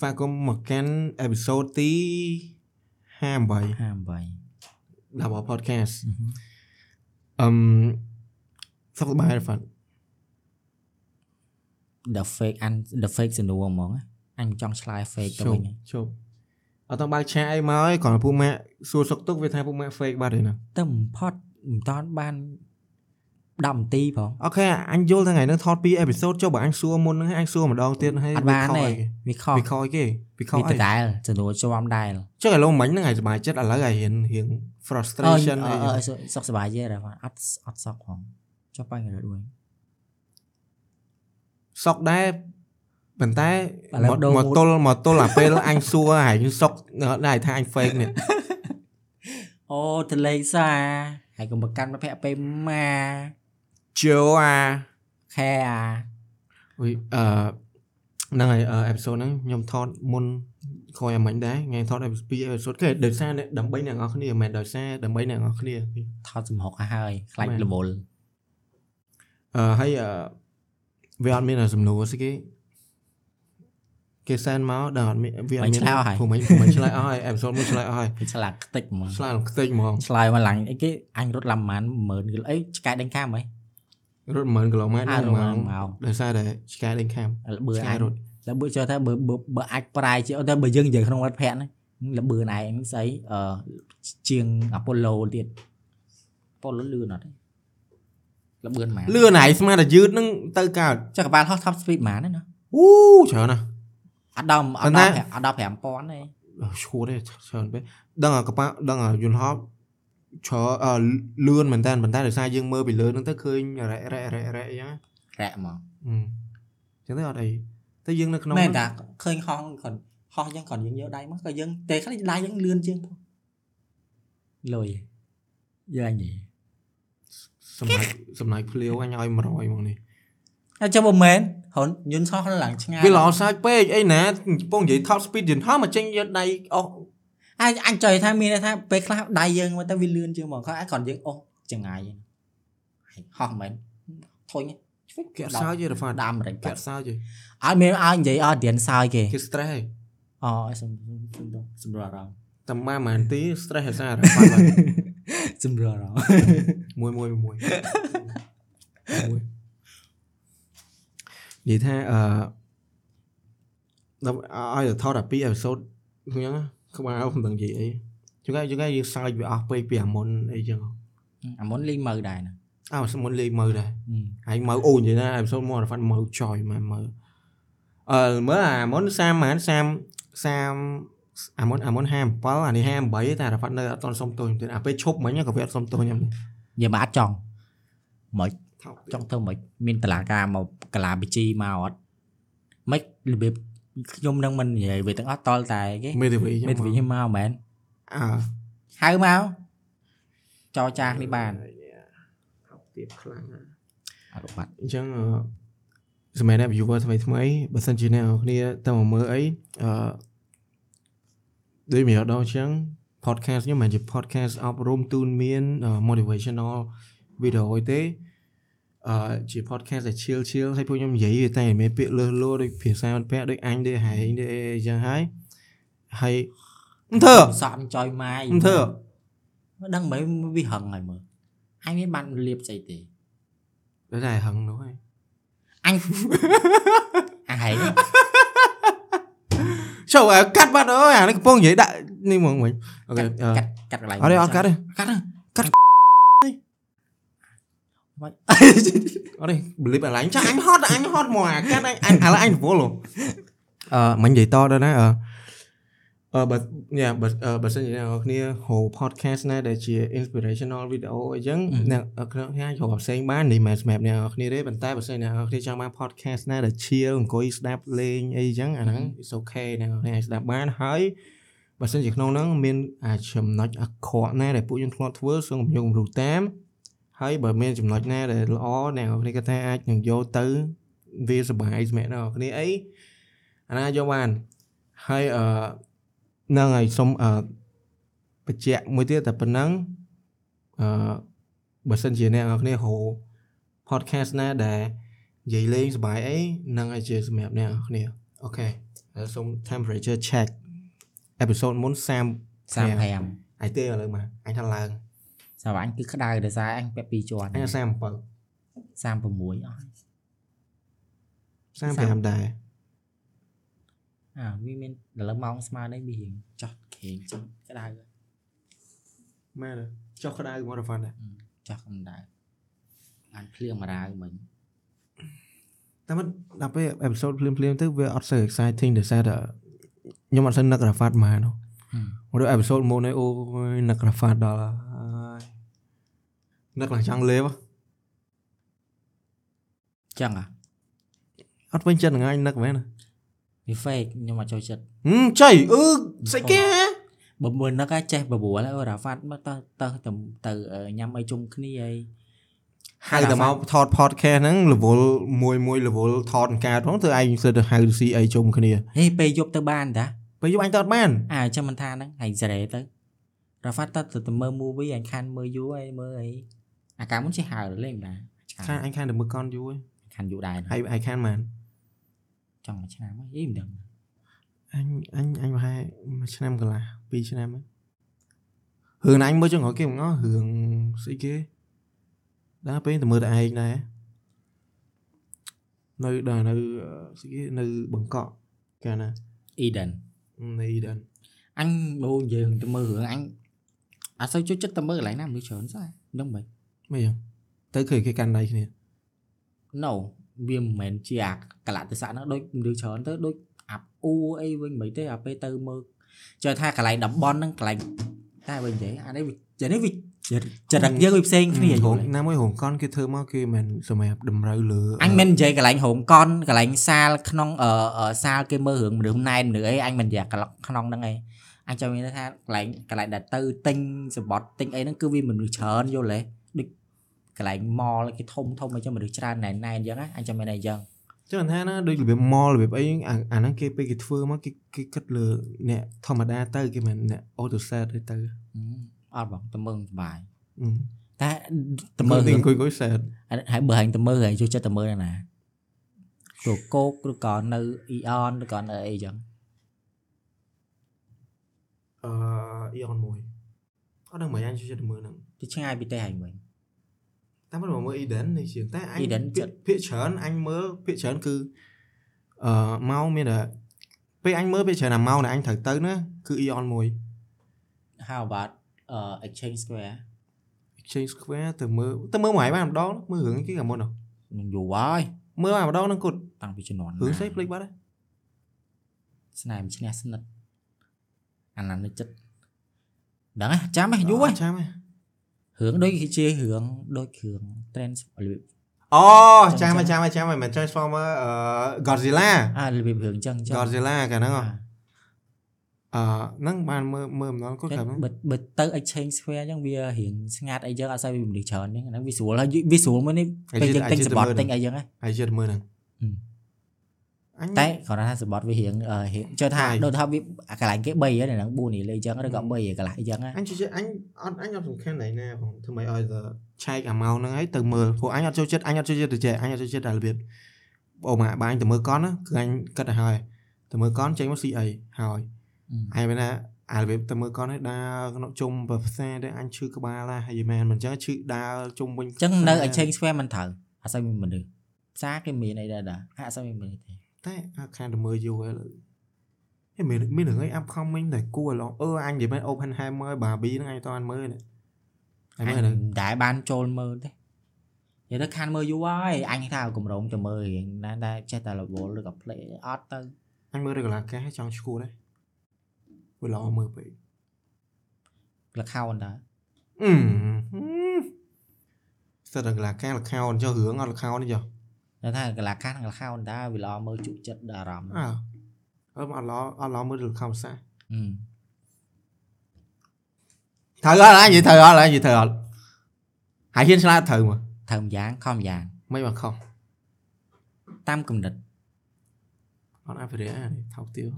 ស្វាគមន៍មកកាន់អេពីសូតទី58 58របស់ podcast អឹមសុខសប្បាយហ្វាត់ the fake and the fake សនួរហ្មងអញចង់ឆ្លើយ fake ទៅវិញជប់អត់ຕ້ອງបើកឆាអីមកហើយគ្រាន់តែពួកម៉ាក់សួរសុខទុក្ខវាថាពួកម៉ាក់ fake បាត់ហើយណាតែបំផុតមិនតាន់បាន 10នាទីផងអូខេអញយល់ថ្ងៃហ្នឹងថតពីអេពីសូតចុះបើអញសួរមុនហ្នឹងអញសួរម្ដងទៀតហើយអត់បានទេវាខុសវាខយគេវាខយវាដដែលសនួរជាប់ដែលចុះឥឡូវមិញហ្នឹងឯងសុបាយចិត្តឥឡូវឯងរៀងរៀងអឺ frustration អឺអីអឺសុខសប្បាយទេរ៉ាអត់អត់សក់ផងចុះបាយរត់វិញសុកដែរប៉ុន្តែឥឡូវមកដូរមក mood ទល់មកទល់អាពេលអញសួរហែងសុកដែរថាអញ fake នេះអូទលេងសាហើយកុំប្រកាន់មកភ័ក្រពេលម៉ា ជោអាខែអាអុយអឺហ្នឹងហើយអេពីសូតហ្នឹងខ្ញុំថតមុនក្រោយអាមិញដែរថ្ងៃថតអេពីអេពីសូតគេដោយសារអ្នកដើម្បីអ្នកនរគ្នាមិនមែនដោយសារដើម្បីអ្នកនរគ្នាថតសំហុកឲ្យហើយខ្លាច់មែនរវល់អឺហើយអឺវាអត់មានសំណួរស្អីគេគេសែនមកដល់អត់មានវាអត់មានព្រោះមិនព្រោះមិនឆ្លើយអស់ហើយអេពីសូតមួយឆ្លើយអស់ហើយវាឆ្លាតខ្ទេចហ្មងឆ្លើយខ្ទេចហ្មងឆ្លើយមកឡើងអីគេអញរត់ឡាំម៉ាន10000គីឡូអីឆ្កែដេញកាមហី រត់10000គីឡូម៉ែត្រអានៅរត់ម៉ោងម៉ោងដោយសារតែឆ្កែដេញខាំលបឿនឆ្កែអញរត់លបឿនចូលថាបើបើបើអាចប្រាយជាអត់តែបើយើងនិយាយក្នុងវត្តភ័ក្រណាលបឿនឯងហ្នឹងស្អីអឺជាងអាប៉ូឡូទៀតប៉ូឡូលឿនអត់ទេលបឿនម៉ានលឿនហើយស្មានតែយឺតនឹងទៅកើតចុះកប៉ាល់ហោះ top speed ម៉ានណាណាអូច្រើនណាស់អត់ដល់អប៉ុត់ន្តែដល់អត់ដល់5000ទេអឺឈួតទេច្រើនពេកដឹងអាកប៉ាដឹងអាយន្តហោះ ច្រើនអឺលឿនមែនតើប៉ុន្តែដោយសារយើងមើលពីលើហ្នឹងទៅឃើញរ៉ែរ៉ែរ៉ែរ៉ែអីហ្នឹងរ៉ាក់ហ្មងអឺចឹងទៅអត់អីតែយើងនៅក្នុងមែនតាឃើញហោះគាត់ហោះយើងគាត់យើងយកដៃមកក៏យើងទេខ្លះដៃយើងលឿនជាងផងលុយយើងអញនិយាយសម្រាប់សម្រាប់ភ្លាវអញឲ្យ100មកនេះតែចុះបើមែនហ៊ុនយន្តហោះឡើងឆ្ងាយវាល្អសាច់ពេកអីណាកំពុងនិយាយ top speed យន្តហោះមកចេញយកដៃអស់ អញអញចុយថាមានន័យថាពេលខ្លះដៃយើងមកទៅវាលឿនជាងមកគាត់អាចគាត់យើងអូសចង្អាយហ្នឹងហោះមែនធុញគេអត់សើចទេរ៉ាហ្វាតដាំអាមេរិកគេកាអត់ត់សើចទេអត់មានឲ្យនិយាយឲ្យរៀនសើចគេគេ stress ហើយអូសំសំសម្រាប់អារម្មណ៍តែម៉ាម៉ានទី stress ហើយសារ៉ាហ្វាតបាទសម្រាប់អារម្មណ៍មួយមួយមួយមួយមួយនិយាយថាអឺដល់ឲ្យទៅថតតែពីរអេពីសូតអញ្ចឹងណា ក្បាលមិនដឹងនិយាយអីជួនកាលជួនកាលយើងសើចវាអស់ពេកពីអាមុនអីចឹងអាមុនលីងមើលដែរណាអើមុនលេងមើលដែរហើយមើលអូនិយាយណាអេពីសូតមករ៉ាហ្វាត់មើលចយមើលមើលអឺមើលអាមុន30ម៉ាន30 30អាមុនអាមុន57អានេះ58តែរ៉ាហ្វាត់នៅអត់តន់សុំទោសខ្ញុំទៀតអាពេលឈប់មិញក៏វាអត់សុំទោសខ្ញុំដែរយើងមិនអាចចង់មិនថោកចង់ធ្វើមិនមានតឡាការមកកលាបជីមកអត់មិនរបៀប ខ្ញុំនឹងមិននិយាយវាទាំងអស់តល់តែគេមេធាវីមេធាវីខ្ញុំមកមែនអើហៅមកចរចាគ្នាបានថោកទៀតខ្លាំងណាស់អត់បាត់អញ្ចឹងអឺសម័យនេះ viewer ថ្មីថ្មីបើសិនជាអ្នកនរគ្នាទៅមកមើលអីអឺដូចមានដល់អញ្ចឹង podcast ខ្ញុំមិនមែនជា podcast អប់រំទូនមានអឺ motivational video អីទេ អឺជា podcast ដែល chill chill ហើយពួកខ្ញុំនិយាយវាតែមានពាក្យលើសលោដូចភាសាអន្តរជាតិដូចអញដូចហែងដូចអីអញ្ចឹងហើយហើយមិនធ្វើសក់ចយម៉ាយមិនធ្វើមិនដឹងមិនវាហឹងហើយមើលអញមានបានលៀបស្អីទេដូចតែហឹងនោះហើយអញអាហែងចូលឲ្យកាត់បាត់អើយអានេះកំពុងនិយាយដាក់នេះហ្មងវិញអូខេអឺកាត់កាត់កន្លែងអត់ទេអត់កាត់ទេកាត់ហ្នឹងកាត់ បាច់អត់ទេបលីបអាឡាញចាអញហត់អញហត់មកអាកាត់អញឥឡូវអញរវល់អឺមិននិយាយតដល់ណាអឺអឺបើញ៉ាបើអឺបើសិនជាអ្នកនរគ្នាហៅ podcast ណាដែលជា inspirational video អញ្ចឹងអ្នកនរគ្នាអាចចូលផ្សេងបាននេះមិនសម្រាប់អ្នកនរគ្នាទេប៉ុន្តែបើសិនអ្នកនរគ្នាចង់បាន podcast ណាដែល chill អង្គុយស្ដាប់លេងអីចឹងអាហ្នឹង it's okay អ្នកនរគ្នាអាចស្ដាប់បានហើយបើសិនជាក្នុងហ្នឹងមានអាចំណុចអាក្រក់ណាដែលពួកយើងធ្លាប់ធ្វើសូមខ្ញុំគំរូតាម ហើយបើមានចំណុចណាដែលល្អអ្នកនរគ្នាគាត់ថាអាចនឹងយកទៅវាសប្បាយសម្រាប់អ្នកនរគ្នាអីអាណាយកបានហើយអឺហ្នឹងហើយសុំអឺបញ្ជាក់មួយទៀតតែប៉ុណ្ណឹងអឺបើសិនជាអ្នកនរគ្នាហៅ podcast ណាដែលនិយាយលេងសប្បាយអីហ្នឹងហើយជាសម្រាប់អ្នកនរគ្នាអូខេអហើយសុំ temperature check episode មុន30 35អញទេឥឡូវមកអញថាឡើង សម្រាប់អញគឺក្តៅដោយសារអញពាក់ពីរជាន់អញ37 36អស់35ដែរអាវាមានដល់ឡូវម៉ោងស្មើនេះវារៀងចោះខេងចោះក្តៅមែនទេចុះក្តៅមករ៉ាន់ដែរចោះកម្ដៅបានភ្លៀងមករាវមិញតែមិនដល់ពេល episode ភ្លាមភ្លាមៗទៅវាអត់សូវ exciting ដោយសារតែខ្ញុំអត់សូវនឹករ៉ាហ្វាត់មកនោះមកដល់ episode មុននេះអូយនឹករ៉ាហ្វាត់ដល់ហើយ នឹកឡើងចង់លេបចឹងអាអត់ពេញចិត្តហ្នឹងឯងនឹកមែនណាវា fake ខ្ញុំអត់ចូលចិត្តហឹមចៃអឺស្អីគេបើមើលនឹកចេះបបួលហើយអូរ៉ាហ្វាត់មកទៅទៅទៅទៅញ៉ាំអីជុំគ្នាអីហៅតែមកថត podcast ហ្នឹង level មួយមួយ level ថតអង្កើតផងធ្វើឯងសើទៅហៅស៊ីអីជុំគ្នាហេពេលយប់ទៅបានតាពេលយកអញតើអត់បានអើចាំមិនថាហ្នឹងហើយសេរីទៅរ៉ាហ្វាត់ទៅទៅមើល movie អញខានមើលយូរអីមើលអី អាកាលមុនចេះហៅលេងតាខានអញខានតែមើលកនយូរខានយូរដែរហើយហើយខានមែនចង់មួយឆ្នាំអីមិនដឹងអញអញអញប្រហែលមួយឆ្នាំកន្លះពីរឆ្នាំហ្នឹងរឿងណាអញមើលចុងក្រោយគេមករឿងស្អីគេដល់ពេលតែមើលតែឯងដែរនៅដល់នៅស្អីគេនៅបង្កក់កាលណា Eden នៅ Eden អញអូយើងទៅមើលរឿងអញអត់សូវចូលចិត្តទៅមើលកន្លែងណាមើលច្រើនសោះដឹងមិន មិនយ៉ាងទៅឃើញគេកាន់ដៃគ្នា No វាមិនមែនជាអាកលៈទេសៈហ្នឹងដូចមនុស្សច្រើនទៅដូចអាប់អ៊ូអីវិញមិនទេអាពេលទៅមើលចូលថាកន្លែងតំបន់ហ្នឹងកន្លែងតែវិញទេអានេះវាចានេះវាចរិតយើងវាផ្សេងគ្នាយហងល់ទេណាមួយហងកនគេធ្វើមកគេមិនសម្រាប់តម្រូវលើអញមិននិយាយកន្លែងរោងកុនកន្លែងសាលក្នុងអឺអឺសាលគេមើលរឿងមនុស្សណែនមនុស្សអីអញមិននិយាយកន្លងក្នុងហ្នឹងឯងអញចាំមានថាកន្លែងកន្លែងដែលទៅទិញសម្បត្តិទិញអីហ្នឹងគឺវាមនុស្សច្រើនយល់ទេដូច កន្លែង mall គេធំធំអីចឹងមនុស្សច្រើនណែនណែនអញ្ចឹងណាអញចាំមានអីចឹងចឹងថាណាដូចរបៀប mall របៀបអីអាអាហ្នឹងគេពេលគេធ្វើមកគេគេគិតលើអ្នកធម្មតាទៅគេមិនអ្នក auto set ទេទៅហឹមអត់បងទៅមើលសុបាយអឺតែទៅមើមើលលទីរឿងអង្គុយអង្គុយ set ហើយបើហែងទៅមើលហែងចូលចិត្តទៅមើលនៅណាចូលគោកឬក៏នៅ Eon ឬក៏នៅអីចឹងអឺអ៊ីអនមួយអត់ដឹងមិនអញជួយចិត្តមើលហ្នឹងទៅឆ្ងាយពីទេហែងវិញ តែមិនមកមើល Eden នេះជាងតែអញ Eden ភាគភាគច្រើនអញមើលភាគច្រើនគឺអឺមកមានតែពេលអញមើលភាគច្រើនអាម៉ោងដែលអញត្រូវទៅណាគឺ Eon មួយ How about uh Exchange Square Exchange Square ទៅមើលទៅមើលមួយហើយបានម្ដងមើលរឿងគេកាលមុនហ៎នឹងយូរហើយមើលបានម្ដងហ្នឹងគាត់តាំងពីជំនាន់រឿងស្អីភ្លេចបាត់ហើយស្នេហ៍ឈ្នះស្និទ្ធអាណានិចិត្តដឹងហ៎ចាំហ៎យូរហ៎ចាំហ៎ រឿងដូចជារឿងដូចរឿង Trans របៀបអូចាំចាំចាំហើយចាំហើយចាំហើយមិន Transformer អឺ Godzilla អារបៀបរឿងចឹងចឹង Godzilla កាលហ្នឹងហ៎អាអឺហ្នឹងបានមើលមើលម្ដងគាត់តែថាហ្នឹងបើបើទៅ Exchange Square ចឹងវារៀងស្ងាត់អីចឹងអត់សូវវាមនុស្សច្រើនចឹងអាហ្នឹងវាស្រួលហើយវាស្រួលមួយនេះពេលយើងទិញសបត់ទិញអីចឹងហ៎ហើយជិតមើលហ្នឹងហឹមអញ តែគ្រាន់តែថាសបត់វារៀងអឺរៀងចុះថាហើយដូចថាវាអាកន្លែងគេ3ហ្នឹងហ្នឹង4នេះលេចឹងឬក៏3ឯកន្លះអីចឹងណាអញជិះអញអត់អញអត់សំខាន់ណៃណាផងធ្វើម៉េចឲ្យទៅឆែកអាម៉ោងហ្នឹងហើយទៅមើលព្រោះអញអត់ចូលចិត្តអញអត់ចូលចិត្តទៅចែកអញអត់ចូលចិត្តតែរបៀបអូម៉ាបាញ់ទៅមើលកនណាគឺអញគិតទៅហើយទៅមើលកនចេញមកស៊ីអីហើយអញមានថាអារបៀបទៅមើលកនហើយដើរក្នុងជុំផ្សារទៅអញឈឺក្បាលហើយយីមែនមិនអញ្ចឹងឈឺដើរជុំវិញអញ្ចឹងនៅ Exchange Square មិនត្រូវអត់សូវមានមនុស្សផ្សារគេមានអីដែរដែរហាក់អត់សូវមានមនុស្សទេ តែអាខានទៅមើលយូរហើយហេមានមានរឿងអី upcoming តែគួរឡងអឺអញនិយាយមែន open ham មើល Barbie ហ្នឹងអញតើអញមើលនេះអញមើលហ្នឹងមិនដែលបានចូលមើលទេនិយាយទៅខានមើលយូរហើយអញថាកម្រងទៅមើលរៀងណាដែលចេះតែ level ឬក៏ play អត់ទៅអញមើលរកលាកាសចង់ឈួតដែរវាល្អមើលពេកលខោនដែរអឺសិតរកលាកាសលខោនចុះរឿងអត់លខោននេះចុះ តែថាកន្លះខានលខោនដែរវាល្អមើលជក់ចិត្តដល់អារម្មណ៍អើអឺមកអត់ល្អអត់ល្អមើលលខោនសាហឹមត្រូវអត់អញនិយាយត្រូវអត់អញនិយាយត្រូវអត់ហើយហ៊ានឆ្លាតត្រូវមកធ្វើម្យ៉ាងខំម្យ៉ាងមិនបានខុសតាមកំណត់អត់អភិរិយអានេះថោកទាវ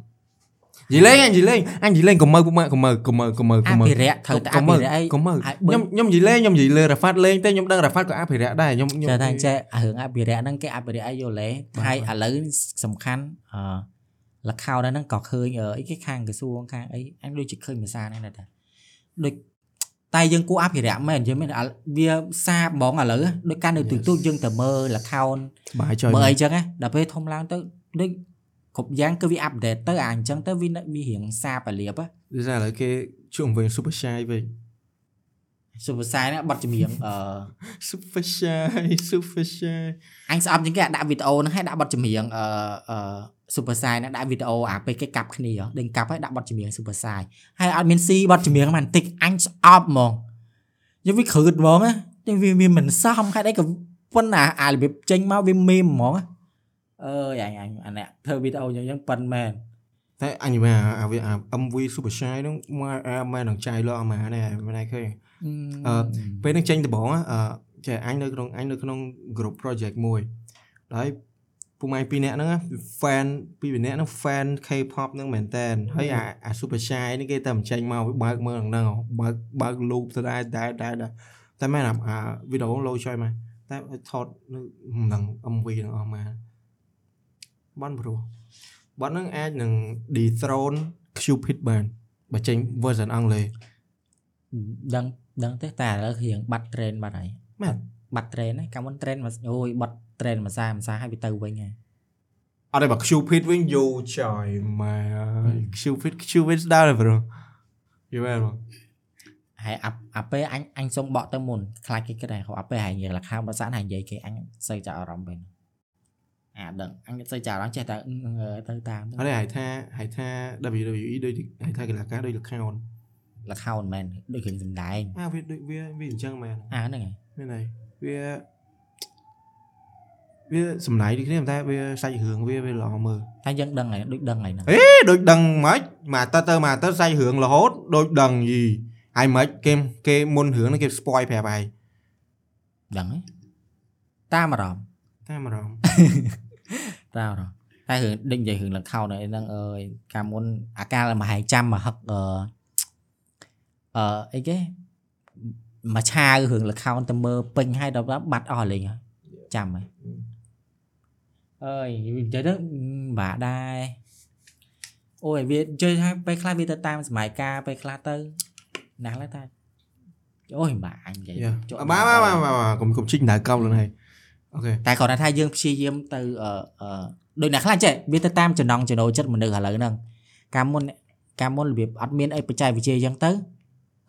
និយាយលេងអញនិយាយលេងអញនិយាយលេងកុំមើលពុកម៉ាក់កុំមើលកុំមើលកុំមើលអកុំមើលភិរក្សត្រូវតែអកុំមើលភិរក្សអីកុំមើលហើយខ្ញុំខ្ញុំនិយាយលេងខ្ញុំនិយាយលើរ៉ាហ្វាត់លេងតែខ្ញុំដឹងរ៉ាហ្វាត់ក៏អភិរក្សដែរខ្ញុំខ្ញុំចេះថាចេះរឿងអភិរក្សហ្នឹងគេអភិរក្សអីយល់ទេហើយឥឡូវសំខាន់អឺលខោហ្នឹងក៏ឃើញអឺអីគេខាងក្រសួងខាងអីអញដូចជាឃើញភាសាហ្នឹងដែរតាដូចតែយើងគួរអភិរក្សមែនយើងមែនអាវាសាហ្មងឥឡូវដូចការនៅទូទូយើងទៅមើលលខោនបាយចុយមើលអីចឹងណាដល់ពេលធំឡើងទៅដូច គ្រប់យ៉ាងគឺវាអាប់ដេតទៅអាអញ្ចឹងទៅវាវារៀងសាបលាបហ៎ ដូចថាឥឡូវគេជួងវិញ super shy វិញ សុភាសានេះបတ်ចម្រៀងអឺ super shy super shy អញស្អប់ជាងគេអាដាក់វីដេអូហ្នឹងឲ្យដាក់បတ်ចម្រៀងអឺអឺសុភាសាហ្នឹងដាក់វីដេអូអាពេលគេកាប់គ្នាហ៎ដេញកាប់ឲ្យដាក់បတ်ចម្រៀងសុភាសាហើយអត់មានស៊ីបတ်ចម្រៀងហ្នឹងបន្តិចអញស្អប់ហ្មងយកវាគ្រឹតហ្មងណាតែវាវាមិនសមហេតុអីក៏ប៉ុន្តែអារបៀបចេញមកវាមេមហ្មងណា អើយអញអញអានេះធ្វើវីដេអូយ៉ាងយ៉ាងប៉ិនមែនតែអញមើលអាវាអា MV super shy ហ្នឹងមកអាមែននឹងចៃលអស់មកនេះមិនឯងឃើញអឺពេលហ្នឹងចេញដំបងអឺចេះអញនៅក្នុងអញនៅក្នុង group project មួយហើយពូម៉ៃពីរនាក់ហ្នឹង fan ពីរនាក់ហ្នឹង fan K-pop ហ្នឹងមែនតើហើយអាអា super shy នេះគេតែមិនចេញមកវាបើកមើលហ្នឹងបើកបើក loop ទៅដែរដែរដែរតែមែនអាវីដេអូលោចុយមកតែថតនៅនឹង MV ហ្នឹងអស់មក បានព្រោះបាត់ហ្នឹងអាចនឹង dethrone Cupid បានបើចេញ version អង់គ្លេសដឹងដឹងទេតែឥឡូវរៀងបាត់ train បាត់ហើយមែនបាត់ train ហ្នឹងកាលមុន train មកអូយបាត់ train មួយសាមួយសាហើយវាទៅវិញហើយអត់ទេបើ Cupid វិញយូចយម៉ែ Cupid Cupid ស្ដារប្រូយូមែនបងហើយអាអាពេលអញអញសុំបកទៅមុនខ្លាចគេគិតថាហៅអាពេលហើយនិយាយលខោភាសាហើយនិយាយគេអញសូវចាប់អារម្មណ៍វិញ អាដឹងអញសូវចាប់អារម្មណ៍ចេះតែអឺទៅតាមអត់ទេហៅថាហៅថា WWE ដូចហៅថាកីឡាការដូចលខោនលខោមិនមែនដូចរឿងសំដែងអាវាដូចវាវាអញ្ចឹងមែនអាហ្នឹងហើយមែនហើយវាវាសំណៃដូចគ្នាតែវាសាច់រឿងវាវាល្អមើលតែយើងដឹងហើយដូចដឹងហើយហ្នឹងអេដូចដឹងមិនមកទៅទៅមកទៅសាច់រឿងរហូតដូចដឹងយីហើយមិនគេគេមុនរឿងហ្នឹងគេ spoil ប្រាប់ហើយដឹងហើយតាមអារម្មណ៍តាមអារម្មណ៍ តាមអារម្មណ៍តែរឿងដូចនិយាយរឿងលខោនៅអីហ្នឹងអើយកាលមុនអាកាលមហែងចាំមកហឹកអឺអឺអីគេមកឆាវរឿងលខោនទៅមើលពេញហើយដល់បាត់អស់លេងហើយចាំហើយអើយនិយាយទៅបាក់ដែរអូយវាជឿថាពេលខ្លះវាទៅតាមសម័យកាលពេលខ្លះទៅណាស់ឡើយតែអូយបាក់អញនិយាយយ៉ាជាប់បាទបាទបាទបាទកុំកុំជីកដៅកោលហ្នឹងហើយអូខេ តែគ្រាន់តែថាយើងព្យាយាមទៅអឺអឺដូចអ្នកខ្លះចេះវាទៅតាមចំណង់ចំណូលចិត្តមនុស្សឥឡូវហ្នឹងកាលមុនកាលមុនរបៀបអត់មានអីបច្ចេកវិទ្យាអញ្ចឹងទៅ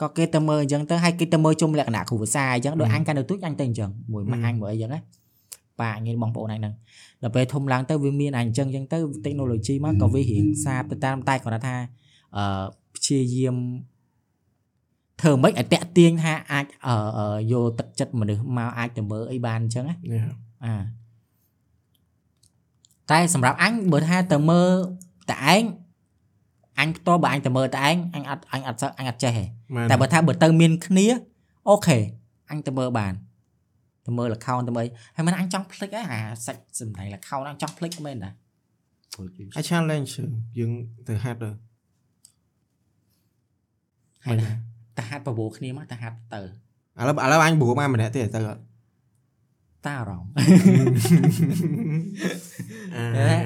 ក៏គេទៅមើលអញ្ចឹងទៅហើយគេទៅមើលជុំលក្ខណៈគ្រូភាសាអញ្ចឹងដូចអញកាលនៅទូចអញទៅអញ្ចឹងមួយម៉ាក់អញមួយអីអញ្ចឹងណាប៉ាអញបងប្អូនអញហ្នឹងដល់ពេលធំឡើងទៅវាមានអញអញ្ចឹងអញ្ចឹងទៅ technology មកក៏វារៀងសាបទៅតាមតែគ្រាន់តែថាអឺព្យាយាម ធ្វើមិនឲ្យតាក់ទាញថាអាចអឺអឺយកទឹកចិត្តមនុស្សមកអាចទៅមើលអីបានអញ្ចឹងណាយ៉ាអាតែសម្រាប់អញបើថាទៅមើលតែឯងអញផ្ទាល់បើអញទៅមើលតែឯងអញអត់អញអត់សឹកអញអត់ចេះទេមែនតែបើថាបើទៅមានគ្នាអូខេអញទៅមើលបានទៅមើល account ទៅមើលហើយមិនអញចង់ភ្លេចហ៎អាសាច់សម្ដែង account អញចង់ភ្លេចមែនតាអូយអា challenge យើងទៅហាត់ទៅហើយ តែហាត់ប្រមូលគ្នាមកតែហាត់ទៅឥឡូវឥឡូវអញព្រោះមកម្នាក់ទេទៅអត់តាអារម្មណ៍អា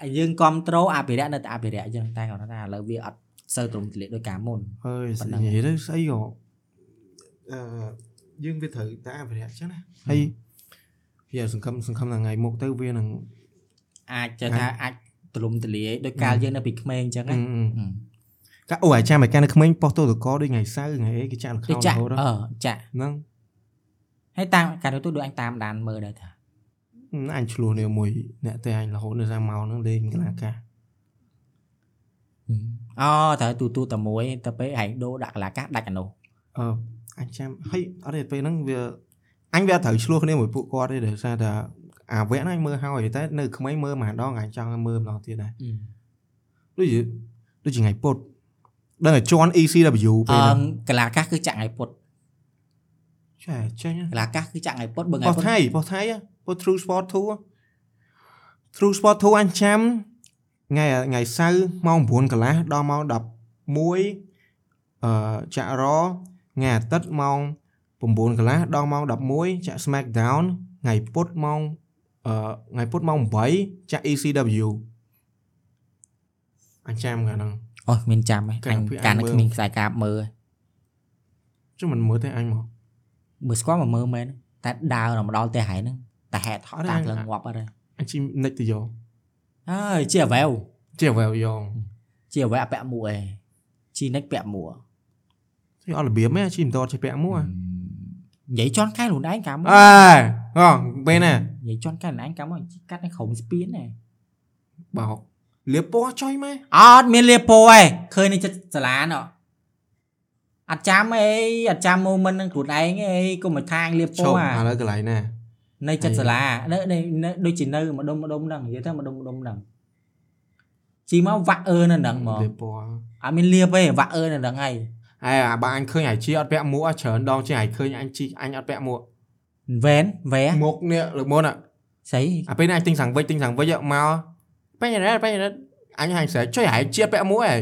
ហើយយើងគ្រប់ត្រូលអភិរក្សនៅតែអភិរក្សអញ្ចឹងតែគាត់ថាឥឡូវវាអត់សូវទ្រង់ទ្រាយដោយការមុនហើយប៉ុណ្ណឹនិងយាយទៅស្អីក៏អឺយើងវាត្រូវតែអភិរក្សអញ្ចឹងណាហើយវាសង្ឃឹមសង្ឃឹមថាថ្ងៃមុខទៅវានឹងអាចចេះថាអាចទលំទលាយដោយកាលយើងនៅពីក្មេងអញ្ចឹងណា កាអូអាចាំឲ្យកាលនៅក្មេងប៉ុស្តិ៍ទូតកដូចថ្ងៃសៅរ៍ថ្ងៃអីគេចាក់លខោដូចនចាក់រហូតអឺចាក់ហ្នឹងហើយតាមកាលនោះទៅដូចអញតាមដានមើលដែរថាអញឆ្លោះនេះមួយអ្នកតែអញរហូតនៅសាម៉ោហ្នឹងលេងកីឡាកាសអូត្រូវទូទូតែមួយទៅពេលហែងដូរដាក់កលាកាសដាច់អានោះអឺអញចាំហើយអត់ទេពេលហ្នឹងវាអញវាត្រូវឆ្លោះគ្នាមួយពួកគាត់ទេដោយសារតែអាវៈហ្នឹងអញមើលហើយតែនៅក្មេងមើលម្ដងអញចង់ឲ្យមើលម្ដងទៀតដែរដូចជាដូចជាថ្ងៃពុធ ដឹងតែជន់ ECW អពេលហ្នឹងឺកលាកាសគឺចាក់ថ្ងៃពុតចាចេញកលាកាសគឺចាក់ថ្ងៃពុតបើថ្ងៃប៉ុស្ពុតថៃប៉ុស្ថៃប៉ុស្ True Sport 2 True Sport 2អញចាំថ្ងៃថ្ងៃសៅរ៍ម៉ោង9កន្លះដល់ម៉ោង11អឺចាក់រថ្ងៃអាទិត្យម៉ោង9កន្លះដល់ម៉ោង11ចាក់ Smackdown ថ្ងៃពុធម៉ោងអឺថ្ងៃពុធម៉ោង8ចាក់ ECW អញចាំកាលហ្នឹង អូមានចាំហ៎កាលអញពីអញកាលនៅមើលគ្មានខ្សែកាបមើលហ៎ចុះមិនមើលទេអញមកមើលស្គាល់មកមើលមែនតែដើរដល់មកដល់ផ្ទះហែងហ្នឹងតែហែថតអត់ទេតាអញភ្លើងងាប់អត់ហើយអញជីនិចទៅយកអើយជាអ្វែវជាវែវយកជាអ្វែវអពាក់មួកឯងជីនិចពាក់មួកទីអត់របៀបមែនជីមិនតតជាពាក់មួកនិយាយជន់កែខ្លួនឯងកាមអើអូពេលណានិយាយជន់កែខ្លួនឯងកាមមកជីកាត់នៅក្រុមស្ពានណែបោក លៀបពណ៌ចុយម៉ែអត់មានលៀបពោឯងឃើញនៅចិត្តសាលាណោះអត់ចាំអីអត់ចាំ moment នឹងខ្លួនឯងអីកុំមកថាងលៀបឈពោប់អាឥឡូវកន្លែងណានៅចិត្តសាលានៅនៅនៅដូចជានៅម្ដុំម្ដុំហ្នឹងនិយាយទៅម្ដុំម្ដុំហ្នឹងជីមកវាក់អឺនៅហ្នឹងហ្មងលៀបពណ៌អត់មានលៀបទេវាក់អឺនៅហ្នឹងហើយហើយអាបើអញឃើញអាជីអត់ពាក់មួកអាច្រើនដងជាងអាយឃើញអញជីអញអត់ពាក់មួកវែនវែមុខនេះលើកមុនអាស្អីអាពេលណាអញទិញសាំងវិចទិញសាំងវិចមក ពេញរ៉េពេញរ៉េអញហាញស្រែចុយអាយជីអត់ពាក់មួកឯង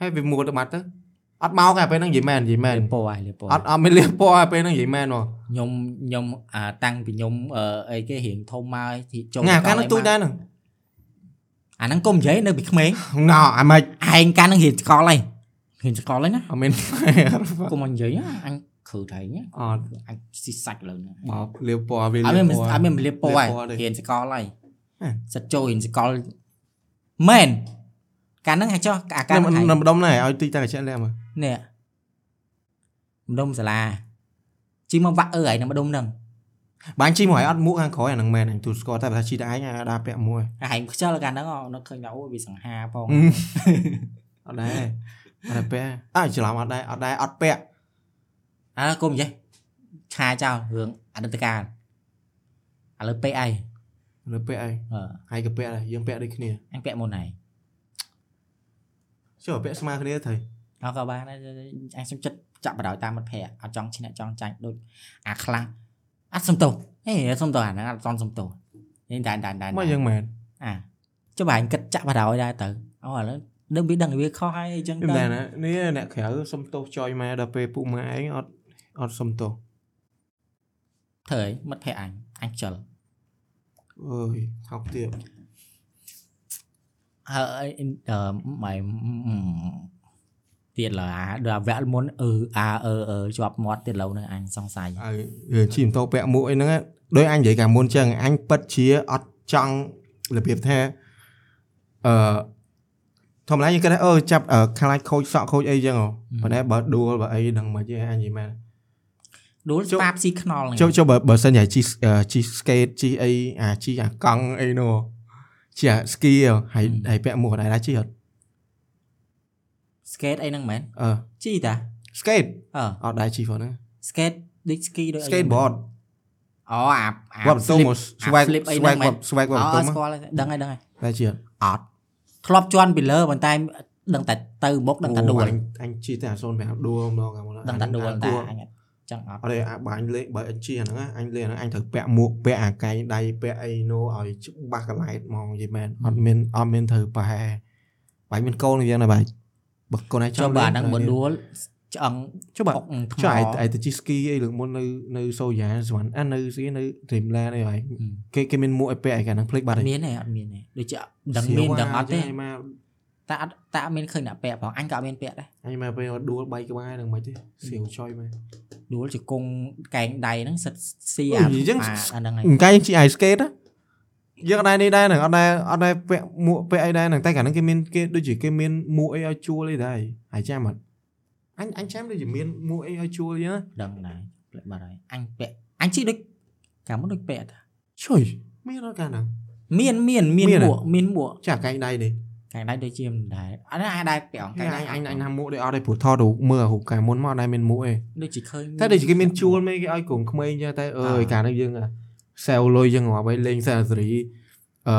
ហើយវាមួកទៅបាត់ទៅអត់មកទេពេលហ្នឹងនិយាយមែននិយាយមែនលៀបពោហើយលៀបពោអត់អត់មានលៀបពណ៌ពេលហ្នឹងនិយាយមែនមកខ្ញុំខ្ញុំអាតាំងពីខ្ញុំអឺអីគេរៀងធំមកហើយទីចូលងាកាលអីហ្នឹងទូចដែរហ្នឹងអាហ្នឹងកុំនិយាយនៅពីក្មេងណោអាម៉េចឯងកាលហ្នឹងរៀនស្កលហើយរៀនស្កលហើយណាអត់មានកុំមកនិយាយណាអញខឺថៃណាអត់អញស៊ីសាច់លើហ្នឹងបោកលៀបពណ៌វាអត់មានអត់មានលៀបពោហើយលៀបពណ៌ទេរៀនស្កលហើយហ៎សិតចូលរៀនស្កល មែនកាលហ្នឹងអាចចុះអាកាលហ្នឹងនៅម្ដុំណាឲ្យទីតាកញ្ចក់លាមើលនេះម្ដុំសាលាជីមកវាក់អឺហើយនៅម្ដុំហ្នឹងបាញ់ជីមកឲ្យអត់មួកខាងក្រោយអាហ្នឹងមែនអញទូស្គាល់តែបើថាជីតែឯងអាចដាក់ពាក់មួយហែងខ្ជិលកាលហ្នឹងអូនៅឃើញថាអូវាសង្ហាផងអត់ដែរអត់ដែរពាក់អើច្រឡំអត់ដែរអត់ដែរអត់ពាក់អើកុំនិយាយឆាចោលរឿងអតីតកាលឥឡូវពេកអី លើពាក់អីអឺហើយក៏ពាក់ដែរយើងពាក់ដូចគ្នាអញពាក់មុនហើយចុះពាក់ស្មើគ្នាទៅអត់ក៏បានដែរអញសុំចិត្តចាក់បដ ாய் តាមមិត្តភ័ក្តិអត់ចង់ឈ្នះចង់ចាញ់ដូចអាខ្លាំងអត់សុំទោសហេសុំទោសអាហ្នឹងអត់ចង់សុំទោសនេះតែតែតែមកយើងមែនអាចុះបើអញគិតចាក់បដ ாய் ដែរទៅអូឥឡូវដឹងវាដឹងវាខុសហើយអញ្ចឹងមិនទៅដែរណានេះអ្នកក្រៅសុំទោសចយម៉ែដល់ពេលពុកម៉ែឯងអត់អត់សុំទោសធ្វើអីមិត្តភ័ក្តិអញអញខ្ជិល អើយថោកទៀតហើយអឺម៉ៃទៀតឡើអាដល់វគ្គមុនអឺអាអឺអឺជាប់មាត់ទៀតឡូវហ្នឹងអញសង្ស័យហើយយើងជីមតោពាក់មួកអីហ្នឹងណាដោយអញនិយាយកាលមុនចឹងអញពិតជាអត់ចង់របៀបថាអឺធម្មតាយើងគិតថាអឺចាប់អឺខ្លាចខូចសក់ខូចអីចឹងហ៎ប៉ុន្តែបើដួលបើអីដឹងមិនទេអញនិយាយមែន ដួលចុះស្ប៉ាបស៊ីខ្នល់ហ្នឹងចុះចុះបើបើសិនជាជីអឺជីស្កេតជីអីអាជីអាកង់អីនោះជីអាស្គីហ៎ហើយហើយពាក់មួកដែរដែរជីអត់ស្កេតអីហ្នឹងមែនអឺជីតាស្កេតអឺអត់ដែរជីផងហ្នឹងស្កេតដូចស្គីដូចអី skateboard អូអាអាវត្តបន្ទុំ flip ស្វែក flip អីស្វែហ្នឹងកមែនស្វែកវត្តអូបន្ទុំស្គាល់ហើយដឹងហើយដឹងហើយតែជីអត់អត់ធ្លាប់ជន់ពីលើប៉ុន្តែដឹងតែទៅមុខដឹងតែដួលអញអញជីតែអា05ដួលម្ដងកាលមុនដឹងតែដួលតែគួរអញអត់ ចឹងអត់អត់ទេអាបើអញលេងបើអញជីអាហ្នឹងណាអញលេងអាហ្នឹងអញត្រូវពាក់មួកពាក់អាកែងដៃពាក់អីនោះឲ្យច្បាស់កន្លែងហ្មងនិយាយមែនអត់មានអត់មានត្រូវប្រហែលបើអញមានកូនយ៉ាងណាបើបើកូនឯងចុះបើអាហ្នឹងបើដួលឆ្អឹងចុះបើអុកថ្មចុះឯងឯងទៅជីស្គីអីលើកមុននៅនៅសូយ៉ាសវណ្ណអានៅស្គីនៅ Dreamland អីហើយគេគេមានមួកឲ្យពាក់ឯកាលហ្នឹងភ្លេចបាត់អត់ហើយមានទេអត់មានទេដូចជាដឹងមានដឹងអត់ទេអញមកតែអត់តែអត់មានឃើញអ្នកពាក់ផងអញក៏អត់មានពាក់ដែរអញមកពេលដួលបីក្បាលហ្នឹងមិនទេសៀវចុយមក ដួលជាគង់កែងដៃហ្នឹងសិតស៊ីអឺអានិយាយចឹងអាអាហ្នឹងហើយអង្កែជី ice skate ណាយើងអត់ដែរនេះដែរហ្នឹងអត់ដែរអត់ដែរពាក់មួកពាក់អីដែរហ្នឹងតែកាលហ្នឹងគេមានគេដូចជាគេមានមួកអីឲ្យជួលអីដែរហើយចាំអត់អញអញចាំដូចជាមានមួកអីឲ្យជួលអញ្ចឹងណាដឹងដែរផ្លេចបាត់ហើយអញពាក់អញជីដូចកាលមុនដូចពាក់តាជួយមានអត់កាលហ្នឹងមានមានមានមានហ៎មួកមានមួកចាកែងដៃនេះ កែងដៃដូចជាមិនដែរអត់អាចដែរពាក់កែកែងងដៃដៃអញអញណាមួកដូចអត់ទេព្រោះថតរូបមើលរូបកាលមុនមកអត់ដែរមានមួកអីដូចជាឃើញតែដូចជាគេមានជួលមេគេឲ្យកូនក្មេងអញ្ចឹងតែអើយកាលហ្នឹងយើងសែវលុយយើងងាប់ឲ្យលេងសែសេរីអឺ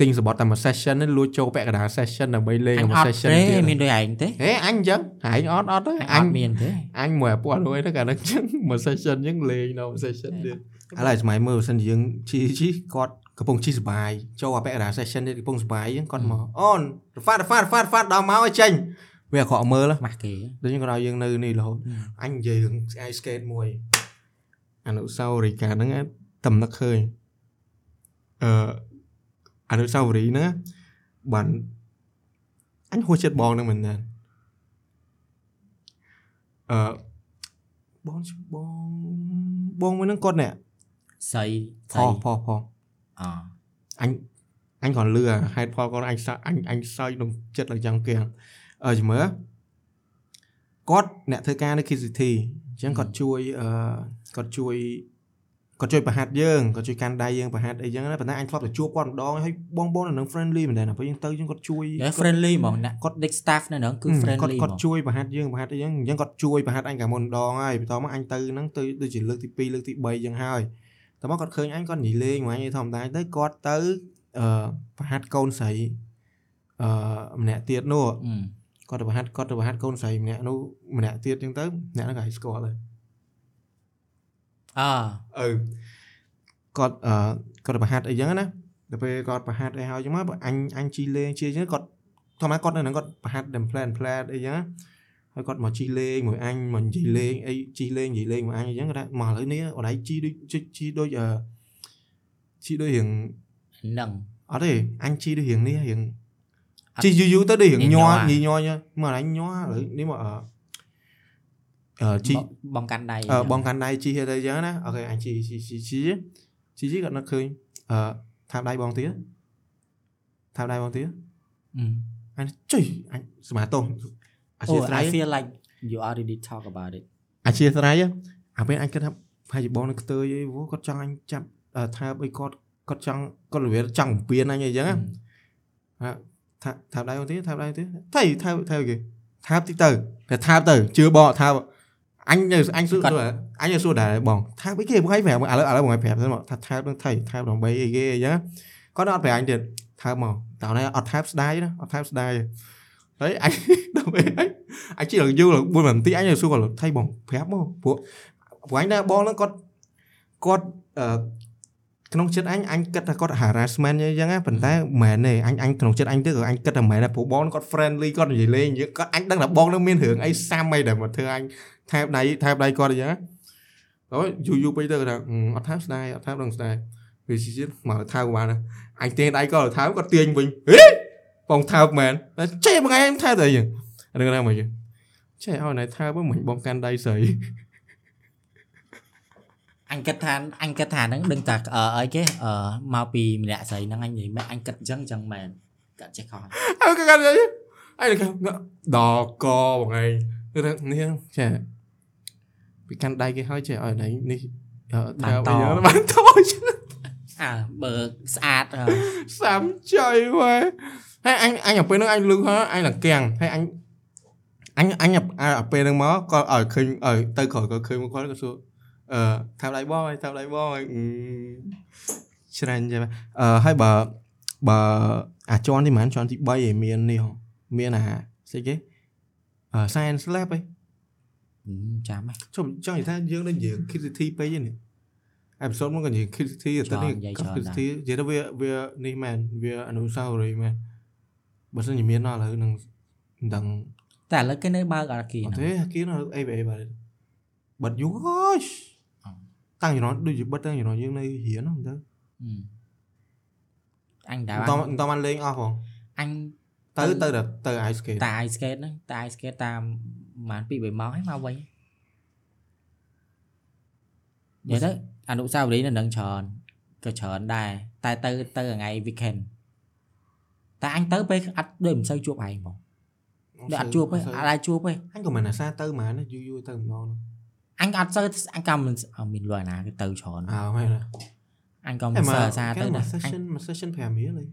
ទិញសបត់តែមួយ session ហ្នឹងលួចចូលពាក់កណ្ដាល session ដើម្បីលេងអញមួយអត់ session ទេទៀតមានដូចឯងទេហេអញអញ្ចឹងហែងអត់អត់ទេអអញញមានទេអញមួយពួកអត់រួយទៅកាលហ្នឹងអញ្ចឹងមួយ session អញ្ចឹងលេងនៅមួយ session ទៀតឥឡូវសម័យមើលបើសិនជាយើងជីជីគាត់ កំពុងជីសបាយចូលអាពាក់កណ្ដាល session ទៀតកំពុងសបាយអញ្ចឹងគាត់មកអូនរ៉ាត់រ៉ាត់រ៉ាត់រ៉ាត់ដល់មកឲ្យចេញវាអក្រក់មើលម៉ាស់គេដូចយើងគាត់ឲ្យយើងនៅនេះរហូតអញនិយាយរឿង ice skate មួយអនុស្សាវរីយ៍កាលហ្នឹងតំណឹកឃើញអឺអនុស្សាវរីយ៍ហ្នឹងបានអញហួសចិត្តបងនឹងមែនតើអឺបងបងបងមួយហ្នឹងគាត់នេះស្អីផស្អីផផ អអញអញគ្រាន់លឺហេតុផលគាត់អញសើអញអញសើចក្នុងចិត្តឡើងយ៉ាងគៀងអឺជំរឿគាត់អ្នកធ្វើការនៅ KCT អញ្ចឹងគាត់ជួយអឺគាត់ជួយគាត់ជួយប្រហាត់យើងគាត់ជួយកាន់ដៃយើងប្រហាត់អីចឹងណាប៉ុន្តែអញធ្លាប់ទៅជួបគាត់ម្ដងហើយបងបងនៅនឹង friendly មែនទេពេលយើងទៅយើងគាត់ជួយនិយាយ friendly ហ្មងអ្នកគាត់ dick staff នៅហ្នឹងគឺគាត់ friendly ហ្មគាត់ងជួយប្រហាត់យើងប្រហាត់អីចឹងអញ្ចឹងគាត់ជួយប្រហាត់អញកាលមុនម្ដងហើយបន្ទាប់មកអញទៅហ្នឹងទៅដូចជាលើកទី2លើកទី3ចឹងហើយ តែមកគាត់ឃើញអញគាត់និយាយលេងមកអញធម្មតាទៅគាត់ទៅអឺប្រហាត់កូនស្រីអឺម្នាក់ទៀតនោះអឺគាត់ទៅប្រហាត់គាត់ទៅប្រហាត់កូនស្រីម្នាក់នោះម្នាក់ទៀតចឹងទៅអ្នកហ្នឹងគេស្គាល់ហើយអអឺគាត់អឺគាត់ទៅប្រហាត់អីចឹងណាដល់ពេលគាត់ប្រហាត់អីហើយចឹងមកអញអញជីលេងជាចឹងគាត់ធម្មតាគាត់នៅហ្នឹងគាត់ប្រហាត់ them plan plan អីចឹងណា ហើយគាត់មកជីលេងមួយអញមកនិយាយលេងអីជីលេងនិយាយលេងមួយអញអីចឹងគាត់ថាមកឥឡូវនេះអត់ដៃជីដូចជីជីដូចអឺជីដូចរៀងហ្នឹងអត់ទេអញជីដូចរៀងនេះរៀងអត់ជីយូរយូរទៅដូចរៀងញ័ញ័ររញីញ័រញ័រមកអញញ័រឥឡូវនេះមកអឺអឺជីបងបងកាន់ដៃអឺបងកាន់ដៃជីទៅអញ្ចឹងណាអូខេអញជីជីជីជីជីជីគាត់នឹកឃើញអឺថាបដៃបងទៀតថាបដៃបងទៀតអឺអញចុយអញស្មាតោអា អូជាស្រ័ I យ feel like you already talk about it អាជាស្រ័យអាពេលអញគិតថាប្រហែលជាបងនឹងខ្ទើយអីវគាត់ចង់អញចាប់អឺថាបអីគាត់គាត់ចង់គាត់របៀបចង់បំពេញអញអីចឹងណាថាថាបដៃបងទៀតថាបដៃទៀតថៃថាបថាបគេថាបតិចទៅតែថាបទៅជឿបងថាបអញនៅអញសួរអញនៅសួរដែរបងថាបអីគេបងឲ្យប្រាប់ឥឡូវឥឡូវបងឲ្យប្រាប់សិនមកថាថាបនឹងថៃថាបដើម្បីអីគេអីចឹងគាត់អត់ប្រាប់អញទៀតថាបមកតោះនេះអត់ថាបស្ដាយណាអត់ថាបស្ដាយ ហើយអញដើម្បីអញអញជិះឡើងយូរឡើង4នាទីអញនៅសួរគាត់ថៃបងប្រាប់មកព្រោះព្រោះអញដែរបងហ្នឹងគាត់គាត់អឺក្នុងចិត្តអញអញគិតថាគាត់ harassment អញ្ចឹងណាប៉ុន្តែមិនមែនទេអញអញក្នុងចិត្តអញទៅក៏អញគិតថាមិនមែនដែរព្រោះបងគាត់ friendly គាត់និយាយលេងអញ្ចឹងគាត់អញដឹងថាបងនឹងមានរឿងអីសាំអីដែលមកធ្វើអញថែបដៃថែបដៃគាត់អញ្ចឹងណាអូយយូរយូរពេកទៅគាត់ថាអឺអត់ថែបស្ដាយអត់ថែបដឹងស្ដាយវាជាទៀតមកថែបបានណាអញទាញដៃគាត់ថែបគាត់ទាញវិញហេ បងថែបមែនតែចេះមួយថ្ងៃ em ថែបទៅអញ្ចឹងអានឹងថាមកអញ្ចឹងចេះឲ្យណៃថែបមិនបងកាន់ដៃស្រីអញគិតថាអញគិតថាហ្នឹងដឹងតែអឺអីគេអឺមកពីម្នាក់ស្រីហ្នឹងអញនិយាយមែនអញគិតអញ្ចឹងអញ្ចឹងមែនកាត់ចេះខុសអើកាន់កាន់អីអញដល់កបងឯងគឺថានេះចេះពីកាន់ដៃគេហើយចេះឲ្យដៃនេះអឺថែបអីយ៉ាងបានតូចអើបើស្អាតអឺសាំចុយវ៉េ ហើយអញអញទៅពេលហ្នឹងអញលឺហើយអញឡើងកៀងហើយអញអញអញអាពេលហ្នឹងមកក៏ឲ្យឃើញឲ្យទៅក្រោយក៏ឃើញមកគាត់ក៏សួរអឺថាបដៃបងហើយថាបដៃបងហើយអឺច្រើនចេះអឺហើយបើបើអាចន់ទីមិនជាន់ទី3ឯមាននេះហ៎មានអាស្អីគេអឺ science lab ឯងហឹមចាំហ៎ចុះចង់និយាយថាយើងនឹងនិយាយ KCT ពេកឯនេះអេពីសូតមកក៏និយាយ KCT ទៅនេះ KCT និយាយទៅវាវានេះមែនវាអនុស្សាវរីយ៍មែន បើសិនជាមានដល់ឥឡូវនឹងមិនដឹងតែឥឡូវគេនៅបើកអត់គីអត់ហ្នឹងទេគេនៅ ABA បាទបិទយូរហើយអ่าតាំងជំនាន់ដូចជាបិទតាំងជំនាន់យើងនៅរៀនហ្នឹងទៅហឹមអញដើមិនតមិនតបានលេងអស់ផងអញទៅទៅទៅទៅ ice skate តែ ice skate ហ្នឹងតែ ice skate តាមប្រហែល2 3ម៉ោងហើយមកវិញនិយាយទៅអនុស្សាវរីយ៍នៅនឹងច្រើនក៏ច្រើនដែរតែទៅទៅថ្ងៃ weekend តែអញទៅពេលអត់ដូចមិនសូវជួបឯងហ្មងដូចអត់ជួបទេអត់ដែរជួបទេអញក៏មិនអាសាទៅហ្មងយូរយូរទៅម្ដងអញក៏អត់សូវអញក៏មិនអត់មានលុយណាគេទៅច្រើនអើមែនអញក៏មិនសូវអាសាទៅតែដែរអញ session មួយ session 5រៀលឯង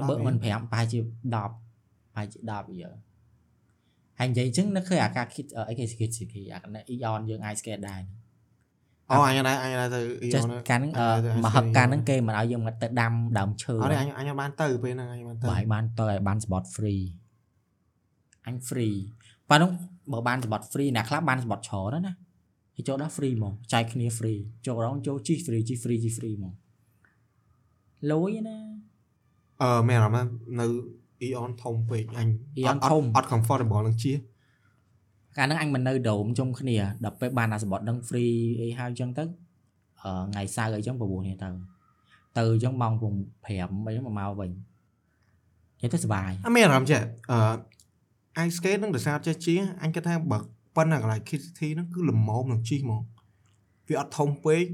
បើមិន5ប្រហែលជា10ប្រហែលជា10យើហើយនិយាយអញ្ចឹងនឹកឃើញអាការគិតអីគេគិតស៊ីគីអាអ៊ីអនយើង ice skate ដែរ អូអញដែរអញដែរទៅអ៊ីចេះយ៉នកាលហ្នឹងអឺអឺមកហឹកកាលហ្នឹងគេមិនឲ្យយើងមកទៅដាំដើមឈើអត់ទេអញអញបានទៅពេលហ្នឹងអញបានទៅបាយបានទៅឲ្យបាន spot free អញ free ប៉ណ្ណឹងបើបាន spot free អ្នកខ្លះបាន spot ច្រើនណាគេចូលដល់ free ហ្មងចែកគ្នា free ចូលរងចូលជី free ជី free ជី free ហ្មងលុយណាអឺមែនអត់មែននៅអ៊ីអនធំពេកអញ Eon អត់ធំអត់ comfortable នឹងជា កាលហ្នឹងអញមិននៅដុំជុំគ្នាដល់ពេលបានអា spot ដឹង free អីហើយអញ្ចឹងទៅអឺថ្ងៃសៅរ៍អីចឹង9នេះទៅទៅអញ្ចឹងម៉ោង5អីហ្នឹងមកវិញនិនិយាយទៅសុបាយអត់មានអារម្មណ៍ចេះអឺ ice skate ហ្នឹងដោយសារចេះជិះអញគិតថាបើប៉ុណ្ណាកន្លែង Kid City ហ្នឹងគឺល្មមនឹងជិះហ្មងវាអត់ធំពេក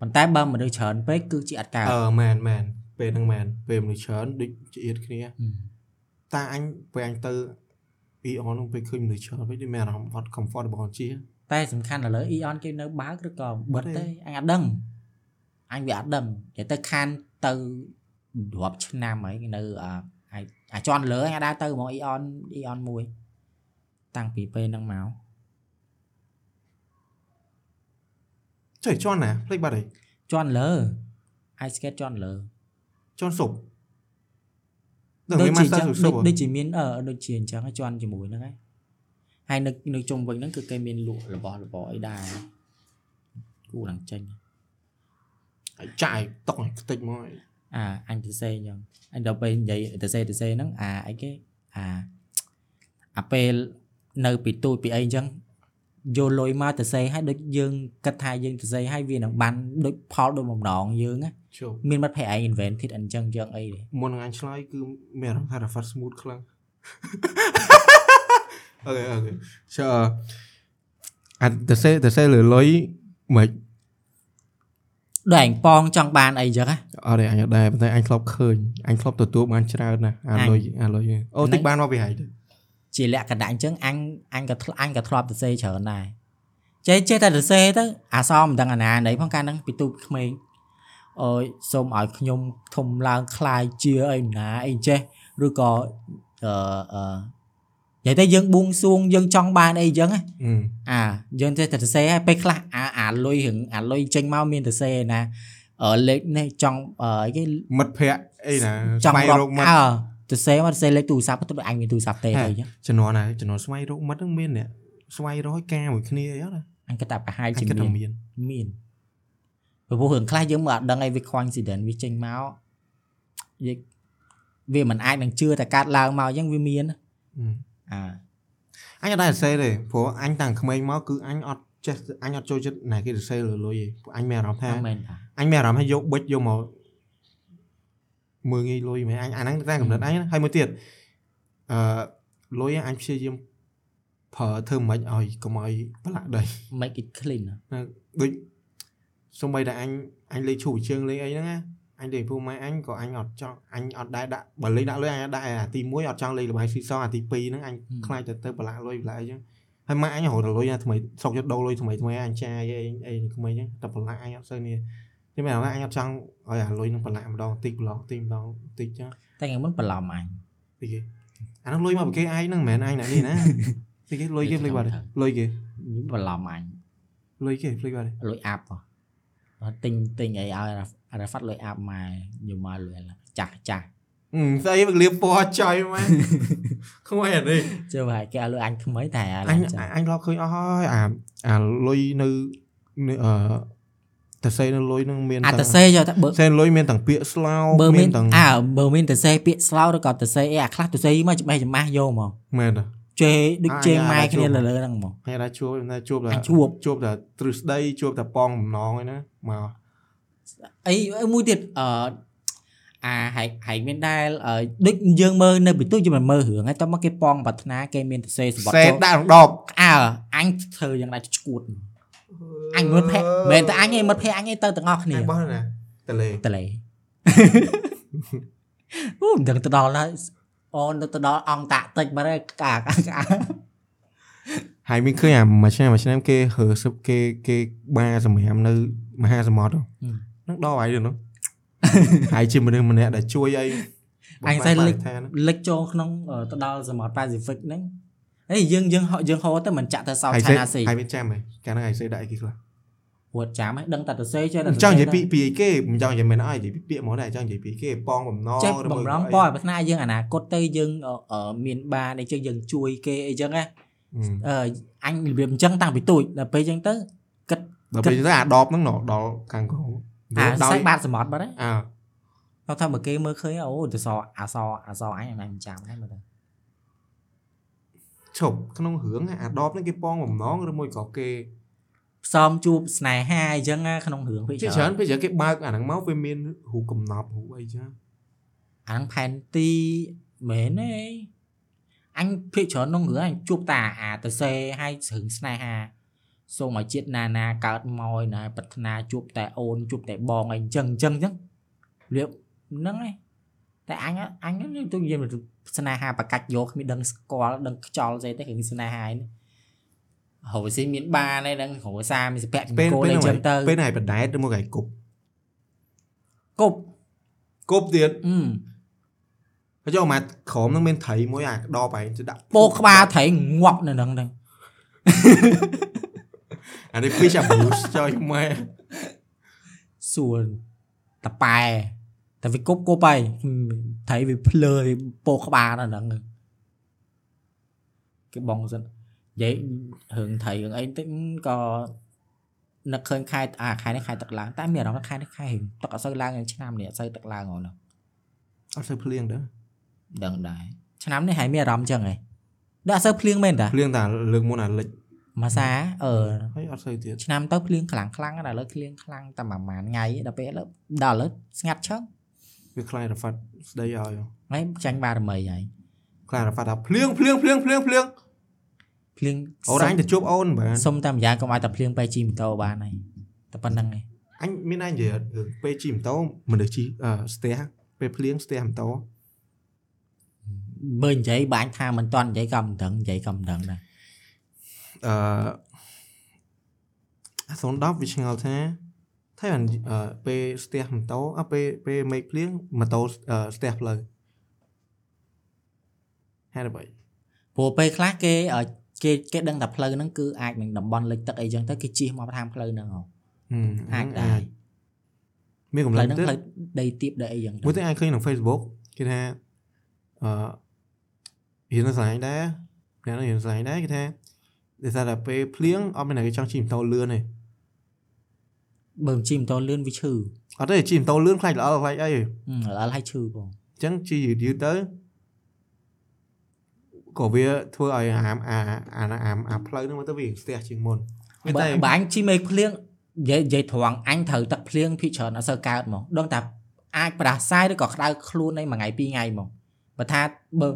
ប៉ុន្តែបើមនុស្សច្រើនពេកគឺជាអត់កើតអឺមែនមែនពេលហ្នឹងមែនពេលមនុស្សច្រើនដូចជាអៀតគ្នាតែអញពេលអញទៅ EON ហ្នឹងពេលឃើញមនុស្សច្រើនវិញដូចមានអារម្មណ៍អត់ comfortable ជិះតែសំខាន់ឥឡូវ Eon គេនៅបើកឬក៏បិទបិទទេទេអញអត់ដឹងអញវាអត់ដឹងនិយាយទៅខានទៅរាប់ឆ្នាំហើយនៅអាអាអាចន់លើអញអាចដើរទៅហ្មង Eon Eon មួយតាំងពីពេលហ្នឹងមកចុះជន់ណាភ្លេចបាត់ហើយជន់លើ ice skate ជន់លើជន់សុប ដល់ដូចមានជា master ចឹងសុដូបចដូចជាមានអឺដូចជាអញ្ចឹងជន់ជាមួយហ្នឹងហើយហើយនៅនៅជុំវិញហ្នឹងគឺគេមានលក់របស់របរអីដែរគូឡើងចេញហើយចាយតុកឲ្យខ្ទេចមកអាអញទៅសេអញ្ចឹងអញដល់ពេលនិយាយទៅសេទៅសេហ្នឹងអាអីគេអាអាពេលនៅពីទូចពីអីអញ្ចឹង យកលុយមកទៅសេឲ្យដូចយើងគិតថាយើងទៅសេឲ្យវានឹងបានដូចផលដូចបំណងយើងណាជុំមានមិត្តភ័ក្ដិឯង invented អញ្ចឹងយើងអីទេមុននឹងអញឆ្លើយគឺមានអារម្មណ៍ថា fast smooth ខ្លាំងអូខេអូខេចុះអត់ទៅសេទៅសេលុយលុយមិនដូចឯងប៉ងចង់បានអីអញ្ចឹងណាអត់ទេអញអត់ដែរប៉ុន្តែអញធ្លាប់ឃើញអញធ្លាប់ទទួលបានច្រើនណាស់អាអញលុយអាលុយអូហ្នឹងតិចបានមកពីហើយទៅ ជាលក្ខណៈអញ្ចឹងអញអញក៏ធ្លាប់អញក៏ធ្លាប់ទៅសេច្រើនដែរចេះចេះតែទៅសេទៅអាសមិនដឹងអាណាណីផងកាលហ្នឹងពីទូចក្មេងអើយសូមឲ្យខ្ញុំធំឡើងคล้ายជាអីណាអីចេះឬក៏អឺអឺនិយាយទៅយើងបួងសួងយើងចង់បានអីអញ្ចឹងណា អឺ អាយើងចេះតែទៅសេឲ្យពេលខ្លះអាអាលុយរឿងអាលុយចេញមកមានទៅសេឯណាអឺលេខនេះចង់អឺអីគេ មិត្តភ័ក្ដិអីណា ចង់ ស្វែង រ រ ក កមិត្ត អើ ទៅសេមកទៅសេលេខទូរស័ព្ទទៅដូចអញមានទូរស័ព្ទទេទៅអញ្ចឹងជំនាន់ណាជំនាន់ស្វែងរកមិត្តហ្នឹងមានអ្នកស្វែងរកឲ្យការមួយគ្នាអីហ្នឹងណាអញគិតថាប្រហែលអញជាគិតថាមានមានមានព្រោះរឿងខ្លះយើងមើលអត់ដឹងអីវា coincident វាចេញមកយើងវាមិនអាចនឹងជឿតែកាត់ឡើងមកអញ្ចឹងវាមានអឺអាអញអត់ដែរសេទេព្រោះអញតាំងក្មេងមកគឺអញអត់ចេះអញអត់ចូលចិត្តណាគេទៅសេលលុយទេព្រោះអញមានអារម្មណ៍ថាអត់មែនតាអញមានអារម្មណ៍ថាយកប៊ិចយកមក មើងងាយលុយមែនអញអាហ្នឹងតែកំណត់អញណាហើយមួយទៀតអឺលុយអញព្យាយាមប្រើធ្វើមិនឲ្យកុំឲ្យប្រឡាក់ដី make it clean ដូចសំបីតែអញអញលេខឈូជើងលេខអីហ្នឹងណាអញលេខពូម៉ែអញក៏អញអត់ចង់អញអត់ដែរដាក់បើលេខដាក់លុយអញអត់ដាក់អាទី1អត់ចង់លេខលបាយស៊ីសងអាទី2ហ្នឹងអញខ្លាចទៅទៅប្រឡាក់លុយប្រឡាក់អីចឹងហើយម៉ែអញរហូតដល់លុយណាថ្មីសុកយកដូរលុយថ្មីថ្មីអញចាយអីអីក្មេងហ្នឹងតែប្រឡាក់អញអត់សូវនេះ ទេមែនថាអញអត់ចង់ឲ្យអាលុយហ្នឹងប្រឡាក់ម្ដងតិចម្ដងតិចម្ដងតិចចឹងតែថ្ងៃមុនបន្លំអញតិចគេអាហ្នឹងលុយមកពីគេឯងហ្នឹងមិនមែនអញណានេះណាតិចគេលុយគេភ្លេចបាត់លុយគេបន្លំអញលុយគេភ្លេចបាត់លុយអាប់ហ៎អត់ទិញទិញអីឲ្យរ៉ាហ្វាត់លុយអាប់ម៉ែយកមកលុយចាស់ចាស់អឺស្អីវាលៀបពណ៌ចុយមកខ្មៅអត់ទេជឿហើយគេឲ្យលុយអញថ្មីតែឲ្យអញចាស់អញរកឃើញអស់ហើយអាអាលុយនៅនៅអឺ តសេនៅលុយនឹងមានអាទាំងតសេយកតែបើសេលុយមានទាំងពាក្យស្លោកបើមានទាំងអើបើមានតសេពាក្យស្លោកឬក៏តសេអីអាខ្លះតសេមកច្បាស់ច្បាស់យកមកមែនទេជេដូចអាជេងយ៉ាម៉ែអាចគ្នាជួបលើលើហ្នឹងមកហើយដែរជួបតែជួបតែអញជួបជួបតែទ្រឹស្ដីជួបតែប៉ងបំណងឯណាមកអីអីមួយទៀតអឺអាហែកហែកមានដែលអឺដូចយើងមើលនៅពីទូយើងមិនមើលរឿងហើយតោះមកគេប៉ងប្រាថ្នាគេមានតសេសម្បត្តិសេចូលដាក់ក្នុងដបអើអញធ្វើយ៉ាងណាឈួត អញមិត្តភ័ក្ដិមិនមែនតែអញឯងមិត្តភ័ក្ដិអញឯងទៅទាំងអស់គ្នាបោះណាតលេតលេអូមិនដឹងទៅដល់ហើយអូនទៅដល់អង្គតាក់តិចបាត់ហើយកាកាកាហើយមានឃើញអាមួយឆ្នាំមួយឆ្នាំគេហើសឹបគេគេបាសម្រាប់នៅមហាសមុទ្រហ្នឹងដបហើយទៅនោះហើយជាមនុស្សម្នាក់ដែលជួយអីអញស្អីលិចថានលិចចូលក្នុងអឺទៅដល់សមុទ្រ Pacific ហ្នឹង អេយើងយើងហោយើងហូរទៅមិនចាក់ទៅ South ហើយសេ China Sea ហើយមានចាំហ៎កាលហ្នឹងហើយសេដាក់អីគេខ្លះហួតចាំហ៎ដឹងតែទៅសេចេះតែមិនចង់និយាយពីពីអីគេមិនចង់និយាយមិនអីនិយាយពីពាក្យហ្មងដែរចង់និយាយពីគេប៉ងបំណងចេះឬបំរងអីប៉ឲ្យប្រាថ្នាយើងអនាគតទៅយើងអឺអឺមានបានអីចឹងយើងជួយគេអីចឹងណាអឺអឺអញរបៀបអញ្ចឹងតាំងពីទូចដល់ពេលអញ្ចឹងទៅដល់ពេលទៅអាដបហ្នឹងណដល់ខាងក្រោមអាដោយសាច់បាតសមុទ្របាត់ហើយអើគាត់ថាបើគេមើលឃើញអូទៅសអាសអាសអញអញមិនចាំហ្នឹងមើលទៅ ឈប់ក្នុងរឿងអាដបហ្នឹងគេប៉ងបំណងឬមួយក៏គេផ្សំជួបស្នេហាអីចឹងណាក្នុងរឿងភាគជាច្ច្រើរើននពេលច្រើនគេបើកអាហ្នឹងមកវាមានរូបកំណប់រូបអីចឹងអាហ្នឹងផែនទីមែនទេអញភាកច្រើនក្នុងរឿងអញជួបតាអាទៅសេឲ្យរឿងស្នេហាសូមឲ្យជាតិណាណាកើតមកឲ្យណាប្រាថ្នាជួបតែអូនជួបតែបងអីអញ្ចឹងអញ្ចឹងអញ្ចឹងរៀបហ្នឹងឯង តែអញអញទៅនិយាយស្នេហាបកាច់យកគ្មានដឹងស្គាល់ដឹងខ្យល់ស្អីទេរឿងស្នេហានេះហើយស៊ីមានបានឯហ្នឹងគ្រួសារមានសុភមពេលង្គលពេលអីចឹងទៅពេលណៃបដែតឬមកឯគប់គប់គប់ទៀតអឺហើយយកមកក្រោមហ្នឹងមានត្រីមួយអាដបឯងទៅដាក់ពោក្បាលត្រីងាប់នៅហ្នឹងហ្នឹងអានេះ fish abuse ចុយម៉ែសួរតប៉ែ តែវាគប់គប់ហើយត្រីវាភ្លើវាពោក្បាលនៅហ្នឹងគេបងសិននិយាយរឿងត្រីរឿងអីតិចក៏នឹកឃើញខែអាខែនេះខែទឹកឡើងតែមានអារម្មណ៍ថាខែនេះខែរឿងទឹកអត់សូវឡើងទេឆ្នាំនេះអត់សូវទឹកឡើងហ្នឹងអត់សូវភ្លៀងដែរដឹងដែរឆ្នាំនេះហើយមានអារម្មណ៍ចឹងហ៎តែអត់សូវភ្លៀងមែនតាភ្លៀងតែលើកមុនអាលិចមួយសាអឺហើយអត់សូវទៀតឆ្នាំទៅភ្លៀងខ្លាំងខ្លាំងតែឥឡូវភ្លៀងខ្លាំងតែប្រហែលថ្ងៃដល់ពេលឥឡូវដល់ឥឡូវស្ងាត់ឈឹង វាខ្លាយរ៉ាហ្វាត់ស្ដីឲ្យហើយចាញ់បារមីហើយខ្លាយរ៉ាហ្វាត់ថាភ្លៀងភ្លៀងភ្លៀងភ្លៀងភ្លៀងភ្លៀងអូនអញទៅជួបអូនបាទសុំតែម្យ៉ាងកុំឲ្យតែភ្លៀងបែជីម៉ូតូបានហើយតែប៉ុណ្្នឹងឯងអញមានអញនិយាយរឿងពេលជិះម៉ូតូមនុស្សជិះអឺស្ទះពេលភ្លៀងស្ទះម៉ូតូមើលនិយាយបាញ់ថាមិនតន់និយាយក៏មិនដឹងនិយាយក៏មិនដឹងដែរអឺអា010វាឆ្ងល់ថា ថាបានអឺពេលស្ទះម៉ូតូអើពេលពេលមេឃភ្លៀងម៉ូតូអឺស្ទះផ្លូវហេតុអ្វីព្រោះពេលខ្លះគេអឺគេគេដឹងតែផ្លូវហ្នឹងគឺអាចនឹងតំបន់លិចទឹកអីចឹងទៅគេជិះមកតាមផ្លូវហ្នឹងហ៎ហឹមអាចដែរមានកម្ផ្លូលាវញ់ហ្នឹងទៅផ្លូវដីទៀបដីអីចឹងទៅមួយទៅអាចឃើញក្នុង Facebook គេថាអឺហ៊ានស្លាញ់ដែរអ្នកនោះហ៊ានស្លាញ់ដែរគេថាដោយសារតែពេលភ្លៀងអត់មានអ្នកគេចង់ជិះម៉ូតូលឿនទេ បើមិនជិះម៉ូតូលឿនវាឈឺអត់ទេជិះម៉ូតូលឿនខ្លាចល្អខ្លាចអីទេហឹមឥឡូវឲ្យឈឺបងអញ្ចឹងជិះយឺតយឺតទៅក៏វាធ្វើឲ្យអាអាអាអាអាផ្លូវហ្នឹងមើលទៅវាស្ទះជាងមុនវាបើតែបើអញជីមេឃភ្លៀងនិយាយនិយាយត្រង់អញត្រូវទឹកភ្លៀងភិកច្រើនអត់សូវកើតមកដឹងតែអាចប្រដាសាយឬក៏ក្តៅខ្លួនឯមួយថ្ងៃពីរថ្ងៃមកបើថាបើ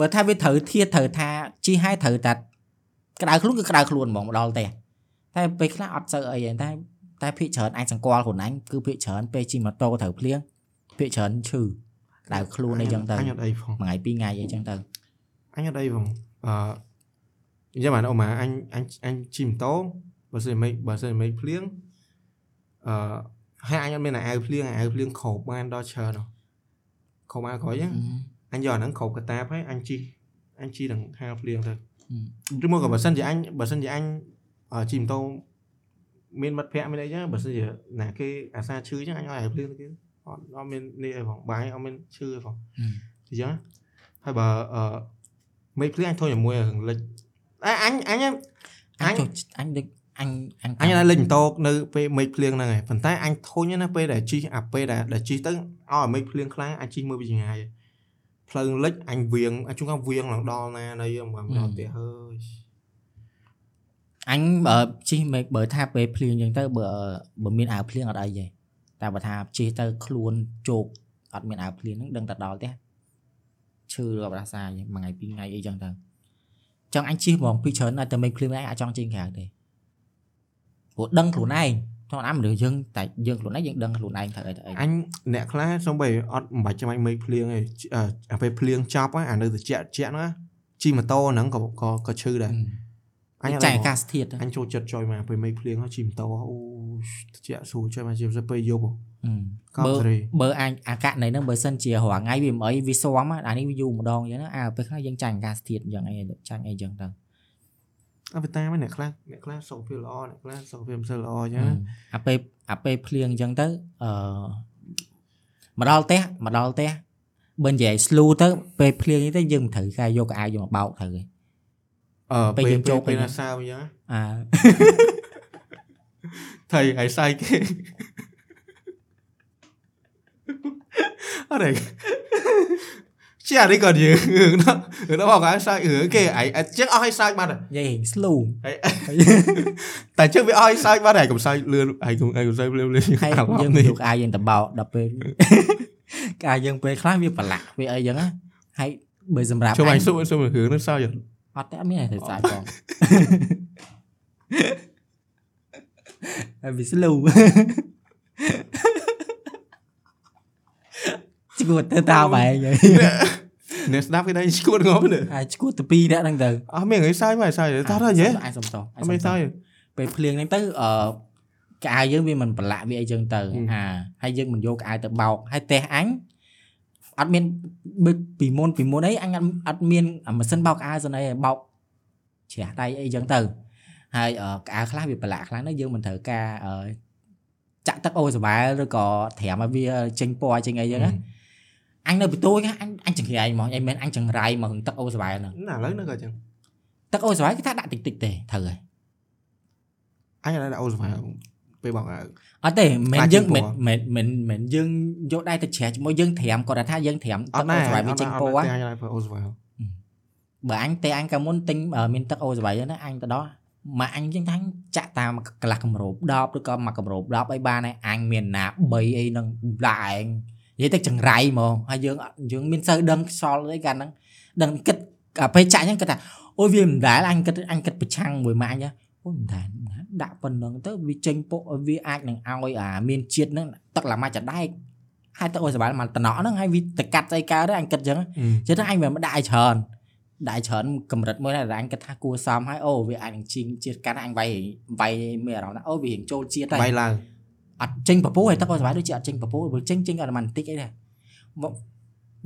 បើថាវាត្រូវធៀបត្រូវថាជីឲ្យត្រូវតែក្តៅខ្លួនគឺក្តៅខ្លួនហ្មងមកដល់ផ្ទះតែពេលខ្លះអត់សូវអីទេតែ តែភិកច្រើនអញសង្កល់ខ្លួនអញគឺភិកច្រើនពេលជិះម៉ូតូត្រូវភ្លៀងភិកច្រើនឈឺក្តៅខ្លួនអីចឹងទៅអញអត់អីផងមួយថ្ងៃពីរថ្ងៃអីចឹងទៅអញអត់អីផងអឺនិយាយបានអូម៉ាអញអញអញជិះម៉ូតូបើសិនមិនបើសិនមិនភ្លៀងអឺហើយអញអត់មានអាវភ្លៀងអាវភ្លៀងគ្របបានដល់ច្រើនហ៎គ្របអាវក្រោយហ្នឹងអញយកអាហ្នឹងគ្របកតាបហើយអញជិះអញជិះដល់ហាលភ្លៀងទៅឬមកក៏បើសិនជាអញបើសិនជាអញអឺជិះម៉ូតូ មានមិត្តភ័ក្តិមានអីចឹងបើសិនជាណាគេអាសាឈឺចឹងអញឲ្យអាវភ្លៀងទៅគេអត់អត់មាននេះអីផងបាយអត់មានឈឺអីផងអញ្ចឹងហើយបើអឺមេឃភ្លៀងអញធុញជាមួយរឿងលិចអញអញអញអញចូលអញដូចអញអញអញឡើងលេងម៉ូតូនៅពេលមេឃភ្លៀងហ្នឹងឯងប៉ុន្តែអញធុញណាពេលដែលជិះអាពេលដែលដែលជិះទៅឲ្យអាមេឃភ្លៀងខ្លាំងអញជិះមើលពីចម្ងាយផ្លូវលិចអញវៀងអញជួនកាលវៀងឡើងដល់ណានៅមកដល់ផ្ទះហើយ អញបើជិះមេឃបើថាពេលភ្លៀងអញ្ចឹងទៅបើបើមានអាវភ្លៀងអត់អីទេតែបើថាជិះទៅខ្លួនជោកអត់មានអាវភ្លៀងហ្នឹងដឹងតែដល់ផ្ទះឈឺរាប់រាសាយមួយថ្ងៃពីរថ្ងៃអីចឹងទៅចង់អញជិះហ្មងពីច្រើនតែមេឃភ្លៀងឯងអាចចង់ជិះក្រៅទេព្រោះដឹងខ្លួនឯងធម្មតាមនុស្សយើងតែយើងខ្លួនឯងយើងដឹងខ្លួនឯងត្រូវអីទៅអីអញអ្នកខ្លះសំបីអត់មិនបាច់ចាំបាច់មេឃភ្លៀងឯងអឺអាពេលភ្លៀងចប់ហ្នឹងអានៅត្រជាក់ត្រជាក់ហ្នឹងណាជិះម៉ូតូហ្នឹងក៏ក៏ក៏ឈឺដែរអញអត់ ចាយអីអាកាសធាតុទៅអញចូលចិត្តចុយមកពេលមេឃភ្លៀងហើយជិះម៉ូតូអូត្រជាក់ស្រួលចុយមកជិះទៅពេលយប់ហ៎កប់បើសេរីបើអញអាកាសនៃហ្នឹងបើសិនជារាល់ថ្ងៃវាមិនអីវាស៊ាំអានេះវាយូរម្ដងអញ្ចឹងណាអាពេលខ្លះយើងចាញ់អាកាសធាតុអញ្ចឹងអីចាញ់អីអញ្ចឹងទៅអត់ទៅតាមអ្នកខ្លះអ្នកខ្លះសុខភាពល្អអ្នកខ្លះសុខភាពមិនសូវល្អអញ្ចឹងណាអាពេលអាពេលភ្លៀងអញ្ចឹងទៅអឺមកដល់ផ្ទះមកដល់ផ្ទះបើនិយាយ slow ទៅពេលភ្លៀងនេះទៅយើងមិនត្រូវការយកកៅអៅយកមកបោកត្រូវទេ អឺពេលយើងចូលពេលពេលណាសើអញ្ចឹងណាអាថៃហើយសាយគេអរេជាអរិក៏យើងរឿងនោះរឿងនោះមកឲ្យសាយរឿងគេឯងចឹងអស់ឲ្យសាយបាត់ហើយនិយាយរៀង slow ហើយតែចឹងវាឲ្យសាយបាត់ហើយកុំសាយលឿនហើយកុំហើយកុំសាយលឿនលឿនហើយអារម្មណ៍យើងនេះយកកៅអៅយើងទៅបោកដល់ពេលកៅអៅយើងពេលខ្លះវាប្រឡាក់វាអីអញ្ចឹងណាហើយបើសម្រាប់ជួយអអញញសុំសុំរឿងនឹងសើច អត់ទេអត់មានអីទៅស្អាតផងហើយវា slow ឈួតទៅតើបែងហើយអ្នកស្ដាប់គេដែរឈួតងប់នេះហើយឈួតទៅពីរនាក់ហ្នឹងទៅអស់មានអីសើចមកសើចតោះទៅយេអញសុំតោះអត់មានសើចពេលភ្លៀងហ្នឹងទៅអឺកៅអៅយើងវាមិនប្រឡាក់វាអីចឹងទៅហឹមអាហើយយើងមិនយកកៅអៅទៅបោកហើយផ្ទះអញ អត់មានបើពីមុនពីមុនអីអញអត់អត់មានអាម៉ាស៊ីនបោកកៅអៅស្នអីបោកជ្រះដៃអីចឹងទៅហើយអឺកៅអៅខ្លះវាប្រឡាក់ខ្លះហ្នឹងយើងមិនត្រូវការអឺចាក់ទឹកអូសបែលឬក៏ត្រាំឲ្យវាចេញពណ៌ចេញអីចឹងណាអញនៅបន្ទួយហ្នឹងអញអញចង្រៃហ្មងអញមិនអញចង្រៃមករឿងទឹកអូសបែលហ្នឹងណាឥឡូវនៅក៏ចឹងទឹកអូសបែលគេថាដាក់តិចតិចទេត្រូវហើយអញឥឡូវដាក់អូសវ៉ា ពេលបងអើអត់ទេមិនខ្លាចយើងចេញពមិនណ៌មិនមិនមិនយើងយកដៃទៅជ្រះជាមួយយើងត្រាំគាត់ថាយើងត្រាំអទឹកត់ណាអូសវ៉ៃវាចេញពណ៌អញឲ្យអូសវ៉ាបើអញទេអញកាលមុនទិញអឺមានទឹកអូសវ៉ៃហ្នឹងណាអញទៅដល់មកអញចឹងថាចាក់តាមកន្លះកម្រប10ឬក៏មកកម្រប10អីបានហើយអញមានណា3អីហ្នឹងដាក់ឯងនិយាយទៅចង្រៃហ្មងហើយយើងអត់យើងមានសូវដឹងខ្សល់អីកាលហ្នឹងដឹងគិតអាពេលចាក់ចឹងគិតថាអូយវាមិនដែលអញគិតអញគិតប្រឆាំងមួយម៉ាក់អញណាអូយមិនដែលមិន ដែលដាក់ប៉ុណ្្នឹងទៅវាចេញពុកវាអាចនឹងឲ្យអាមានជាតិហ្នឹងទឹកឡាម៉ាច់ចដែកហើយទឹកអូសវ៉ាល់មកតំណក់ហ្នឹងហើយវាទៅកាត់ស្អីកើតទៅអញគិតចឹងចឹងទៅអញមិនដាក់ឲ្យច្រើនដាក់ឲ្យច្រើនកម្រិតមួយណាដែលអញគិតថាគួរសមហើយអូវាអាចនឹងជីងជាតិកាន់អញវាយវាយមានអារម្មណ៍ថាអូវារៀងចូលជាតិហើយបាយឡើងអត់ចេញពពោះហើយទឹកអូសវ៉ាយដូចជាអត់ចេញពពោះបើចេញចេញអត់បានបន្តិចអីដែរមក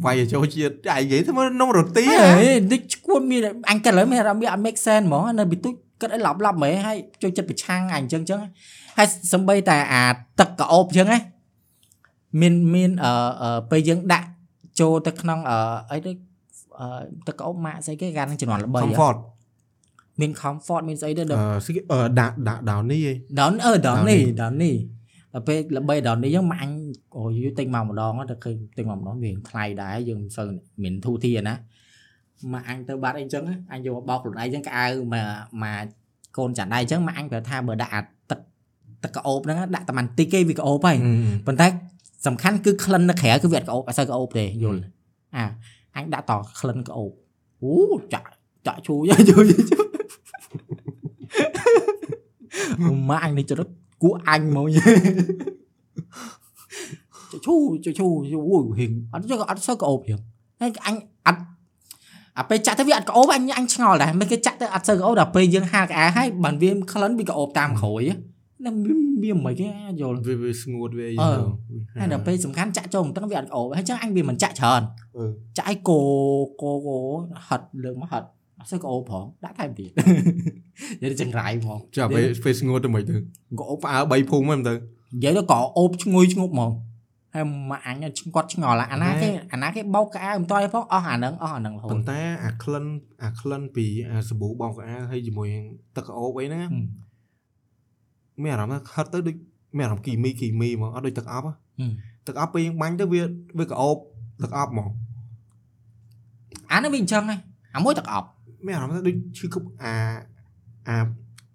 វាយចូលជាតិអាយនិយាយធ្វើនំរ៉ូទីអហ៎េតិចឈួតមានអញគិតលើមានអារម្មណ៍វាអត់ make sense ហ្មងនៅពីទុច គិតឲ្យឡប់ឡប់ហ្មងហើយចូលចិត្តប្រឆាំងអញអញ្ចឹងអញ្ចឹងហើយសំបីតែអាទឹកកោបអញ្ចឹងណាមានមានអឺអឺពេលយើងដាក់ចូលទៅក្នុងអឺអីទៅអឺទឹកកោបម៉ាក់ស្អីគេកាលនឹងជំនាន់ល្បីហ៎ comfort មាន comfort មានស្អីទៅអឺស្គីអឺដាក់ដាក់ដោននេះឯងដល់អឺដល់នេះ Downy ដល់នេះដល់ពេលល្បីដល់នេះយើងមកអញអូយទិញមកម្ដងទៅឃើញទិញមកម្ដងវាថ្លៃដែរយើងមិនសូវមានធូរធារណា មកអញទៅបាត់អីចឹងអញយកមកបោកខ្លួនឯងចឹងកៅអៅមកមកកូនចាន់ដៃចឹងមកអញប្រាប់ថាបើដាក់អាទឹកទឹកកោបហ្នឹងដាក់តែមិនតិចគេវាកោបហើយប៉ុន្តែសំខាន់គឺក្លិននៅក្រៅគឺវាអត់កោបអត់សូវកោបទេយល់អាអញដាក់តក្លិនកោបអូចាក់ចាក់ឈូយយយមកអញនេះចរិតគួអញហ្មងឈូឈូឈូអូយហៀងអត់ចឹងអត់សូវក្អូបហៀងហើយអញអត់ អាពេលចាក់ទៅវាអត់ក្អូបអញអញឆ្ងល់ដែរមិនគេចាក់ទៅអត់សូវក្អូបដល់ពេលយើងហាលក្អាហើយបានវាក្លិនវាក្អូបតាមក្រួយណាវាមិនគេយល់វាវាស្ងួតវាអីអឺហើយដល់ពេលសំខាន់ចាក់ចូលមិនវាអត់ក្អូបហើយចឹងអញវាមិនចាក់ច្រើនអឺចាក់ឲ្យកោកោកោហត់លើកមកហត់អត់សូវក្អូបផងដាក់ថែមទៀតនិយាយទៅចង្រៃហ្មងចាំពេលពេលស្ងួតទៅមិនទៅក៏អោបផ្អើ3ភូមិហ្នឹងទៅនិយាយទៅក៏អូបឈ្ងុយឈ្ងប់ហ្មង ហើយមកអញគាត់ឆ្ងល់អាណាគេអាណាគេបោកកៅអៅមិនតឲ្យផងអស់អាហ្នឹងអស់អាហ្នឹងរហូប៉ុតន្តែអាក្លិនអាក្លិនពីអាសាប៊ូបោកកៅអៅហើយជាមួយនឹងទឹកក្អូបអីហ្នឹងមានអារម្មណ៍ថាខិតទៅដូចមានអារម្មណ៍គីមីគីមីហ្មងអត់ដូចទឹកអប់ហ៎ទឹកអប់ពេលយើងបាញ់ទៅវាវាក្អូបទឹកអប់ហ្មងអានេះវាអញ្ចឹងហ៎អាមួយទឹកអប់មានអារម្មណ៍ថាដូចឈឺគប់អាអា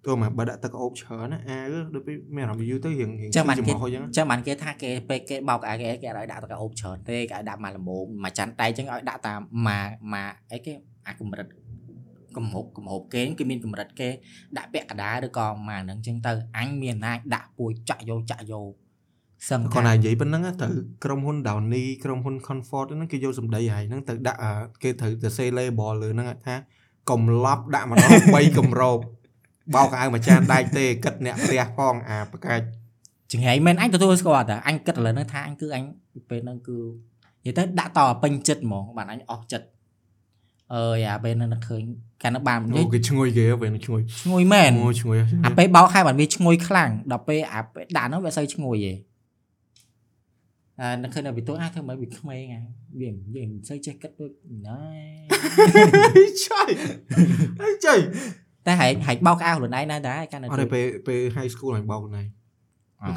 ទៅមកបើដាក់ទឹកក្អូបច្រើនណាអាដូចពេលមានអារម្មណ៍យូរទៅរៀងរៀងចំហអញ្ចឹងអញ្ចឹងបានគេថាគេពេលគេបោកកៅអៅគេគេអត់ឲ្យដាក់ទឹកអប់ច្រើនទេគេឲ្យដាក់មកល្មមមកចាន់ដៃអញ្ចឹងឲ្យដាក់តាមមកមកអីគេអាកម្រិតកំហុកកំហុកគេគេមានកម្រិតគេដាក់ពាក់កណ្ដាលឬក៏មកហ្នឹងអញ្ចឹងទៅអញមានណាចដាក់ពួយចាក់យកចាក់យកសឹងគាត់ណានិយាយប៉ុណ្ណឹងទៅក្រុមហ៊ុន Downy ក្រុមហ៊ុន Comfort ហ្នឹងគេយកសម្ដីហើយហ្នឹងទៅដាក់អាគេត្រូវទៅ say label លើហ្នឹងថាកំឡប់ដាក់ម្ដង3កម្រប បោកកៅអៅមួយចានដែកទេគិតអ្នកផ្ទះផងអាប្រកាច់ចង្រៃមែនអញទទួលស្គាល់តែអញគិតឥឡូវហ្នឹងថាអញគឺអញពេលហ្នឹងគឺនិយាយទៅដាក់តពេញចិត្តហ្មងបានអញអស់ចិត្តអើយអាពេលហ្នឹងនឹកឃើញកាលនៅបាននិយាអូយគេឈ្ងុយគេពេលហ្នឹងឈ្ងុយឈ្ងុយមែនអូឈ្ងុយអាពេលបោកហើយបានវាឈ្ងុយខ្លាំងដល់ពេលអាពេលដាក់ហ្នឹងវាអត់សូវឈ្ងុយទេអឺនឹកឃើញនៅពីទូអាធ្វើម៉េចវាក្មេងអាវាវាមិនសូវចេះគិតដូចណែឆៃអីចៃ តែហែកហែកបោកក្អៅខ្លួនឯងដែរដែរកាលនៅអត់ទេពេលពេល high school អញបោកណៃ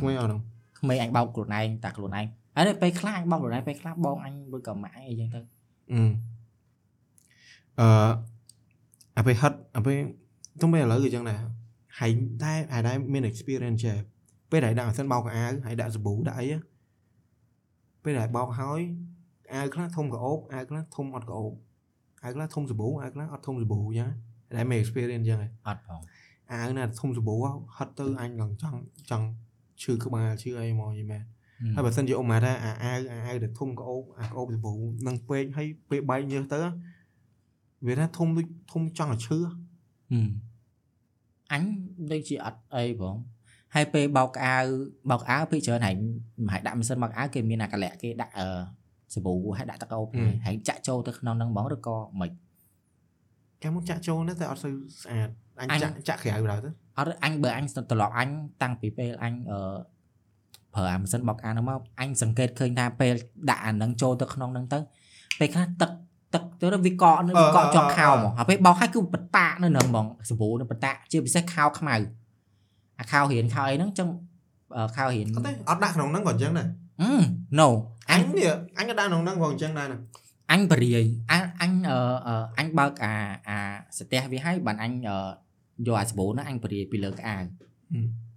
ក្មេងអត់ហ្នឹងក្មេងអញបោកខ្លួនឯងតែខ្លួនឯងហើយពេលខ្លះអញបោកខ្លួនឯងពេលខ្លះបងអញមួយក៏ម៉ាក់អីចឹងទៅអឺអឺអាពេលហិតអាពេលទុំពេលឥឡូវគឺចឹងដែរហើយតែហើយដែរមាន experience ចេះពេលដែលដាក់អាសិនបោកកៅអៅហើយដាក់សាប៊ូដាក់អីពេលដែលបោកហើយអាវខ្លះធំកោបអាវខ្លះធំអត់កោបអាវខ្លះធំសាប៊ូអាវខ្លះអត់ធំសាប៊ូអញ្ចឹង តែមាន experience អញ្ចឹងហ៎អត់ផងអាវណាធំសាប៊ូហត់ទៅអញឡើងចង់ចង់ឈឺក្បាលឈឺអីមកយីមែនហើយបើសិនជាអ៊ំមកថាអាអាវអាអាវដែលធំកោបអាកោបសាប៊ូនឹងពេកហើយពេលបែកញើសទៅវាថាធំដូចធំចង់ឲ្យឈឺហឹមអញដូចជាអត់អីផងហើយពេលបោកអាវបោកអាវពេលច្រើនហើយហើយដាក់ម៉ាស៊ីនបោកអាវគេមានអាកលៈគេដាក់អឺសាប៊ូហើយដាក់ទឹកអូបហើយចាក់ចូលទៅក្នុងហ្នឹងហ្មងឬក៏មិន កាលមុនចាក់ចូលណាតែអត់សូវស្អាតអញអញចាក់ចាក់ក្រៅដល់ទៅអត់អញបើអញត្រឡប់អញតាំងពីពេលអញអឺប្រើអាម៉ាស៊ីនបោកអាវហ្នឹងមកអញសង្កេតឃើញថាពេលដាក់អាហ្នឹងចូលទៅក្នុងហ្នឹងទៅពេលខ្លះទឹកទឹកទៅវាកកនៅវាកកជាប់ខោហ្មងហើយពេលបោកហើយគឺបតាក់នៅហ្នឹងហ្មងសាប៊ូនៅបតាក់ជាពិសេសខោខ្មៅអាខោរៀនខោអីហ្នឹងចឹងអឺខោរៀនអត់ទេអត់ដាក់ក្នុងហ្នឹងក៏អញ្ចឹងដែរអឺ no អអញញនេះអញក៏ដាក់ក្នុងហ្នឹងក៏អញ្ចឹងដែរណា អញបរិយាយអញអញអឺអឺអញបើកអាអាស្ទះវាឲ្យបានអញអឺយកអាសាប៊ូហ្នឹងអញបរិយាយពីលើកអាវ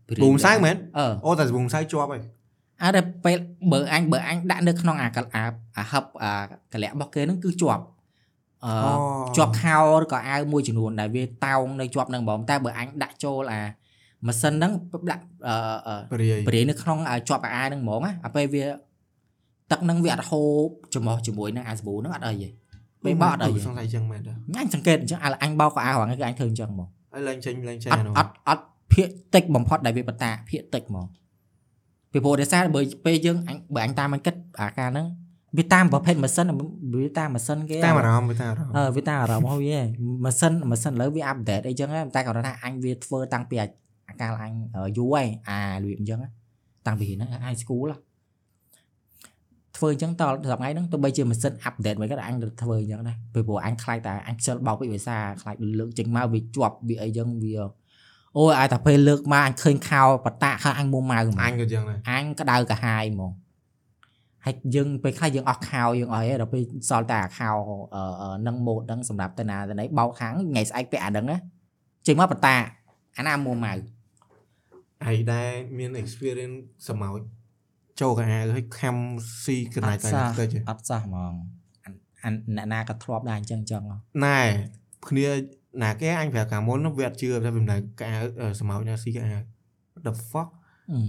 បរិយាយប៊ូមសៅមែនអឺអូតែប៊ូមសៅជាប់ហើយអើតែពេលបើអញបើអញដាក់នៅក្នុងអាកលអាអាហឹបអាកលៈរបស់គេហ្នឹងគឺជាប់អឺជាប់ខោឬក៏អាវមួយចំនួនដែលវាតោងនៅជាប់នឹងបងតែបើអញដាក់ចូលអាម៉ាស៊ីនហ្នឹងដាក់អឺអឺបរិយាយបរិយានៅក្នុងអាជាប់អាវហ្នឹងហ្មងណាអាពេលវា ទឹកហ្នឹងវាអត់ហូបច្រមុះជាមួយនឹងអាសាប៊ូហ្នឹងអត់អីទេពេលបោកអត់អីទេសង្ស័យអញ្ចឹងមែនតើអញសង្កេតអញ្ចឹងអាអញបោកក៏អាវហ្នឹងគឺអញធ្វើអញ្ចឹងហ្មងហើយឡើងចេញឡើងចេញអត់អានោះអត់អត់ភាកតិចបំផុតដែលវាបតាភាកតិចហ្មងពីព្រោះដោយសារបើពេលយើងអញបើអញតាមអញគិតអាការហ្នឹងវាតាមប្រភេទម៉ាស៊ីនវាតាមម៉ាស៊ីនគេតាមអារម្មណ៍វាតាមអារម្មណ៍អឺវាតាមអារម្មណ៍របស់វាម៉ាស៊ីនម៉ាស៊ីនឥឡូវវាអាប់ដេតអីចឹងហ្នឹងតែគាត់ថាអញវាធ្វើតាំងពីអាអាកាលអញយូរហើយអារបៀបអញ្ចឹងតាំងពីហ្នឹង high school ហ៎ ធ្វើអញ្ចឹងតដល់ថ្ងៃហ្នឹងទោះបីជាម៉ាស៊ីនអាប់ដេតមិនក៏អញទៅធ្វើអញ្ចឹងដែរពីព្រោះអញខ្លាចតែអញខ្ជិលបោកពីភាសាខ្លាចលើកចេញមកវាជាប់វាអីចឹងវាអូយឲ្យតែពេលលើកមកអញឃើញខោបតាក់ខោអញមុំម៉ៅហ្មងអញក៏អញ្ចឹងដែរអញក្តៅកាហាយហ្មងហើយយើងពេលខ្លះយើងអស់ខោយើងអស់ហើយដល់ពេលសល់តែអាខោអឺអឺនឹងម៉ូតហ្នឹងសម្រាប់ទៅណាទៅណីបោកខាងថ្ងៃស្អែកពាក់អាហ្នឹងណាចេញមកបតាអាណាមួម៉ៅហើយដែរមាន experience សមោច ចូលកៅអាវហើយខំស៊ីកន្លែងតែតិចអត់សោះហ្មងអានអានអ្នកណាក៏ធ្លាប់ដែរអញ្ចឹងអញ្ចឹងហ៎ណែគ្នាណាគេអញប្រាប់កាលមុនវាអត់ជឿថាវាមិនដែលកៅអាវសមោចណាស៊ីកៅអាវ What the fuck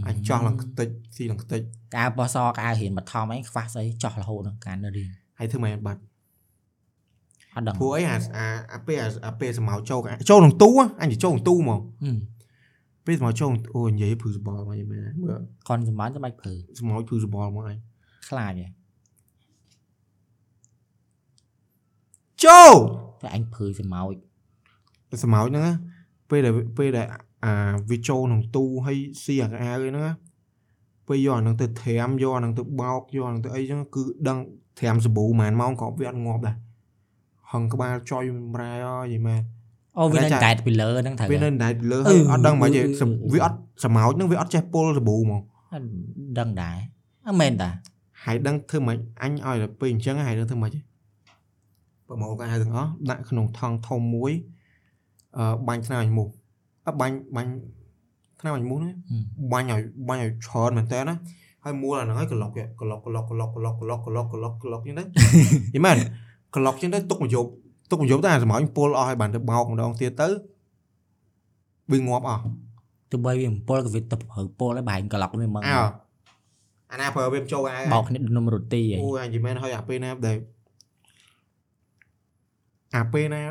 អញចោះឡើងខ្ទេចស៊ីឡើងខ្ទេចកាវបោះសកាវរៀនបឋមអីខ្វះស្អីចោះរហូតនឹងការនៅរៀនហើយធ្វើម៉េចបាត់អត់ដឹងព្រោះអីអាអាអាពេលអាពេលសមោចចូលកៅអាវចូលក្នុងទូហ៎អញទៅចូលក្នុងទូហ្មងហឹម ពេលសមោចចូលអូនិយាយភឺសបល់មកយីមែនមើលកុនសម្បានទៅបាច់ព្រឺសមោចភឺសបល់មកអញខ្លាចហ៎ចូលតែអញព្រឺសម្ោចសមោចហ្នឹងណាពេលដែលពេលដែលអាវាចូលក្នុងទូហើយស៊ីអាកៅអាវហ្នឹងណាពេលយកអាហ្នឹងទៅត្រាំយកអាហ្នឹងទៅបោកយកអាហ្នឹងទៅអីចឹងគឺដឹងត្រាំសាប៊ូប៉ុន្មានម៉ោងក៏វាអត់ងាប់ដែរហឹងក្បាលចុយប្រែអើយីមែន អូវានៅតែចាកែតពីលើហ្នឹងត្រូវវាហ៎នៅតែលើអឺហើយអត់ដឹងមិនទេអឺអឺវាអត់សមោចហ្នឹងវាអត់ចេះពុលសាប៊ូហ្មងអត់ដឹងដែរអត់មែនតាហើយដឹងធ្វើម៉េចអញឲ្យតែពេលអញ្ចឹងហើយដឹងធ្វើម៉េចទេប្រមូលកាយទាំងអស់ដាក់ក្នុងថង់ធំមួយអឺបាញ់ថ្នាំអញមូសអឺបាញ់បាញ់ថ្នាំអញមូសណាហឹមបាញ់ឲ្យបាញ់ឲ្យច្រើនមែនតើណាហើយមួលអាហ្នឹងហើយកន្លុកគេកន្លុកកន្លុកកន្លុកកន្លុកកន្លុកកន្លុកកន្លុកកន្លុកចឹងទៅយីមែនកន្លុកចឹងទៅទុកមួយយប់ ទុកមួយយប់ទៅអាសម្រាប់ពុលអស់ហើយបានទៅបោកម្ដងទៀតទៅវាងាប់អស់ទោះបីវាអំពុលក៏វាទៅប្រើពុលហើយបែរក្លុកនេះមកអើអាណាប្រើវាចូលអាយបោកគ្នាដូចនំរ៉ូទីហីអូយអញយីមែនហើយអាពេលណាដែលអាពេលណា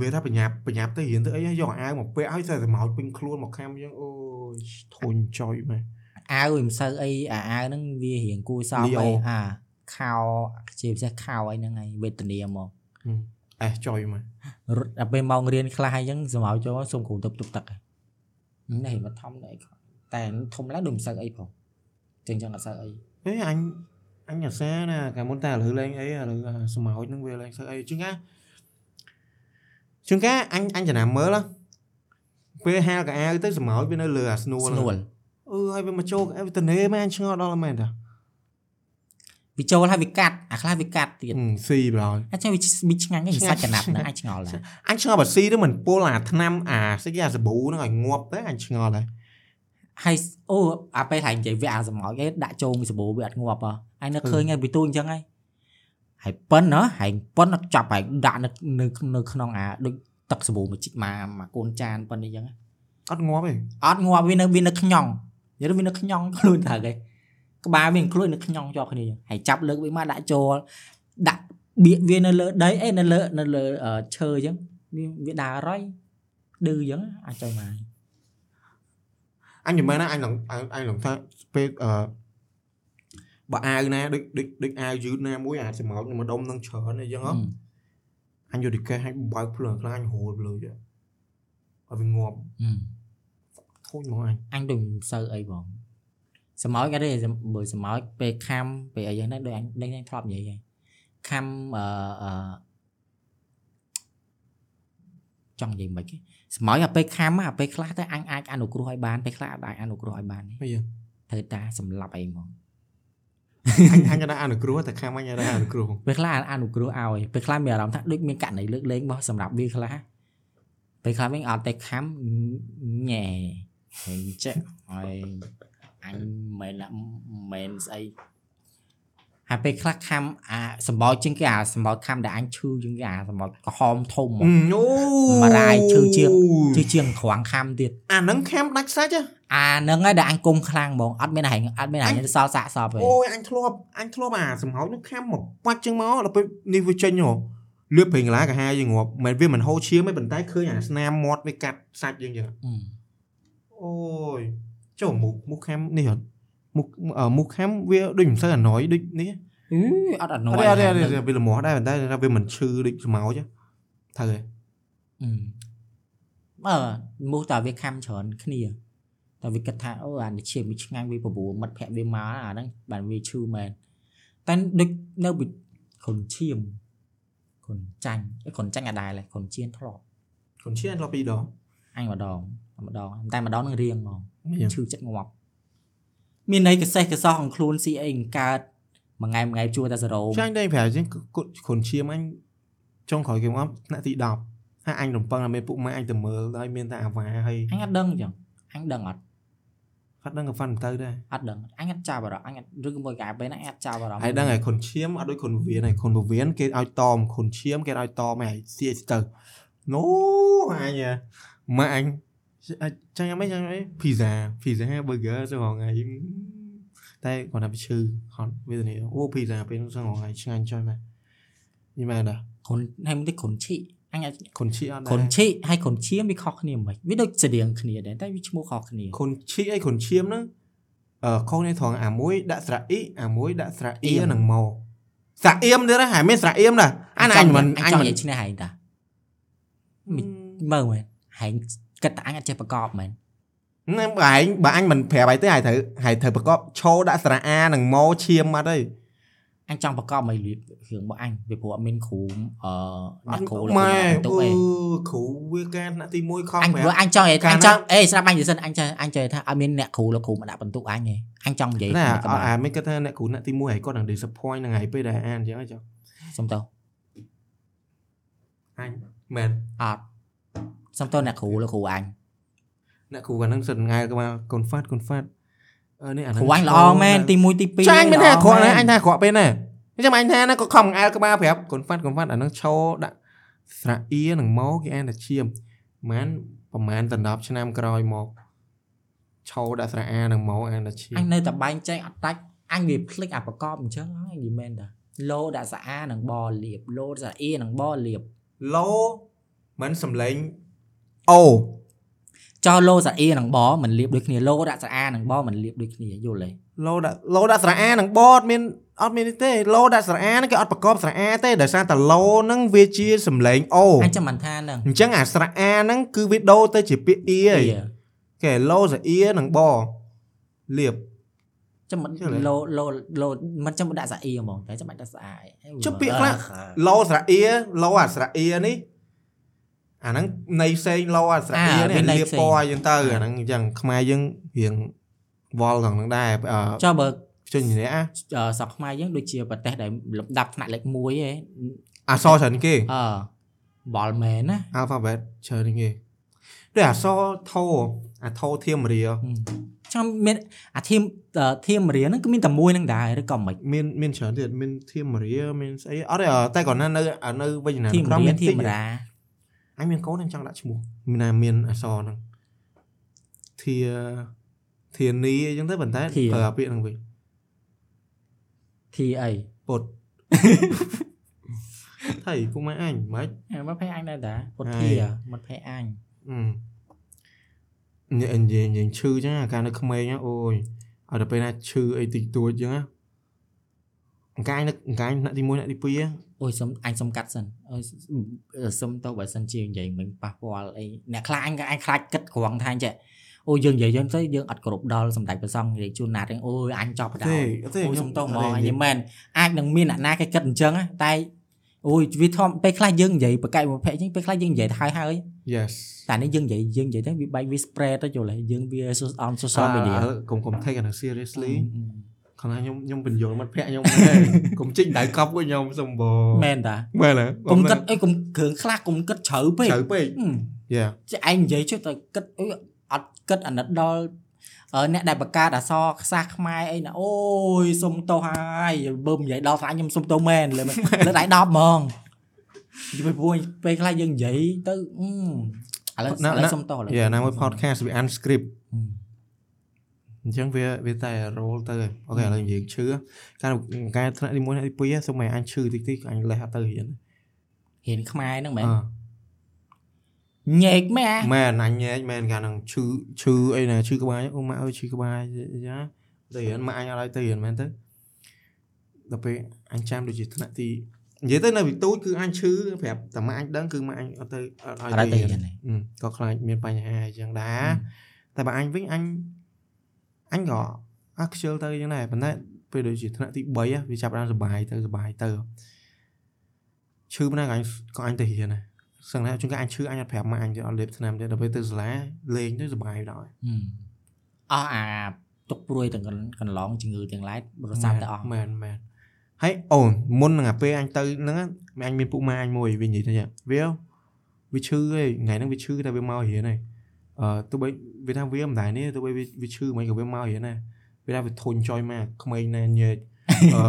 វាថាបញ្ញាប់បញ្ញាប់ទៅរៀនទៅអីយកអាវមកពាក់ហើយតែសម្ោចពេញខ្លួនមកខាំចឹងអូយធុញចុយមែនអាវវាមិនសូវអីអាអាវហ្នឹងវារៀងគួរសមលីអូអីអាខោជាពិសេសខោអីហ្នឹងហើយវេទនាមក អេសចុយមែនរត់ដល់ពេលម៉ោងរៀនខ្លះអីចឹងសម្រាប់ចូលសុំគ្រូទឹកទុកទឹកហ្នឹងនេះមកធំអីតែធំឡើងដូចមិនសូវអីផងចឹងចឹងអត់សូវអីអេអញអញអាសាណាកាលមុនតែឥឡូវលេងអីឥឡូវអាសម្ោចហ្នឹងវាលេងសឹកអីជាងកាជាងកាអញអញចំណាំមើលណាពេលហាលកៅអាវទៅសម្ោចវានៅលើអាស្នួលស្នួលអឺហើយវាមកចូលកៅអាវវាតនេមែនអញឆ្ងល់ដល់មែនតា វាចូលហើយវាកាត់អាខ្លះវាកាត់ទៀតហឹមស៊ីប្រហើយអាចវាវាឆ្ងាញ់ហ្នឹងឆ្ងាញ់សាច់កណាប់ហ្នឹងអាចឆ្ងល់ដែរអញឆ្ងល់បើស៊ីទៅមិនពុលអាថ្នាំអាស្អីគេអាសាប៊ូហ្នឹងឲ្យងាប់ទៅអញឆ្ងល់ដែរហើយអូអាពេលហើយនិយាយវាអាសម្ោចឯងដាក់ចូលសាប៊ូវាអត់ងាប់ហ៎ហើយនឹកឃើញហើយពីទូអញ្ចឹងហើយហើយប៉ិនណាហើយប៉ិនអត់ចាប់ហើយដាក់នៅនៅនៅក្នុងអាដូចទឹកសាប៊ូមួយជីកមកមកកូនចានប៉ិនអញ្ចឹងអត់ងាប់ទេអត់ងាប់វានៅវានៅខ្ញងយល់វានៅខ្ញងខ្លួនទៅហើយ ក្បាលវាខ្លួននៅខ្ញងជាប់គ្នាអញ្ចឹងហើយចាប់លើកវាមកដាក់ចូលដាក់បៀកវានៅលើដីអេនៅលើនៅលើអឺឈើអញ្ចឹងវាវាដើររយឌឺអញ្ចឹងអាចចូលមកអញមិនមែនណាអញនឹងអញអញនឹងថាពេលអឺបើអាវណាដូចដូចដូចអាវយឺតណាមួយអាចសម្ោកមកដុំនឹងច្រើនអីចឹងហ៎អញយកទីកេះឲ្យបើកភ្លើងខ្លាំងអញហូលភ្លើងឲ្យវាងាប់អឺធូចមកអញអញដូចមិនសូវអីបង សម្ោចអត់ទេមើលសម្ោចពេលខំពេលអីយ៉ាងហ្នឹងដូចអញដូចអញធ្លាប់និយាយហើយខំអឺអឺចង់និយាយមិនគេសម្ោចអាពេលខំអាពេលខ្លះទៅអញអាចអនុគ្រោះឲ្យបានពេលខ្លះអាចអនុគ្រោះឲ្យបានទេអីយ៉ាងត្រូវតាសម្លាប់អីហ្មងអញអញក៏ដាក់អនុគ្រោះតែខាំអញដាក់អនុគ្រោះពេលខ្លះអនុគ្រោះឲ្យពេលខ្លះមានអារម្មណ៍ថាដូចមានករណីលើកលែងរបស់សម្រាប់វាខ្លះពេលខ្លះវិញអត់តែខំញ៉ែហើយចេះហើយ អញមិនមែនមិនស្អីហើយពេលខ្លះខំអាសម្បោចជាងគេអាសម្បោចខំដែលអញឈឺជាងគេអាសម្បោចក្រហមធំហ្មងអូម្រាយឈឺជាងជឿជាងក្រាំងខំទៀតអាហ្នឹងខាំដាច់សាច់ហ៎អាហ្នឹងហើយដែលអញគុំខ្លាំងហ្មងអត់មានហែងអត់មានហែងសល់សាកសពទេអូយអញធ្លាប់អញធ្លាប់អាសម្ហោចហ្នឹងខាំមកបាច់ចឹងមកដល់ពេលនេះវាចេញហ៎លឿបពេញកន្លាកាហាយើងងាប់មិនវាមិនហូរឈាមទេប៉ុន្តែឃើញអាស្នាមមាត់វាកាត់សាច់យើងចឹងអឺអូយ ចូលមុខមុខខាំនេះអត់មុខអឺមុខខាំវាដូចមិនសូវអណយដូចនេះអឺអត់អត់អនោះត់ទេអត់ទេអត់ទេវាល្មមដែរប៉ុន្តែថាវាមិនឈឺដូចស្មោចទេត្រូវទេអឺមោះតើវាខំច្រើនគ្នាតែវាគិតថាអូអានេះឈាមវាឆ្ងាញ់វាប្រព្រោះមិត្តភក្តិវាមកអាហ្នឹងបានវាឈឺមែនតែដូចនៅពីខុនឈាមខុនចាញ់អីខុនចាញ់អាដែរឡែខុនជៀនធ្លាប់កូនឈៀនធ្លាប់ពីរដង អញម្ដងម្ដងតែម្ដងនឹងរៀងហ្មងឈឺចិត្តងាប់មានន័យកសេះកសោះអង្ខ្លួនស៊ីអីកើតមួយថ្ងៃមួយថ្ងៃជួតែសេរ៉ូចាញ់ដែរប្រហែលជាងខ្លួនឈាមអញចុងក្រោយគេងាប់ថ្នាក់ទី10ហើយអញរំពឹងថាមានពុកម៉ែអញទៅមើលហើយមានតែអាវ៉ាហើយអញអត់ដឹងអញ្ចឹងអញដឹងអត់អត់ដឹងក៏ហ្វាន់ទៅដែរអត់ដឹងអញអត់ចាប់អារម្មណ៍អញឬក៏មួយកែពេលណាអញអត់ចាប់អារម្មណ៍ហើយដឹងហើយខ្លួនឈាមអត់ដូចខ្លួនពវៀនហើយខ្លួនពវៀនគេឲ្យតមខ្លួនឈាមគេឲ្យតមហើយស៊ីទៅណូអញ ម៉ាក់អញចាញ់អីចាញ់អីភីហ្សាភីហ្សា burger សងថ្ងៃតែគាត់ថាវាឈឺហត់វេទនាអូភីហ្សាពេលសងថ្ងៃឆ្ងាញ់ចុយម៉ែនេះមែនតាខុនហើយមិនទេខុនឈីអញអត់ខុនឈីអត់ខុនដែរឈីហើយខុនឈាមវាខុសគ្នាមិនវាដូចស្តៀងគ្នាដែរតែវាឈ្មោះខុសគ្នាខុនឈីអីខុនឈាមហ្នឹងអឺខុសនេះត្រង់អាមួយដាក់ស្រៈអ៊ីអាមួយដាក់ស្រៈអ៊ីនឹងមកស្រៈអៀមទៀតហ៎ហើយមានស្រៈអៀមដែរអានអញមិនអអញញចង់មិននិយាយឈ្នះហែងតាមើលមែន ហែងគិតតែអញអត់ចេះប្រកបមែនណាបើឯងបើអញមិនប្រាប់ឲ្យទេហើយត្រូវហើយត្រូវប្រកបឈោដាក់ស្រៈអានឹងម៉ូឈាមអត់ទេអញចង់ប្រកបឲ្យលៀបរឿងរបស់អញវាព្រោះអត់មានគ្រូអឺអ្នកគ្រូម៉ែទៅអឺអីគ្រូវាការថ្នាក់ទី1ខំអញប្រព្រោះាប់អញចង់និយាយកាលអញណាចង់អេស្រាប់អញនិយាយសិនអញចេះអញចេះថាអត់មានអ្នកគ្រូលោកគ្រូមកដាក់បន្ទុកអញទេអញចង់និយាយណាតែក្បាលអាមិនគិតថាអ្នកគ្រូថ្នាក់ទី1ហើយគាត់នឹង disappoint នឹងហើយពេលដែលអានអញ្ចឹងចុះសុំតោអញមែនអត់ សុំតោអ្នកគ្រូលោកគ្រូអញអ្នកគ្រូកាលហ្នឹងសិនថ្ងៃក៏មក confirm confirm អឺនេះអាគ្រូអញល្អមែនទី1ទី2ចាញ់មែនទេអាក្រក់ណាស់អញណាថាអាក្រក់ពេលណាអញ្ចឹងអញថាណាក៏ខំអែលក្បាលប្រាប់ confirm confirm អាហ្នឹងឈោដាក់ស្រៈអ៊ីនឹងម៉ូគេអានតែឈាមប្រហែលប្រហែលដណ្ដប់ឆ្នាំក្រោយមកឈោដាក់ស្រៈអានឹងម៉ូអានតែឈាអមញនៅតែបែងចែកអត់ដាច់អញវាភ្លេចអាប្រកបអញ្ចឹងហើយនិយាយមែនតាលោដាក់សាអានឹងបលៀបលោដាក់អ៊ីនឹងបលៀបឡូមិនសំឡេង អូចោលលោសាអ៊ីនឹងបមិនលៀបដូចគ្នាលោដាក់សាអានឹងបមិនលៀបដូចគ្នាយល់ទេឡូដាក់ឡូដាក់ស្រៈអានឹងបអត់មានអត់មាននេះទេឡូដាក់ស្រៈអាហ្នឹងគេអត់ប្រកបស្រៈអាទេដោយសារតែឡូហ្នឹងវាជាសំឡេងអូអញចាំមិនថានឹងអញ្ចឹងអាស្រៈអាហ្នឹងគឺវាដូរទៅជាពាក្យអ៊ីហើយអ៊ីគេឡូសាអ៊ីនឹងបលៀបចាំមិនយល់ទេលោលោលោមិនចាំដាក់សាអ៊ីហ្មងតែចាំបាច់ដាក់សាអាយចុះពាក្យខ្លះឡូស្រៈអ៊ីឡូអាស្រៈអ៊ីនេះ អាហ្នឹងនៃផ្សេងឡូអាស្រៈអ៊ីនេះលៀបពណ៌អញ្ចឹងទៅអាហ្នឹងអញ្ចឹងខ្មែរយើងរៀងវល់ក្នុងហ្នឹងដែរអឺចុះបើជនជំនះអាអឺសក់ខ្មែរយើងដូចជាប្រទេសដែលលំដាប់ថ្នាក់លេខ1ឯងអសច្រើនគេអឺបលមែនណា alphabet ច្រើនគេដូចអសថោអាថោធៀមរាហឹមចាំមានអាធៀមអឺធៀមរៀនហ្នឹងគឺមានតែមួយហ្នឹងដែរឬក៏មិនមានមានច្រើនទៀតមានធៀមរាមានស្អីអត់ទេអឺតែគាត់ណានៅនៅវិញណាធៀមក្រមរៀមាននធៀតិចមរា អញមានកូនអញចង់ដាក់ឈ្មោះមានណាមានអក្សរហ្នឹងធាធានីអីចឹងទៅប៉ុន្តែប្រើអាពាក្យហ្នឹងវិញធីអីពុតថៃពុកម៉ែអញមិនមកភ័យអញដែរតាពុតហើយធីមកភ័យអញអឺញ៉ែនិយាយនិយាយឈឺចឹងអាការនៅក្មេងហ្នឹងអូយឲ្យដល់ពេលណាឈឺអីតិចតួចចឹងណា អង្កាយនឹកអង្កាយថ្នាក់ទី1ថ្នាក់ទី2ហ្នឹងអូយសុំអញសុំកាត់សិនអូយសុំទៅបើសិនជានិយាយមិញប៉ះពាល់អីអ្នកខ្លះអញក៏អញខ្លាចគិតក្រងថាអញ្ចឹងអូយយើងនិយាយយើងទៅយើងអត់គ្រប់ដល់សម្ដេចព្រះសង្ឃនិយាយជូនណាត់ហ្នឹងអូយអញចប់បដៅទេទេអូយខ្ញុំសុំទៅហ្មងអត់អញទេនិយាយមែនអាចនឹងមានអ្នកណាគេគិតអញ្ចឹងណាតែអូយវាធំពេលខ្លះយើងនិយាយបកកាយមួយភ័យអញ្ចឹងពេលខ្លះយើងនិយាយទៅហើយហើយ Yes តែនេះយើងនិយាយយើងនិយាយទៅវាបែកវា spread ទៅយល់ហើយយើងវា on social media អឺកុំកុំ take អាហ្នឹង seriously អឺគាត់ថាខ្ញុំខ្ញុំបញ្យល់មិត្តភក្តិខ្ញុំមែនកុំជីកដៅកប់វិញខ្ញុំសំបមែនតាមែនហើកុំគិតអីកុំគ្រឿងខ្លះកុំគិតជ្រៅពេកជ្រៅពេកហឹមយ៉ាចេះឯងនិយាយចុះទៅគិតអុយអត់គិតអាណិតដល់អឺអ្នកដែលបង្កើតអក្សរខ្សះខ្មែរអីណាអូយសុំទោសហើយបើនិយាយដល់ស្អាតខ្ញុំសុំទោសមែនលើលើដៃ10ហ្មងនិយាយពីពេលខ្លះយើងនិយាយទៅអឺឥឡូវឥឡូវសុំទោសឥឡូវយ៉ាណាមួយ podcast វា unscript ហឹម អញ្ចឹងវាវាតែ roll ទៅហើយអូខេឥឡូវនិយាយឈឺការការថ្នាក់ទី1ថ្នាក់ទី2សុំឲ្យអញឈឺតិចតិចអញលេះអត់ទៅរៀនរៀនខ្មែរហ្នឹងមែនអឺញែកមែនអាមែនអញញែកមែនកាលហ្នឹងឈឺឈឺអីណាឈឺក្បាលអូម៉ាក់អើយឈឺក្បាលយ៉ាទៅរៀនម៉ាក់អញអត់ឲ្យទៅរៀនមែនទៅដល់ពេលអញចាំដូចជាថ្នាក់ទីនិយាយទៅនៅវិទូចគឺអញឈឺប្រាប់តែម៉ាក់អញដឹងគឺម៉ាក់អញអត់ទៅអត់អឲ្យត់ទៅទៅរៀរៀននទេអឺក៏ខ្លាចមានបញ្ហាអញ្ចឹងដែរតែបើអញវិញអញ អញក៏អត់ខ្ជិលទៅអញ្ចឹងដែរប៉ុន្តែពេលដូចជាថ្នាក់ទី3វាចាប់ផ្ដើមសុបាយទៅសុបាយទៅឈឺប៉ុណ្ណាក៏អញក៏អញទៅរៀនដែរសឹងថាជួនកាលអញឈឺអញអត់ប្រាប់ម៉ាក់អញទៅអត់លេបថ្នាំទេដល់ពេលទៅសាលាលេងទៅសុបាយដល់ហឹមអស់អាទុកព្រួយទាំងកន្កន្លងជំងឺទាំងឡាយរសាប់តែអស់មែនមែនហើយអូនមុននឹងអាពេលអញទៅហ្នឹងណាអញមានពុកម៉ែអញមួយវានិយាយថាយ៉ាងវាវាឈឺហីថ្ងៃហ្នឹងវាឈឺតែវាមករៀនហី អឺទោះបីវាថាវាមិនដែរនេះទោះបីវាវាឈឺមិនក៏វាមករៀនដែរវាថាវាធុញចុយមកក្មេងណែញែកអឺ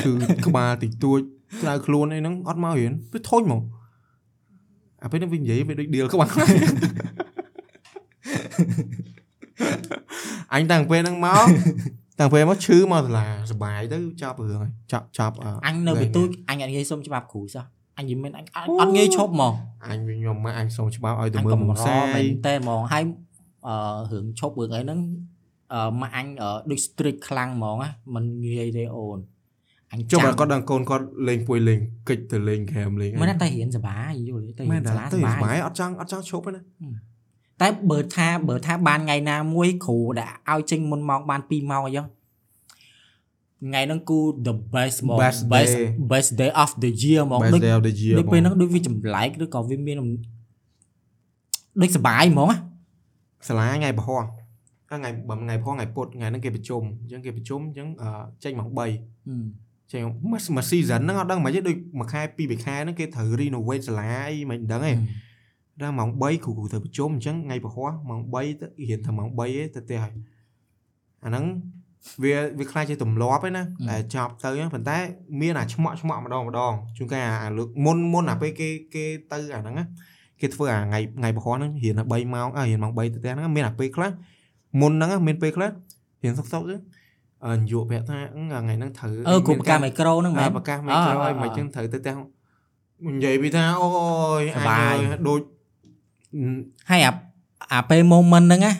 ឈឺក្បាលតិចតួចក្តៅខ្លួនអីហ្នឹងអត់មករៀនវាធុញហ្មងអាពេលហ្នឹងវានិយាយវាដូចដៀលក្បាលអញតាំងពេលហ្នឹងមកតាំងពេលមកឈឺមកសាលាសុបាយទៅចប់រឿងហើយចប់ចប់អញនៅវិទូចអញអត់ងាយសុំច្បាប់គ្រូសោះ អញនិយាយមែនអញអត់អត់ងាយឈប់ហ្មងអញវិញខ្ញុំមកអញសូមច្បាប់ឲ្យទៅអញមើលកំមុំរសាមែយនតែហ្មងហើយអឺរឿងឈប់រឿងអីហ្នឹងអឺមកអញអឺដូច strict ខ្លាំងហ្មងណាมันងាយទេអូនអញចុះចាំបើគាត់ដឹងកូនគាត់លេងពួយលេងកិច្ចទៅលេងហ្គេមលេងអីមិនតែរៀនសប្បាយយល់ទេតែរៀមែននតាសាលាទៅសប្បាយសុបាយអត់ចង់អត់ចង់ឈប់ទេណាតែបើថាបើថាបានថ្ងៃណាមួយគ្រូដែលឲ្យចេញមុនម៉ោងបាន2ម៉ោងអីចឹង ថ្ងៃហ្នឹងគូ the best ហ្មង Best best day. best day of the year ហ្មង Best ដូច day of the year ដូចពេលហ្នឹងដូចវាចម្លែកឬក៏វាមានដូចសប្បាយហ្មងណាសាលាថ្ងៃប្រហោះថ្ងៃបើថ្ងៃប្រហោះថ្ងៃពុធថ្ងៃហ្នឹងគេប្រជុំអញ្ចឹងគេប្រជុំអញ្ចឹងអឺចេញម៉ោង3ហឹមចេញមួយមួយ season ហ្នឹងអត់ដឹងមិនទេដូចមួយខែពីរបីខែហ្នឹងគេត្រូវ renovate សាលាអីមិនដឹងទេដល់ម៉ោង3គ្រូគ្រូទៅប្រជុំអញ្ចឹងថ្ងៃប្រហោះម៉ោង3ទៅរៀនតែម៉ោង3ទេទៅផ្ទះហើយអាហ្នឹង វាវាខ្លាចជាទម្លាប់ឯណាតែចប់ទៅហ្នឹងប៉ុន្តែមានអាឆ្មក់ឆ្មក់ម្ដងម្ដងជួនកាលអាលើកមុនមុនអាពេលគេគេទៅអាហ្នឹងណាគេធ្វើអាថ្ងៃថ្ងៃប្រហោះហ្នឹងរៀនតែ3ម៉ោងអើរៀនម៉ោង3ទៅផ្ទះហ្នឹងមានអាពេលខ្លះមុនហ្នឹងមានពេលខ្លះរៀនសុកសុកទៅអឺយុប្រាប់ថាអឺថ្ងៃហ្នឹងត្រូវអឺគ្រូប្រកាសមីក្រូហ្នឹងមែអើនប្រកាសមិនក្រោយមិនចឹងត្រូវទៅផ្ទះនិយាយពីថាអូយសប្បាយអញអើយដូចហើយអាអាពេល moment ហ្នឹងណា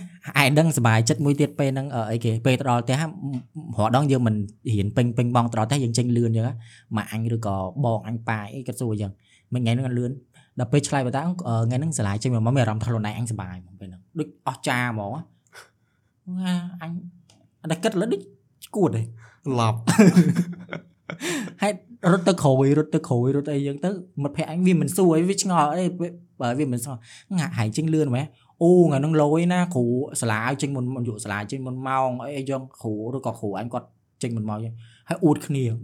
ឯដឹងសប្បាយចិត្តមួយទៀតពេលហ្នឹងអឺអីគេពេលទៅដល់ផ្ទះរដងយើងមិនរៀនពេញពេញបងទៅដល់ផ្ទះយើងចេញលឿនអញ្ចឹងណាម៉ាក់អញឬក៏បងអញប៉ាអីគាត់សួរអញ្ចឹងមិនថ្ងៃហ្នឹងអត់លឿនដល់ពេលឆ្លើយបន្តអឺថ្ងៃហ្នឹងសាលាចេញមកមកមានអារម្មណ៍ថាខ្លួនឯងអញសប្បាយហ្មងពេលហ្នឹងដូចអស់ចាហ្មងណាអញអត់តែគិតលើដូចឈួតទេឡប់ហើយរត់ទៅក្រួយរត់ទៅក្រួយរត់អីយ៉ាងទៅមិត្តភក្តិអញវាមិនសួរអីវាឆ្ងល់អីបើវាមិនសួរងាក់ហើយចេញលឿនមែន អូថ្ងៃហ្នឹងលយណាគ្រូសាលាឲ្យចេញមុនមុនយកសាលាចេញមុនម៉ោងអីអីយ៉ាងគ្រូឬក៏គ្រូអញគាត់ចេញមុនម៉ោងយ៉ាងហើយអួតគ្នាហឹម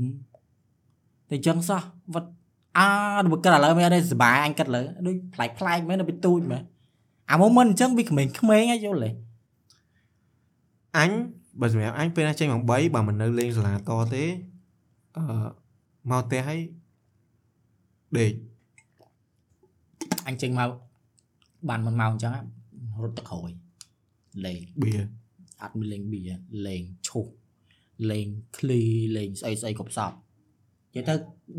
តែអញ្ចឹងសោះវត្តអាដល់បើគិតឥឡូវមានអីសុបាយអញគិតលើដូចប្លែកប្លែកមែននៅពីទូចមែនអាមុំមិនអញ្ចឹងវាក្មេងក្មេងៗហ៎យល់ទេអញបើសម្រាប់អញពេលណាចេញម៉ោង3បើមិននៅលេងសាលាតទេអឺមកផ្ទះហើយដេកអញចេញមកបានមួយម៉ោងអញ្ចឹង រត់ទៅក្រោយលេងបៀអត់មានលេងបៀលេងឈូសលេងឃ្លីលេងស្អីស្អីគ្រប់សពនិយាយទៅ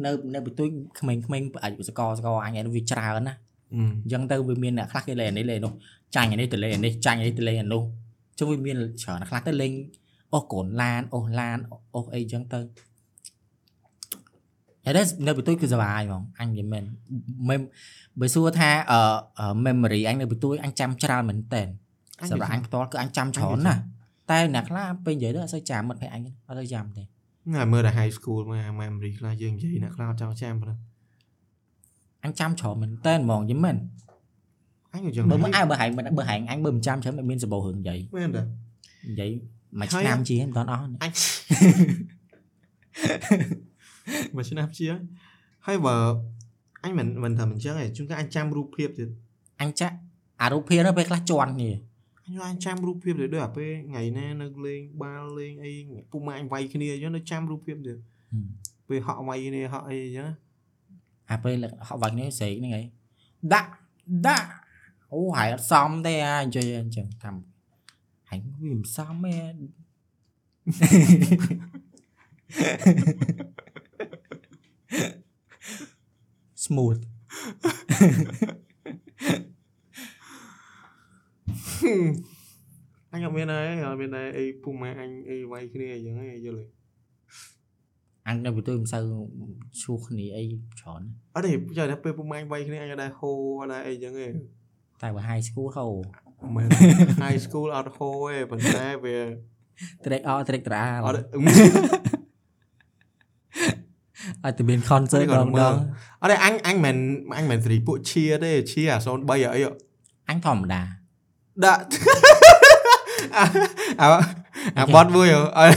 នៅនៅបន្ទួយក្មេងៗអាចសកលសកលអញឯនោះវាច្រើនណាអឺអញ្ចឹងទៅវាមានអ្នកខ្លះគេលេងអានេះលេងអានោះចាញ់អានេះទៅលេងអានេះចាញ់អានេះទៅលេងអានោះចុះវាមានច្រើនខ្លះទៅលេងអូសកូនឡានអូសឡានអូសអីអញ្ចឹងទៅ ហើយដែរនៅបន្ទួយគឺសុបាយហ្មងអញនិយាយមែនមិនបើសួរថាអឺ memory អញនៅបន្ទួយអញចាំច្រើនមែនតើសម្រាប់អញផ្ទាល់គឺអញចាំច្រើនណាស់តែអ្នកខ្លះពេលនិយាយទៅអត់សូវចាំមិត្តភក្តិអញអត់សូវចាំទេថ្ងៃមើលតែ high school មក memory ខ្លះយើងនិយាយអ្នកខ្លះអត់ចង់ចាំប៉ុណ្ណឹងអញចាំច្រើនមែនតើហ្មងយីមែនអញក៏ចឹងបើមិនដែរអើបើហែងបើហែងអញបើមិនចាំច្រើនមិនមានសបោរឿងនិយាយមែនតានិយាយមួយហើយឆ្នាំជាងមិនតាន់អស់នេះអញ មួយឆ្នាំជាងហើយបើអញមិនមិនថាមិនចឹងទេជួនកាលអញចាំរូបភាពទៀតអញចាក់អារូបភាពនោះពេលខ្លះជន់នេះអញអញចាំរូបភាពទៀតដូចអាពេលថ្ងៃណានៅលេងបាល់លេងអីពុកម៉ាក់អញវាយគ្នាអញ្ចឹងនៅចាំរូបភាពទៀតពេលហក់វាយគ្នាហក់អីអញ្ចឹងអាពេលហក់វាញ់នេះស្រែកហ្នឹងឯងដាក់ដាក់អូហើយអត់សមទេអាអញ្ចឹងអញ្ចឹងតាមហើយវាមិនសមទេ smooth អញអត់មានហើយអត់មានហើយអីពុកម៉ាក់អញអីវាយគ្នាអញ្ចឹងឯងយល់ទេអញនៅបន្ទួយមិនសូវឈួរគ្នាអីច្រើនអត់ទេចុះតែពេលពុកម៉ាក់អញវាយគ្នាអញអត់ដែរហូអត់ដែរអីអញ្ចឹងទេតែបើ high school ហៅមែន high school អត់ហូទេប៉ុន្តែវាត្រេកអរត្រេកត្រអាល អត់ឲ្យតែមាន concert អត់ដទេងមើដលងអត់ទេអញអញមិនអញមិនស្រីពួកឈៀទេឈៀអា03អីហ៎អញធម្មតាដាក់អាអាអាបត់មួយហ៎អើ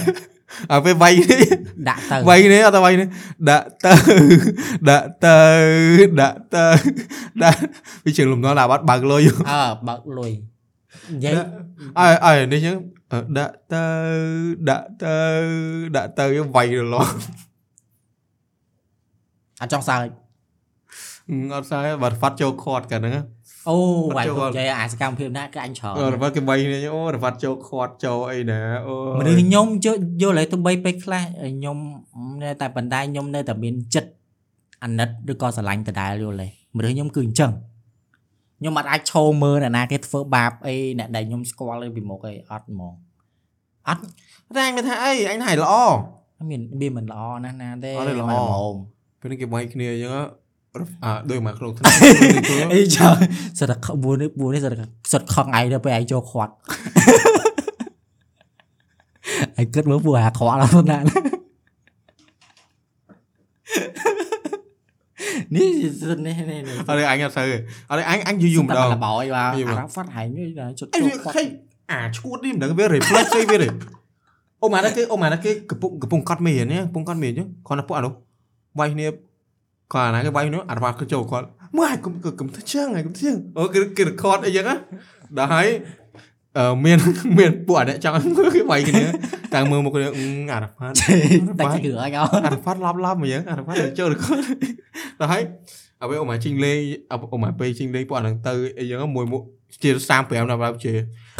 អាពេលវាយនេះដាក់ទៅវាយនេះអត់ទៅវាយនេះដាក់ទៅដាក់ទៅដាក់ទៅដាក់វាជើងលំនាំដាក់បាត់បើកលុយអើបើកលុយនិយាយអើអើនេះចឹងអឺដាក់ទៅដាក់ទៅដាក់ទៅវាយរឡង អត់ចង់សើចអត់ស្អីបើហ្វាត់ចូលខាត់កាលហ្នឹងអូគាត់វាយចូលគាត់និយាយអាសកម្មភាពណាគឺអញច្រើនអូរ៉ាត់គេបីនេះអូរ៉ាត់ចូលខាត់ចូលអីណាអូមនុស្សខ្ញុំយល់យល់ឲ្យទៅបីពេលខ្លះខ្ញុំនៅតែប៉ុន្តែខ្ញុំនៅតែមានចិត្តអាណិតឬក៏ស្រឡាញ់ដដែលយល់ទេមនុស្សខ្ញុំគឺអញ្ចឹងខ្ញុំអត់អាចឈោមើលអ្នកណាគេធ្វើបាបអីអ្នកដែលខ្ញុំស្គាល់ពីមុខអីអត់ហ្មងតែអញមិនថាអីអញថាឲ្យល្អអត់មានវាមិនល្អណាស់ណាទេអត់ទេល្អមិនហ្មង ពេលនេះគេវាយគ្នាអញ្ចឹងអើដូចមកក្នុងថ្នាក់អីចាសិតតែបួននេះបួននេះសិតតែសិតខឹងឯងទៅពេលឯងចូលខាត់ឯងគិតមើលពួកអាខ្វល់អត់ណានេះនេះនេះនេះអត់ទេអញអត់សូវទេអត់ទេអញអញយូរយូរម្ដងលបយបាទយូរម្ដងអារ៉ាហ្វាត់ហែងនេះជុតអីចូលវាខាត់ខេអាឈួតនេះមិនដឹងវា reflex អីវាទេអូម៉ាណាគេអូម៉ាណាគេកំពុងកំពុងកត់មេរៀននេះកំពុងកត់មេរៀនចឹងគាត់ទៅពួកអានោះ វាយគ្នាគាត់អាណាគេវាយគ្នាអារ៉ាត់គឺចូលគាត់មើលហើយកុំកុំធ្វើជើងហើយកុំធ្វើជើងអូគេគេ record អីចឹងណាដល់ហើយអឺមានមានពួកអាអ្នកចង់គេវាយគ្នាតាំងមើលមកគ្នាអារ៉ាត់តែគេរឿងអញអអារ៉ាហ្វាត់ឡប់ឡប់អញ្ចឹងអារ៉ាហ្វាត់ចូលទៅគាត់ដល់ហើយអ្វីអូម៉ាជីងលេងអូម៉ាពេលជីងលេងពួកអាហ្នឹងទៅអីចឹងមួយមួយជា35ដល់ដល់ជា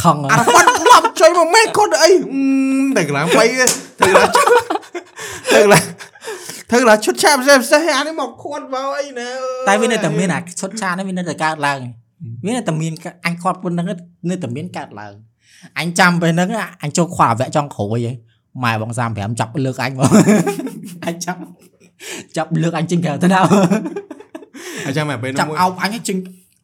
ខឹងអារ៉ាហ្វាត់ឡប់ជួយមកម៉េគាត់អីតែកន្លងបីទៅកន្លងទៅកន្លង ទៅកន្លងឈុតឆាប់ផ្សេងផ្សេងអានេះមកគាត់មកអីណាតែវានៅតែមានអាឈុតឆានេះវានៅតែកើតឡើងវានៅតែមានអញគាត់ប៉ុណ្្នឹងនៅតែមានកើតឡើងអញចាំពេលហ្នឹងអញចូលខ្វល់អវៈចង់ក្រួយហីម៉ែបង35ចាប់លើកអញមកអញចាប់ចាប់លើកអញចេញក្រៅទៅដល់អញ្ចឹងមកពេលនោះចាប់មួយអោបអញចេញ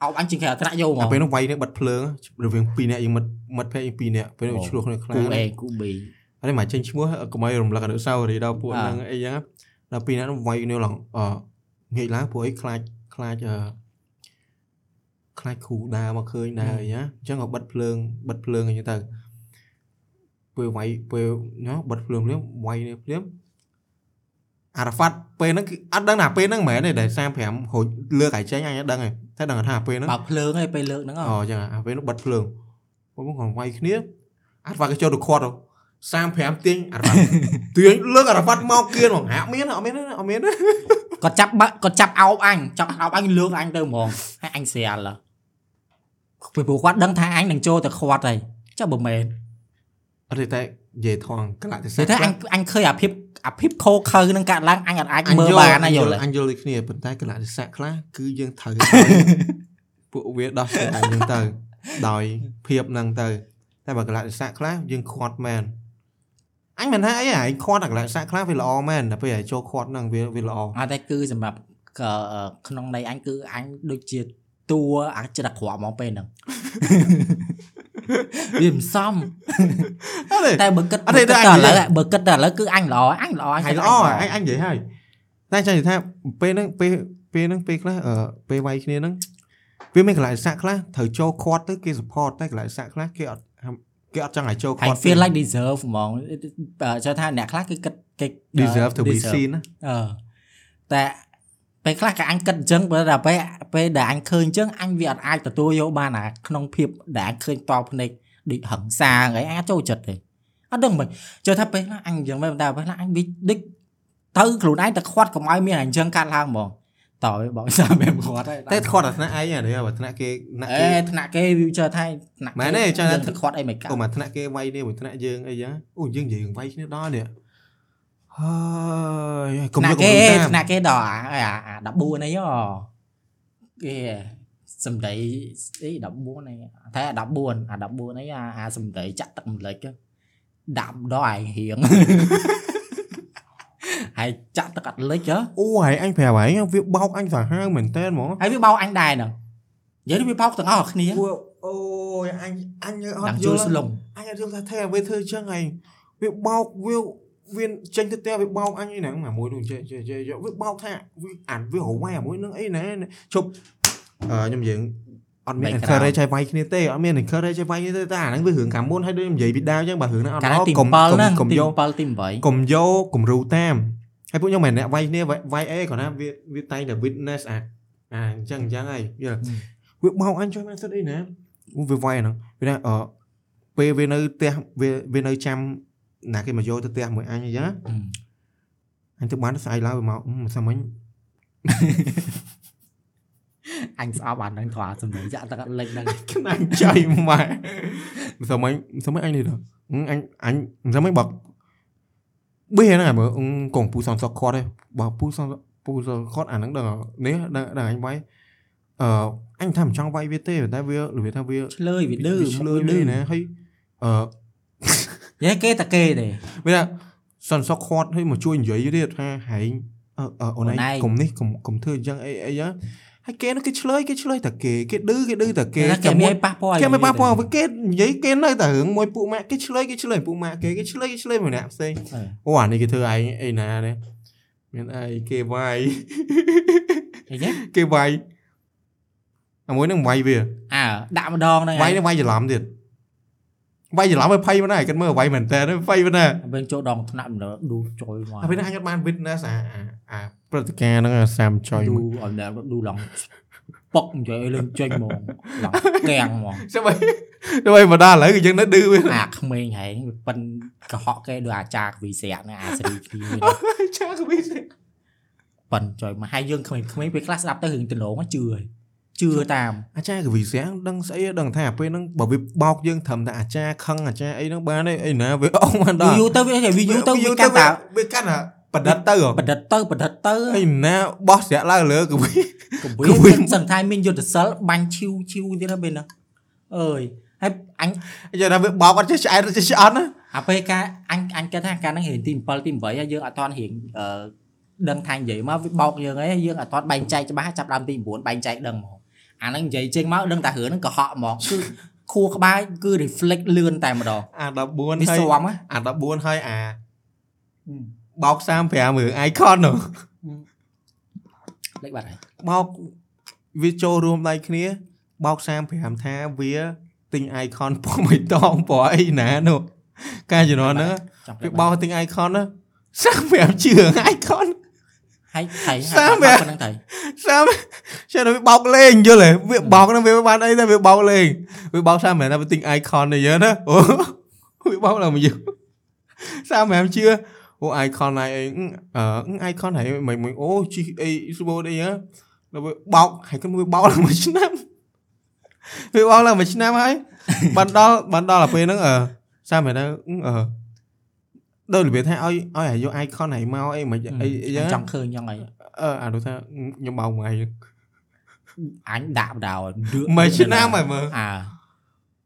អោបអញចេញក្រៅត្រាក់យកមកពេលនោះវាយនេះបិទភ្លើងរវាង2នាក់យើងមិត្តមិត្តភ័ក្តិ2នាក់ពេលនោះឆ្លោះគ្នាខ្លាំងគូ A គូ B ហើយមកចេញឈ្មោះកុំឲ្យរំលឹកអនុស្សាវរីយ៍ដល់ពួកអ่าហ្នឹងអីចឹង ដល់ពីរនាក់នោះវាយគ្នាឡើងអងាកឡើងពួកអីខ្លាចខ្លាចអឺខ្លាចគ្រូដើរមកឃើញដើរអីណាអញ្ចឹងក៏បិទភ្លើងបិទភ្លើងអីចឹងទៅពេលវាយពេលណោះបិទភ្លើងភ្លាមវាយនេះភ្លាមអារ៉ាហ្វាត់ពេលហ្នឹងគឺអត់ដឹងថាពេលហ្នឹងមិនមែនទេដែល35ហូចលើកឲ្យចេញអញអត់ដឹងទេតែដឹងថាពេលហ្នឹងបើកភ្លើងឯងពេលលើកហ្នឹងហ៎អូចឹងអាពេលនោះបិទភ្លើងពួកមកគាត់វាយគ្នាអាត់វ៉ាត់គេចូលទៅខាត់ 35ទាញអាត់វ៉ាត់ទាញលើកអាត់វ៉ាត់មកគៀនហ្មងហាក់មានអត់មានទេអត់មានទេគាត់ចាប់បើគាត់ចាប់អោបអញចាប់អោបអញលើកអញទៅហ្មងហើយអញស្រាលពីព្រោះគាត់ដឹងថាអញនឹងចូលទៅខាត់ហើយចុះបើមែនអត់ទេតែនិយាយថងកលៈទេសៈនិយាយថាអញអញឃើញអាភាពអាភាពខោខើនឹងកាត់ឡើងអញអត់អាចមើលលបានណាយល់អញយល់ដូចគ្នាប៉ុន្តែកលៈទេសៈខ្លះគឺយើងត្រូវពួកវាដោះស្រាយយើងទៅដោយភាពហ្នឹងទៅតែបើកលៈទេសៈខ្លះយើងខាត់មែន អញមិនថាអីហែងខាត់អាកលក្ខណៈខ្លះវាល្អមែនតែពេលឲ្យចូលខាត់ហ្នឹងវាវាល្អអត់តែគឺសម្រាប់ក្នុងន័យអញគឺអញដូចជាតួអាចចិត្តអាក្រក់ហ្មងពេលហ្នឹងវាមិនសមតែបើគិតតែឥឡូវបើគិតតែឥឡូវគឺអញល្អអញល្អអញល្អអញអញនិយាយហើយតែចង់និយាយថាពេលហ្នឹងពេលពេលហ្នឹងពេលខ្លះពេលវាយគ្នាហ្នឹងវាមានកលក្ខណៈខ្លះត្រូវចូលខាត់ទៅគេ support តែកលក្ខណៈខ្លះគេអត់ គេអត់ចង់ឲ្យចូលហើយខាត់ feel like deserve ហ្មងអឺចូលថាអ្នកខ្លះគឺគិតគេ deserve to be deserve seen ណាអឺតែពេលខ្លះក៏អញគិតអញ្ចឹងបើដល់ពេលពេលដែលអញឃើញអញ្ចឹងអញវាអត់អាចទទួលយកបានអាក្នុងភាពដែលអញឃើញតបភ្នែកដូចហឹងសាអីអញអាចចូលចិត្តទេអត់ដឹងមិនចូលថាពេលខ្លះអញអញ្ចឹងមែនតែពេលខ្លះអញវាដូចទៅខ្លួនឯងតែខាត់កុំឲ្យមានអញ្ចឹងកាត់ឡើងហ្មង តើបងសាមែនខាត់ហើយតែខាត់អាថ្នាក់ឯងអានេះបើថ្នាក់គេថ្នាក់អេគេថ្នាក់គេវាចូលថាថ្នាក់មែនទេចាំថាយើងទៅខាត់អីមិនកាត់អូមកថ្នាក់គេវាយនេះមួយថ្នាក់យើងអីចឹងអូយើងនិយាយវាយគ្នាដល់នេះហើយកុំថ្យនាក់កគេកុំតាមថ្នាក់គេដល់អាអាអា14នេះហ៎គេសំដីអី14នេះតែអា14អា14នេះអាអាសំដីចាក់ទឹកម្លេចហ្នឹងដាក់ដល់ឯងរៀង ហើយចាក់ទឹកអត់លិចហ៎អូហើយអញប្រាប់ហើយវាបោកអញសាហាវមែនតើហ្មងហើយវាបោកអញដែរហ្នឹងនិយាយទៅវាបោកទាំងអស់គ្នាអូអូយអញអញអដាំត់ជូយលល់ស្លុំអញអត់យល់ថាថែវាធ្វើអញ្ចឹងឯងវាបោកវាវាចេញទៅផ្ទះវាបោកអញឯហ្នឹងអាមួយនោះចេះចេះចេះវាបោកថាវាអានវារវ៉ៃអាមួយហ្នឹងអីណែជប់អឺខ្ញុំយើងអត់មាន encourage ឲ្យវាយគ្នាទេអត់មាន encourage ឲ្យវាយគ្នាទេតែអាហ្នឹងវារឿងកាំមុនហើយដូចនិយាយពីដើមអញ្ចឹងបើរឿងហ្នឹងអត់កាលល្អទីកុំ7ហ្នឹងកុំទីយក7ទី8កុំយកគំរូតាម ហើយពួកខ្ញុំមិនអ្នកវាយគ្នាវាយអីគ្រាន់ណាវាវាតែងតែ witness អាអាអញ្ចឹងអញ្ចឹងហើយយល់វាបោកអញជួយមិនសិតអីណាវាវាយហ្នឹងវាថាអឺពេលវានៅផ្ទះវាវានៅចាំណាគេមកយកទៅផ្ទះមួយអញអញ្ចឹងអញទៅបានស្អែកឡើងវាមកអឺមិនសមអញអញស្អប់អាហ្នឹងធွာសំដីចាក់ទឹកអត់លិចហ្នឹងខ្នាញ់ចៃម៉ែមិនសមអញមិនសមអញនេះទៅអញអញមិនសមអញបើ បេះហ្នឹងមើលកងពូសំសក់ខាត់ទេបើពូសំពូសំខាត់អាហ្នឹងដឹងនេះដឹងដឹងអញវាយអឺអញថាមិនចង់វាយវាទេតែវាវាថាវាឆ្លើយវាឌឺឆ្លើយឌឺនេះណាហើយអឺនិយាយគេតាគេទេ វាថាសន្សុកខាត់ឲ្យមកជួយនិយាយទៀតថាហែងអឺអឺអូនឯងកុំនេះកុំកុំធ្វើអញ្ចឹងអីអីហ្នឹងហើយគេនោះគេឆ្លើយគេឆ្លើយតែគេគេឌឺគេឌឺតែគេគេគេមានប៉ះពាល់គេមិនប៉ះពាល់វាគេនិយាយគេនៅតែរឿងមួយពួកម៉ាក់គេឆ្លើយគេឆ្លើយពួកម៉ាក់គេគេឆ្លើយគេឆ្លើយមួយអ្នកផ្សេងអូអានេះគេធ្វើឯងអីណានេះមានអីគេវាយអីចឹងគេវាយអាមួយនឹងវាយវាអើដាក់ម្ដងហ្នឹងវាយនឹងវាយច្រឡំទៀតវាយច្រឡំឲ្យភ័យមិនដែរគាត់មើលវាយមែនតើភ័យមិនដែរពេលចូលដងថ្នាក់ម្ដងឌូជួយមកហើយពេលហ្នឹងអញអត់បាន witness អាអាអា ព្រឹត្តិការណ៍ហ្នឹងអាសាមចុយឌូមួយឲ្យដល់ឌូឡងប៉ុកនិយាយឲ្យលេងចេញហ្មងឡងកាំងហ្មងស្អីស្អីមកដល់ឥឡូវគឺយើងនៅឌឺវាអាក្មេងហែងវាប៉ិនកុហកគេដូចអាចារ្យកវីស្រាក់ហ្នឹងអាសេរីគ្លីចាគឺវាប៉ិនចុយមកហើយយើងក្មេងៗពេលខ្លះស្ដាប់ទៅរឿងដលងជឿហើយជឿតាមអាចារ្យកវីស្រាំងដឹងស្អីដឹងថាពេលហ្នឹងបើវាបោកយើងត្រឹមតែអាចារ្យខឹងអាចារ្យអីហ្នឹងបានទេអីណាវាអស់មកដល់យូរទៅវាវាយូរទៅវាកាន់តាវាកាន់តែ បដិតទៅហ៎បដិតទៅបដិតទៅអីណាបោះស្រាក់ឡើងលើគឺវាកកវីវីសឹងថាមានយុទ្ធសិលបាញ់ឈីវឈីវទៀតហើយពេលហ្នឹងអើយហើយអញនិយាយថាវាបោកអត់ចេះឆ្អែតចេះឆ្អន់ណាអាពេលការអញអញគិតថាការហ្នឹងរៀងទី7ទី8ហើយយើងអត់ទាន់រៀងអឺដឹងថានិយាយមកវាបោកយើងហើយយើងអត់ទាន់បែងចែកច្បាស់ចាប់ដើមទី9បែងចែកដឹងហ្មងអាហ្នឹងនិយាយចេញមកដឹងតែរឿងហ្នឹងកុហកហ្មងគឺខួរក្បាលគឺ reflect លឿនតែម្ដងអា14វាហើយស្វាំហ៎អា14ហើយអា បោក35រឿង icon នោះលេខបាត់ហើយបោកវាចូលរួមដៃគ្នា បោក35ថាវាទិញ icon ពណ៌បៃតងពណ៌អីណានោះការជំនាន់ហ្នឹងចង់វាបោកទិញ icon ណា35ជឿរឿង icon ហើយថៃសាមហើយហ៎ប៉ុណ្្នឹងថៃសាមចាំតែវាបោកលេងយល់ទេវាបោកហ្នឹងវាបានអីតែវាបោកលេងវាបោកសាមមែនតែវាទិញ icon នេះយើណាអូវាបោកឡើងមកយើង35ជឿ អូ icon này អឺ icon này មិនមិនអូជីអីស្បូអីហ៎ដល់វាបោកហើយគាត់វាបោកឡើងមួយឆ្នាំវាបោកឡើងមួយឆ្នាំហើយបានដល់បានដល់ទៅពេលហ្នឹងអឺសាមទៅអឺដូចរបៀបថាឲ្យឲ្យអាយុ icon này មកអីមិនអីអីចង់ឃើញចឹងអីអឺអានោះថាខ្ញុំបោកមួយអញដាក់បដៅមួយឆ្នាំហើយមើលអើ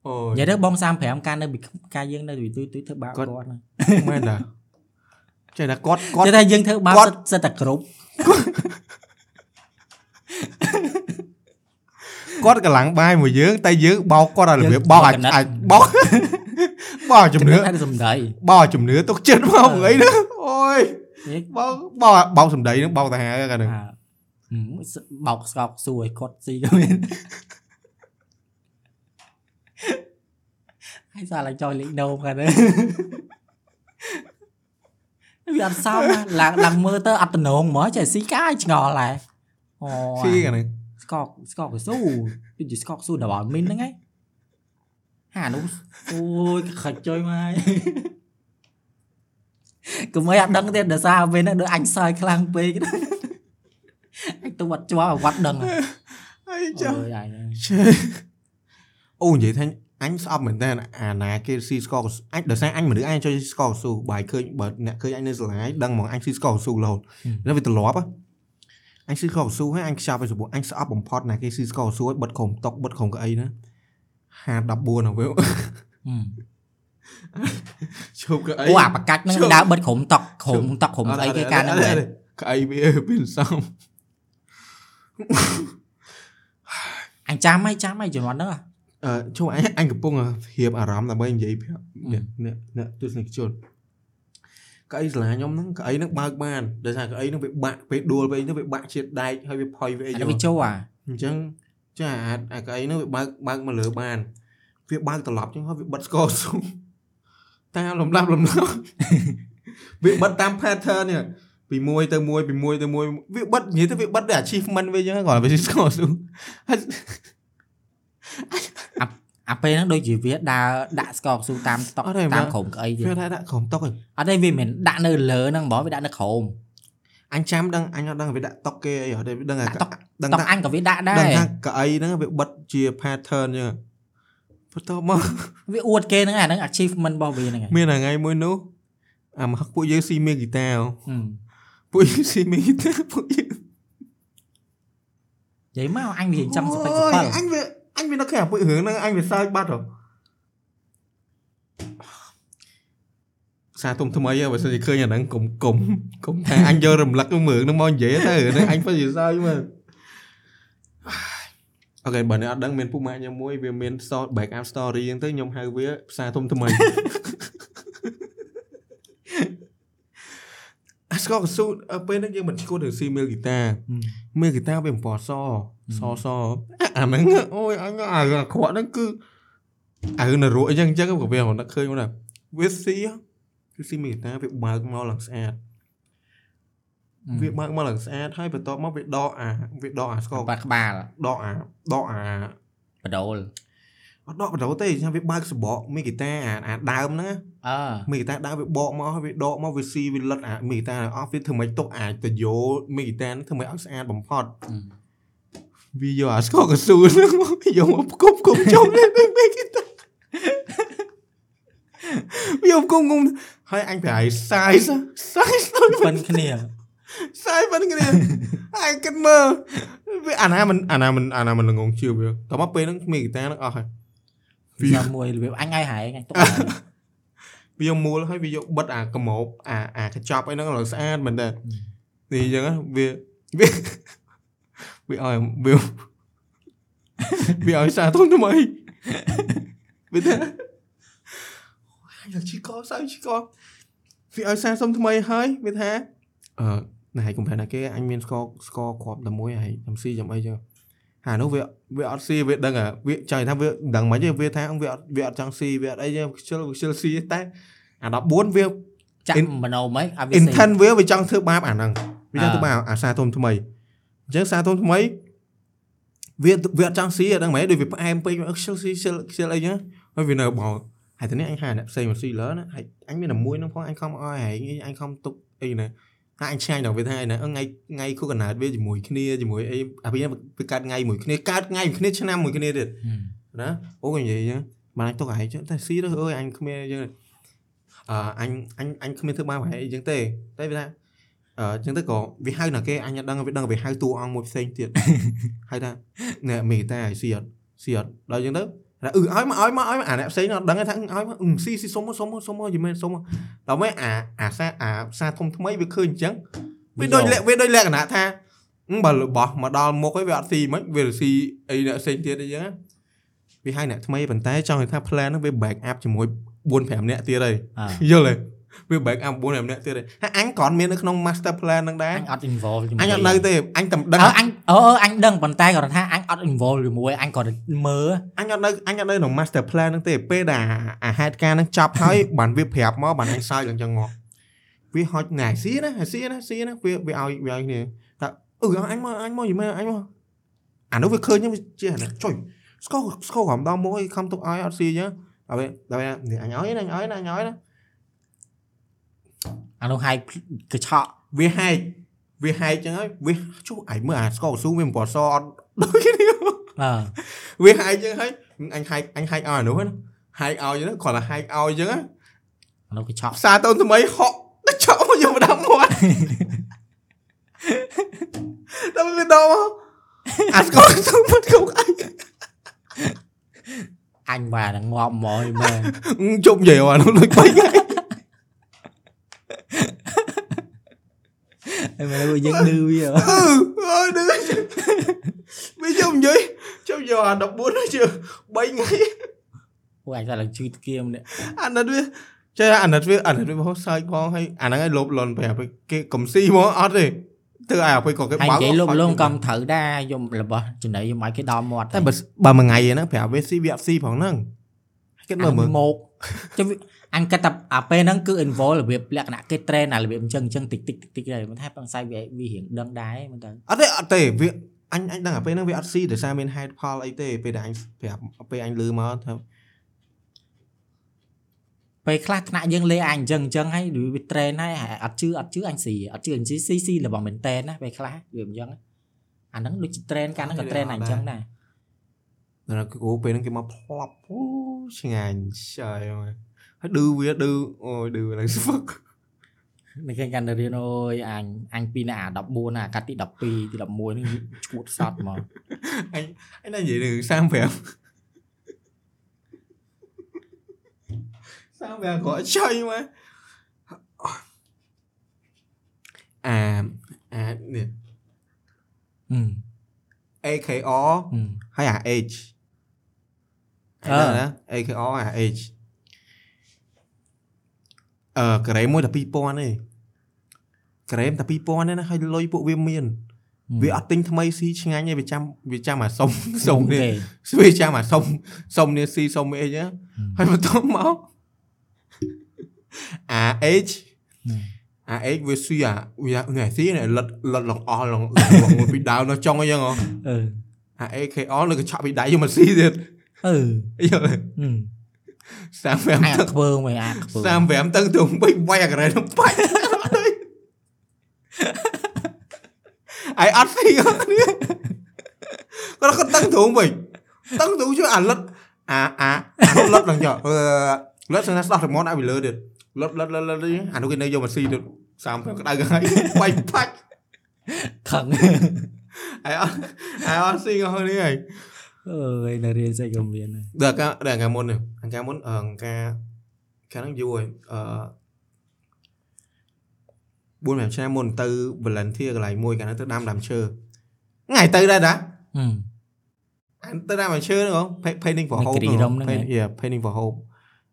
អូនិយាយទៅបង35កាលនៅពីកាលយើងនៅពីទុយទុយធ្វើបាបគាត់គាត់ហ្នឹងមែនតា ចេះតែគាត់គាត់និយាយថាយើងធ្វើបាបគាត់សិតសិតតែគ្រប់គាត់កម្លាំងបាយមួយយើង តែយើងបោកគាត់ឲ្យរបៀបយើងបោកអាចកណិតអាចបោកបោកជំនឿតែសំដីបោកជំនឿទុកចិត្តមកអីហ្នឹងអូយហេបោកបោកបោកសំដីហ្នឹងបោកតាហាកាហ្នឹងអាហឹមបោកស្កប់សួរឲ្យគាត់ស៊ីក៏មានហើយសារឡើងចុយលេខដូមគាត់ វាអត់សមណាឡើងឡើងមើលទៅអត់តំណងហ្មងចេះស៊ីកាយឆ្ងល់ដែរអូស៊ីកាហ្នឹងស្កកស្កកស៊ូដូចជាស្កកស៊ូដល់មីនហ្នឹងឯងហានោះអូយខាច់ចុយមកហើយកុំឲ្យអត់ដឹងទៀតដោយសារពេលហ្នឹងដូចអញសើចខ្លាំងពេកអញទៅវត្តជាប់ឲ្យវត្តដឹងហើយចុះអើយអញឆេអូនិយាយថា អញស្អប់មែនតើអាណាគេស៊ីស្ករកស៊ូអញដោយសារអញមនុស្សអញចូលស្ករកស៊ូបាយឃើញបើអ្នកឃើញអញនៅសាលាដឹងហ្មងអញស៊ីស្ករកស៊ូរហូតដល់វាត្រឡប់ហ៎អញស៊ីស្ករកស៊ូហើយអញខ្ចប់ឲ្យសបអញស្អប់បំផុតណាគេស៊ីស្ករកស៊ូឲ្យបិទក្រុមតុកបិទក្រុមកៅអីណា514ហ្នឹងវាជប់កៅអីអូអាបកាច់ហ្នឹងជប់ដើរបិទក្រុមតុកក្រុមតុកក្រុមស្អីគេកាលហ្នឹងមែនកៅអីវាវាសំអញចាំហើយចាំហើយជំនាន់ហ្នឹងហ៎ អឺជួអញអញកំពុងរៀបអារម្មណ៍ដើម្បីនិយាយប្រាប់អ្នកអ្នកអ្នកទស្សនិកជនកៅអីសាលាខ្ញុំហ្នឹងកៅអីហ្នឹងបើកបានដោយសារកៅអីហ្នឹងវាបាក់ពេលដួលពេលទៅវាបាក់ជាតិដែកហើយវាផុយវាអីអាចឹនេះងវាចូលអាអញ្ចឹងចាអាអាកៅអីហ្នឹងវាបើកបើកមកលើបានវាបើកត្រឡប់ចឹងហើយវាបិទស្គរស៊ូតាមលំដាប់លំដាប់វាបិទតាម pattern នេះពីមួយទៅមួយពីមួយទៅមួយវាបិទនិយាយទៅវាបិទតែ achievement វាចឹងគាត់វាស្គរស៊ូហើយ អាពេលហ្នឹងដូចជាវាដើរដាក់ស្កកស៊ូតាមតុកអត់ទេតាមមើលក្រុមក្អីទៀតវាថាដាក់ក្រុមតុកឯងអត់ទេវាមិនមែនដាក់នៅលើហ្នឹងហ្មងវាដាក់នៅក្រោមអញចាំដឹងអញអត់ដឹងវាដាក់តុកគេអីអត់ទេដឹងថាដាក់តុកដឹងតុកថាអញក៏វាដាក់ដែដឹងរថាកៅអីហ្នឹងវាបិទជា pattern ចឹងបន្ទាប់មកវាអួតគេហ្នឹងអាហ្នឹង achievement របស់វាហ្នឹងឯងមានថ្ងៃមួយនោះអាមកពួកយើងស៊ីមានហ្គីតាហឹមពួកយើងស៊ីមានហ្គីតាពួកយើងនិយាយមកអញវារៀងចង់សពេចសអូយពិលអញវា អញវានៅខែអាពួករឿងហ្នឹងអញវាសើចបាត់ហ៎សារទុំថ្មីហ៎បើសិនជាឃើញអាហ្នឹងកុំកុំកុំថាអញយករំលឹកមើលហ្នឹងមកនិយាយទៅហ្នឹងអញពិតជាសើចមើលអូខេបើអ្នកអត់ដឹងមានពុកម៉ាក់ខ្ញុំមួយវាមាន story back up story ហ្នឹងទៅខ្ញុំហៅវាផ្សារទុំថ្មី អាស្កកស៊ូពេលហ្នឹងយើងមិនឈួតនឹងស៊ីមីលហ្គីតាមេហ្គីតាវាបំពណ៌សសសអាហ្នឹងអូយអញអាអាក្រក់ហ្នឹងគឺអារឿងនរកអញ្ចឹងអញ្ចឹងក៏វាមិននឹកឃើញមកដែរវាស៊ីគឺស៊ីមេហ្គីតាវាបើកមកឡើងស្អាតវាបើកមកឡើងស្អាតហើយបន្ទាប់មកវាដកអាវាដកអាស្កបាត់ក្បាលដកអាដកអាបដូល អត់ដកបដោទេថាវាបើកសបកមេហ្គីតាអាអាដើមហ្នឹងអឺមេហ្គីតាដើមវាបកមកហើយវាដកមកវាស៊ីវាលិតអាមេហ្គីតាអស់វាធ្វើម៉េចទុកអាចទៅយោមេហ្គីតាហ្នឹងធ្វើម៉េចឲ្យស្អាតបំផុតវាយកអាស្កកស៊ូហ្នឹងមកយកមកផ្គប់ផ្គប់ចុងនេះមេគីតាវាយកផ្គប់គុំហើយអញប្រហែលសាយសាយសាយប៉ិនគ្នាសាយប៉ុណ្្នឹងគ្នាអញគិតមើលវាអាណាមិនអាណាមិនអាណាមិនល្ងងជឿវាតមកពេលហ្នឹងមេគីតាហ្នឹងអស់ហើយ វាយកមួយរបៀបអញឲ្យហែងអញទុកវាយកមូលហើយវាយកបិទអាកម៉ោបអាអាកញ្ចប់អីហ្នឹងឲ្យស្អាតមែនតើនេះអញ្ចឹងវាវាវាឲ្យវាវាឲ្យសារធំថ្មីវាថាអញជីកោសើជីកោវាឲ្យសារសុំថ្មីហើយវាថាអឺណែកុំប្រហែលណាគេអញមានស្កស្កគ្រាប់តែមួយហើយខ្ញុំស៊ីចាំអីចឹង ហានោះវាវាអត់ស៊ីវាដឹងអាវាចង់និយាយថាវាដឹងមិនទេវាថាវាអត់វាអត់ចង់ស៊ីវាអត់អីទេខ្ជិលខ្ជិលស៊ីតែអា14វាចាក់មនោមិនឲ្យវាស៊ី intent វាវាចង់ធ្វើបាបអាហ្នឹងវាចង់ធ្វើបាបអាសាធំថ្មីអញ្ចឹងសាធំថ្មីវាវាអត់ចង់ស៊ីអាហ្នឹងមែនដូចវាផ្អែមពេកខ្ជិលស៊ីខ្ជិលខ្ជិលអីចឹងហើយវានៅបោកហើយទៅនេះអញហៅអ្នកផ្សេងមកស៊ីលើណាហើយអញមានតែមួយហ្នឹងផងអញខំអោយហើយអញខំទុកអីណា ហើយអញឆ្ងាញ់ដល់វាថាឯណាថ្ងៃថ្ងៃគូកណាតវាជាមួយគ្នាជាមួយអីអាវាវាកើតថ្ងៃមួយគ្នាកើតថ្ងៃមួយគ្នាឆ្នាំមួយគ្នាទៀតណាអូនិយាយចឹងបានអញទុកឯងចឹងតែស៊ីទៅអើយអញគ្មានចឹងអឺអញអញអញគ្មានធ្វើបានប្រហែលអីចឹងទេតែវាថាអឺចឹងទៅក៏វាហៅណាគេអញអត់ដឹងវាដឹងវាហៅតួអង្គមួយផ្សេងទៀតហៅថាណែមេតាឲ្យស៊ីអត់ស៊ីអត់ដល់ចឹងទៅ អឺឲ្យមកឲ្យមកឲ្យមកអាអ្នកផ្សេងអត់ដឹងថាឲ្យមកស៊ីស៊ីសុំសុំសុំយីមែនសុំដល់មកអាអាសាអាសាធំថ្មីវាឃើញអញ្ចឹងវាដូចវាដូចលក្ខណៈថាបើរបស់មកដល់មុខឯងវាអត់ស៊ីមិនវាស៊ីអីអ្នកផ្សេងទៀតអីចឹងវាហៅអ្នកថ្មីប៉ុន្តែចង់និយាយថា plan ហ្នឹងវា back up ជាមួយ4 5នាក់ទៀតហើយយល់ទេ វា back up 4 5នាក់ទៀតហើយហើយអញគ្រាន់មាននៅក្នុង master plan ហ្នឹងដែរអញអត់ involve ជាមួយអញអត់នៅទេអញតែដឹងអញអឺអញដឹងប៉ុន្តែគាត់ថាអញអត់ involve ជាមួយអញគាត់មើលអញអត់នៅអញអត់នៅក្នុង master plan ហ្នឹងទេពេលដែលអាហេតុការហ្នឹងចប់ហើយបានវាប្រាប់មកបានអញសើចឡើងចឹងមកវាហុចណែស៊ីណាស៊ីណាស៊ីណាវាវាឲ្យវាឲ្យគ្នាថាអឺអញមកអញមកយីមែនអញមកអានោះវាឃើញវាជាណាចុយស្គរស្គរក្រុមដល់មកខំទុកឲ្យអត់ស៊ីចឹងដល់ពេលដល់ពេលអញឲ្យណាអញឲ្យណាអញឲ្យណា អានោះហែកកឆក់វាហែកវាហែកចឹងហើយវាជុះឯងមើលអាស្គរស៊ូវាពណ៌សអត់ដូចគ្នាអើវាហែកចឹងហើយអញហែកអញហែកឲ្យអានោះណាហែកឲ្យចឹងគ្រាន់តែហែកឲ្យចឹងអានោះកឆក់ផ្សារតូនថ្មីហក់កឆក់មកយកមកដាក់មាត់ដល់វាដល់អាស្គរស៊ូមកកុកអញអញបាទងាប់មកមែនជុំនិយាយអានោះដូចបីថ្ងៃ អីមែនយើងឌឺវាអឺអើឌឺវាជុំនិយាយជុំយកអា14ជឿ3ថ្ងៃពួកអញតែឡើងជឿគៀមនេះអាណិតវាចេះអាណិតវាអាណិតវាហោះសើចផងហើយអាហ្នឹងឯងលបលន់ប្រាប់គេកំស៊ីហ្មងអត់ទេធ្វើឲ្យអ្វីក៏គេបើកហើយនិយាយលោកលងកំត្រូវដែរយំរបស់ចំណៃយំឲ្យគេដល់មាត់តែបើបើមួយថ្ងៃហ្នឹងប្រាប់វាស៊ីវាអត់ស៊ីផងហ្នឹងគេមើលមើលមកចាំ អញគិតថាអាពេលហ្នឹងគឺ involve របៀបលក្ខណៈគេ train អារបៀបអញ្ចឹងអញ្ចឹងតិចតិចតិចតិចដែរមិនថាបងសាយវាវារៀងដឹងដែរមិនទៅអត់ទេអត់ទេវាអញអញដឹងអាពេលហ្នឹងវាអត់ស៊ីដោយសារមានហេតុផលអីទេពេលដែលអញប្រាប់ពេលអញលឺមកថាពេលខ្លះថ្នាក់យើងលេអញអញ្ចឹងអញ្ចឹងហើយវា train ហើយអត់ជឿអត់ជឿអញស៊ីអត់ជឿអញស៊ីស៊ីស៊ីរបស់មែនតែនណាពេលខ្លះវាអញ្ចឹងអាហ្នឹងដូច train កាលហ្នឹងក៏ train អញ្ចឹងដែរដល់គ្រូពេលហ្នឹងគេមកផ្លប់អូឆ្ងាញ់ចាយហើយ ឌឺវាឌឺអូយឌឺឡើងស្វឹកនេះគេកាន់តែរៀនអូយអញអញពីណា14ណាកាត់ទី12ទី11នេះឈួតសតមកអញអញនិយាយនឹង 35sao về gọi chơi mà à à nè ừ AKO ừ. hay là H ờ AKO à H ờ cái đấy mới là people này cái đấy là people này nó hay lôi bộ viêm miền វាអត់ទិញថ្មីស៊ីឆ្ងាញ់ទេវាចាំវាចាំអាសុំសុំនេះវាចាំអាសុំសុំនេះស៊ីសុំអីចឹងហើយបន្ទាប់មកអា H អា H វាស៊ីអាវាថ្ងៃស៊ីនេះលិតលិតឡងអស់ឡងពីដើមនៅចុងអញ្ចឹងហ៎អឺអា AKO នៅកញ្ឆក់ពីដៃយកមកស៊ីទៀតអឺយល់ 35អាធ្វើមិនអាធ្វើ35ទៅទៅវិញវាយអាក្រែនឹងបាច់អាយអត់ស៊ីគ្នាគាត់គាត់តឹងទ្រូងវិញតឹងទ្រូងជួយអាលិតអាអាលិតនឹងយកអឺលិតស្នាស្ដោះរម៉ូតឲ្យវាលើទៀតលត់លត់លត់លត់អានោះគេនៅយកមកស៊ីទៅ35ក្តៅហើយបាច់ផាច់ខឹងហើយអត់ហើយអត់ស៊ីអស់នេះហើយ អើយនៅរៀនសេចក៏មានដែរដល់កាដល់កាមុនអង្ការមុនអង្ការខាងហ្នឹងយូរហើយអឺ4 5ឆ្នាំមុនទៅ volunteer កន្លែងមួយកាលហ្នឹងទៅដាំដាំឈើថ្ងៃទៅដែរតាទៅដាំដាំឈើហ្នឹង painting for hope painting for hope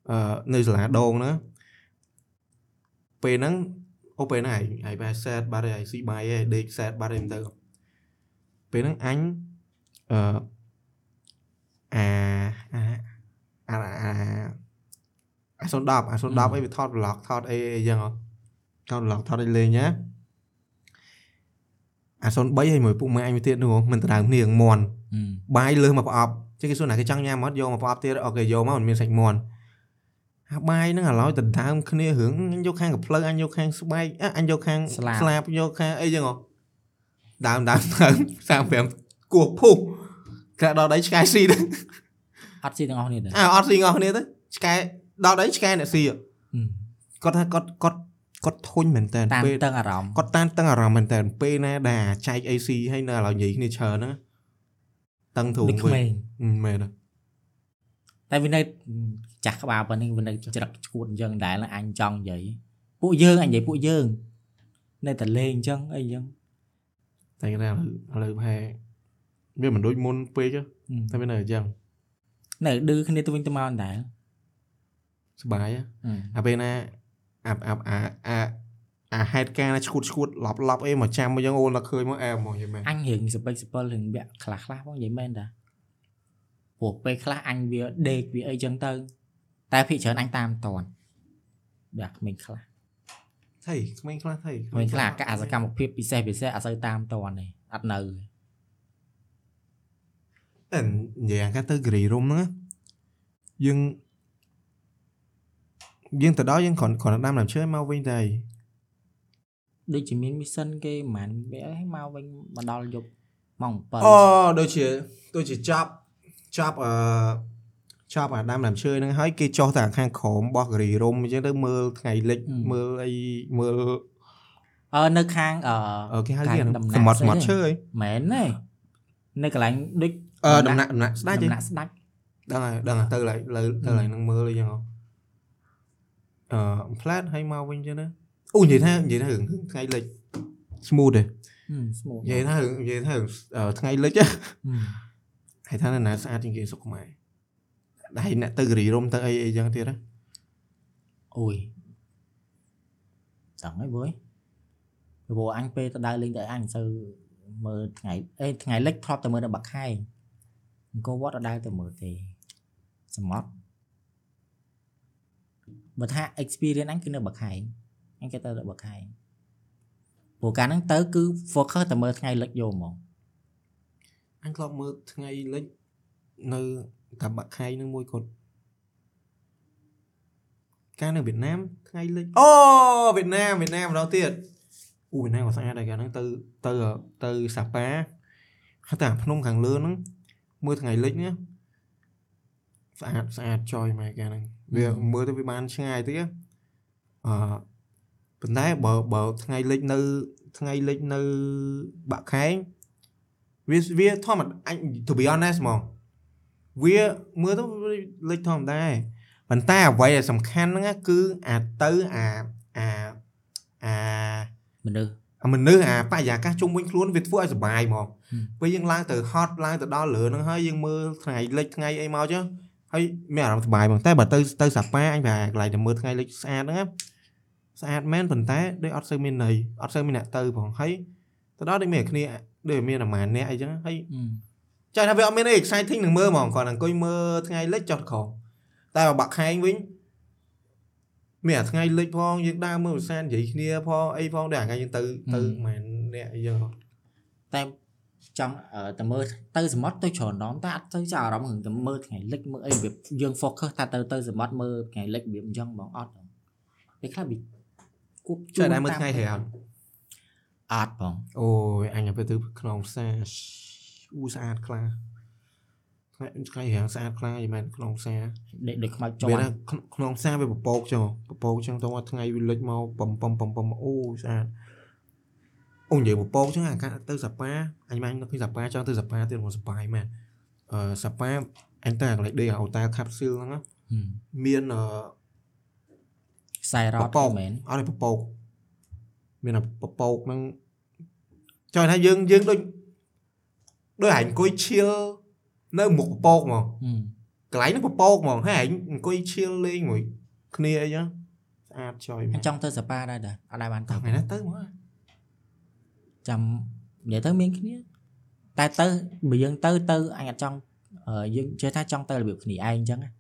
អឺនៅសាលាដងណាពេលហ្នឹងអូពេលហ្នឹងឯងឯងបែរ set បាត់ហើយឯងស៊ីបាយឯងដេក set បាត់ហើយទៅពេលហ្នឹងអញអឺ អាអាអាអា010អា010អីវាថត vlog ថតអីអីចឹងហ៎ថត vlog ថតអីលេងណាអា03ហើយមួយពុកម៉ែអញទៀតនោះមិនដៅគ្នាងមន់បាយលើសមកប្រអប់ចឹងគេសួរណាគេចង់ញ៉ាំអត់យកមកប្រអប់ទៀតអូខេយកមកមិនមានសាច់មន់អាបាយហ្នឹងឥឡូវដណ្ដើមគ្នារឿងអញយកខាងកំភ្លើអញយកខាងស្បែកអ่ะអញយកខាងស្លាបស្លាបយកខាងអីចឹងហ៎ដើមដើមដើម35គោះភុះ ក្រៅដល់ដៃឆ្កែស៊ីទៅអត់ស៊ីទាំងអស់គ្នាទៅអើអត់ស៊ីងអស់គ្នាទៅឆ្កែដល់ដៃឆ្កែអ្នកស៊ីហ៎គាត់ថាគាត់គាត់គាត់ធុញមែនតើតាមពេលតឹងអារម្មណ៍គាត់តានតឹងអារម្មណ៍មែនតើពេលណាដែលអាចែក AC ហើយនៅឥឡូវនិយាយគ្នាច្រើនហ្នឹងតឹងទ្រូងដូចក្មេងហឹមមែនទេតែវានៅចាស់ក្បាលប៉ុណ្្នេះវានៅច្រឹកឈួតអញ្ចឹងដែរអញចង់និយាយពួកយើងអញនិយាយពួកយើង នៅតែលេងអញ្ចឹងអីអញ្ចឹងតែគេថាឥឡូវឥឡូវប្រហែល វាមិនដូចមុនពេកទេតែវានៅអញ្ចឹងនៅឌឺគ្នាទៅវិញទៅមកដែរសប្បាយហ៎អាពេលណាអាអាអាអាអាហេតុការណ៍ណាឈួតឈួតឡប់ឡប់អីមកចាំមកយើងអូនដល់ឃើញមកអែមកយីមែនអញរៀងសពិចសពិលរៀងវាក់ខ្លះខ្លះផងនិយាយមែនតាព្រោះពេលខ្លះអញវាដេកវាអីចឹងទៅ តែភាគច្រើនអញតាមតន់បាទក្មេងខ្លះថៃក្មេងខ្លះថៃក្មេងខ្លះអាកអាសកម្មភាពពិសេសពិសេសអត់សូវតាមតន់ទេអត់នៅ តែនិយាយអាកាទៅហ្គ្រីរុំហ្នឹងណាយើងយើងទៅដល់យើងគ្រាន់គ្រាន់តែដាំដើមឈើមកវិញតែដូចជាមានមីសិនគេមិនមែនវាឲ្យមកវិញមកដល់យប់ម៉ោង7អូដូចជាដូចជាចាប់ចាប់អឺចាប់អាដាំដើមឈើហ្នឹងហើយគេចោះតែខាងក្រោមរបស់ហ្គ្រីរុំអញ្ចឹងទៅមើលថ្ងៃលិចមើលអីមើលអឺនៅខាងអឺអឺគេហៅកាគេយអាដំណាក់សមុទ្រសមុទ្រស្អីឈើអីមែនទេនៅកន្លែងដូច អឺដំណាក់ដំណាក់ស្ដាច់ដំទេណាក់ស្ដាច់ដឹងហើយដឹងហើយទៅឡើយលើទៅឡើយនឹងមើលអីចឹងហ៎អឺផ្លែតឲ្យមកវិញចឹងណាអូនិយាយថានិយាយថារឿងថ្ងៃលិច smooth ទេស្មូនិយាយថារឿងនិយាយថារឿងអឺថ្ងៃលិចហ៎ហើយថានៅណាស្អាតជាងគេសុកខ្មែរហើយអ្នកទៅរីរុំទៅអីអីចឹងទៀតណាអូយដឹងហើយវើយព្រោះអញពេលទៅដើរលេងទៅអញមិនសូវមើលថ្ងៃអេថ្ងៃលិចធ្លាប់តែមើលនៅបាក់ខែង អង្គរវត្តអត់ដើរទៅមើលទេសមុទ្របើថា experience អញគឺនៅបាក់ខែងអញគេទៅបាក់ខែងព្រោះកាលហ្នឹងទៅគឺ focus តែមើលថ្ងៃលិចយកហ្មងអញធ្លាប់មើលថ្ងៃលិចនៅតាបាក់ខៃនឹងមួយគាត់កាលនៅវៀតណាមថ្ងៃលិចអូវៀតណាមវៀតណាមម្ដងទៀតអូវៀតណាមក៏ស្អាតដែរកាលហ្នឹងទៅទៅទៅសាប៉ាហើយតែអាភ្នំខាងលើហ្នឹង មើលថ្ងៃលិចនេះស្អាតស្អាតចយមកកាលហ្នឹងវាមើលទៅវាបានឆ្ងាយតិចណាអឺប៉ុន្តែបើបើថ្ងៃលិចនៅថ្ងៃលិចនៅបាក់ខែងវាវាធម្មតាអញ to be honest ហ្មងវាមើលទៅលេចធម្មតាឯងប៉ុន្តែអ្វីដែលសំខាន់ហ្នឹងណាគឺអាទៅអាអាអាមនុស្សអា មនុស្សអាបរិយាកាសជុំវិញខ្លួនវាធ្វើឲ្យសុបាយហ្មងហឹមពេលយើងឡើងទៅហត់ឡើងទៅដល់លើហ្នឹងហើយយើងមើលថ្ងៃលិចថ្ងៃអីមកចឹងហើយមានអារម្មណ៍សុបាយហ្មងតែបើទៅទៅសាប៉ាអញប្រហែលកន្លែងទៅមើលថ្ងៃលិចស្អាតហ្នឹងណាស្អាតមែនប៉ុន្តែដូចអត់សូវមានន័យអត់សូវមានអ្នកទៅផងហើយទៅដល់ដូចមានតែគ្នាដូចមានអាម៉ានអ្នកអីចឹងហើយអឺចាថាវាអត់មានអី exciting នឹងមើលហ្មងគ្រាន់តែអង្គុយមើលថ្ងៃលិចចុះក្រោមតែបើបាក់ខែងវិញ មានអាថ្ងៃលិចផងយើងដើរមើលវិសាននិយាយគ្នាផងអីផងដូចអាថ្ងៃយើងទៅទៅម៉ែនអ្នកអីចឹងហ៎តែចង់អឺតែមើលទៅសមុទ្រទៅច្រើនដងតែអត់ទៅចាប់អារម្មណ៍រឿងតែមើលថ្ងៃលិចមើលអីរបៀបយើង focus ថាទៅទៅសមុទ្រមើលថ្ងៃលិចរបៀបអញ្ចឹងបងអត់ទេពេលខ្លះវាគប់ចុះដែរមើលថ្ងៃហេអត់អត់បងអូយអញទៅទៅក្នុងផ្សារអ៊ូស្អាតខ្លាំ ងថ្ងៃថ្ងៃរាងស្អាតខ្លាំងយីមែនក្នុងផ្សារដេកដូចខ្មៅជាវាន់ថាក្នុងក្នុងផ្សារវាពពកចឹងពពកចឹងទៅមកថ្ងៃវាលិចមកបំបំបំបំអូស្អាតអូនិយាយពពកចឹងអាកាទៅសាប៉ាអញមិននឹកឃើញសាប៉ាចង់ទៅសាប៉ាទៀតមកសបាយមែនអឺសាប៉ាអញទៅអាកន្លែងដេកអូតាខាប់ស៊ូហ្នឹងណាហឹមមានអឺខ្សែរ៉តពពកមែនអត់ទេពពកមានតែពពកហ្នឹងចង់ថាយើងយើងដូចដូចហែងអង្គុយឈៀល នៅមុខពពកហ្មងហឹមកន្លែងហ្នឹងពពកហ្មងហើយហែងអង្គុយឈៀលលេងមួយគ្នាអីចឹងស្អាតចយអមែញនចង់ទៅសប៉ាដែរដែរអត់ដែរបានទៅថ្ងៃណាទៅមកចាំនិយាយទៅមានគ្នាតែទៅបើយើងទៅទៅអញអត់ចង់អឺយើងជឿថាចង់ទៅរបៀបគ្នាឯងអញ្ចឹងណារ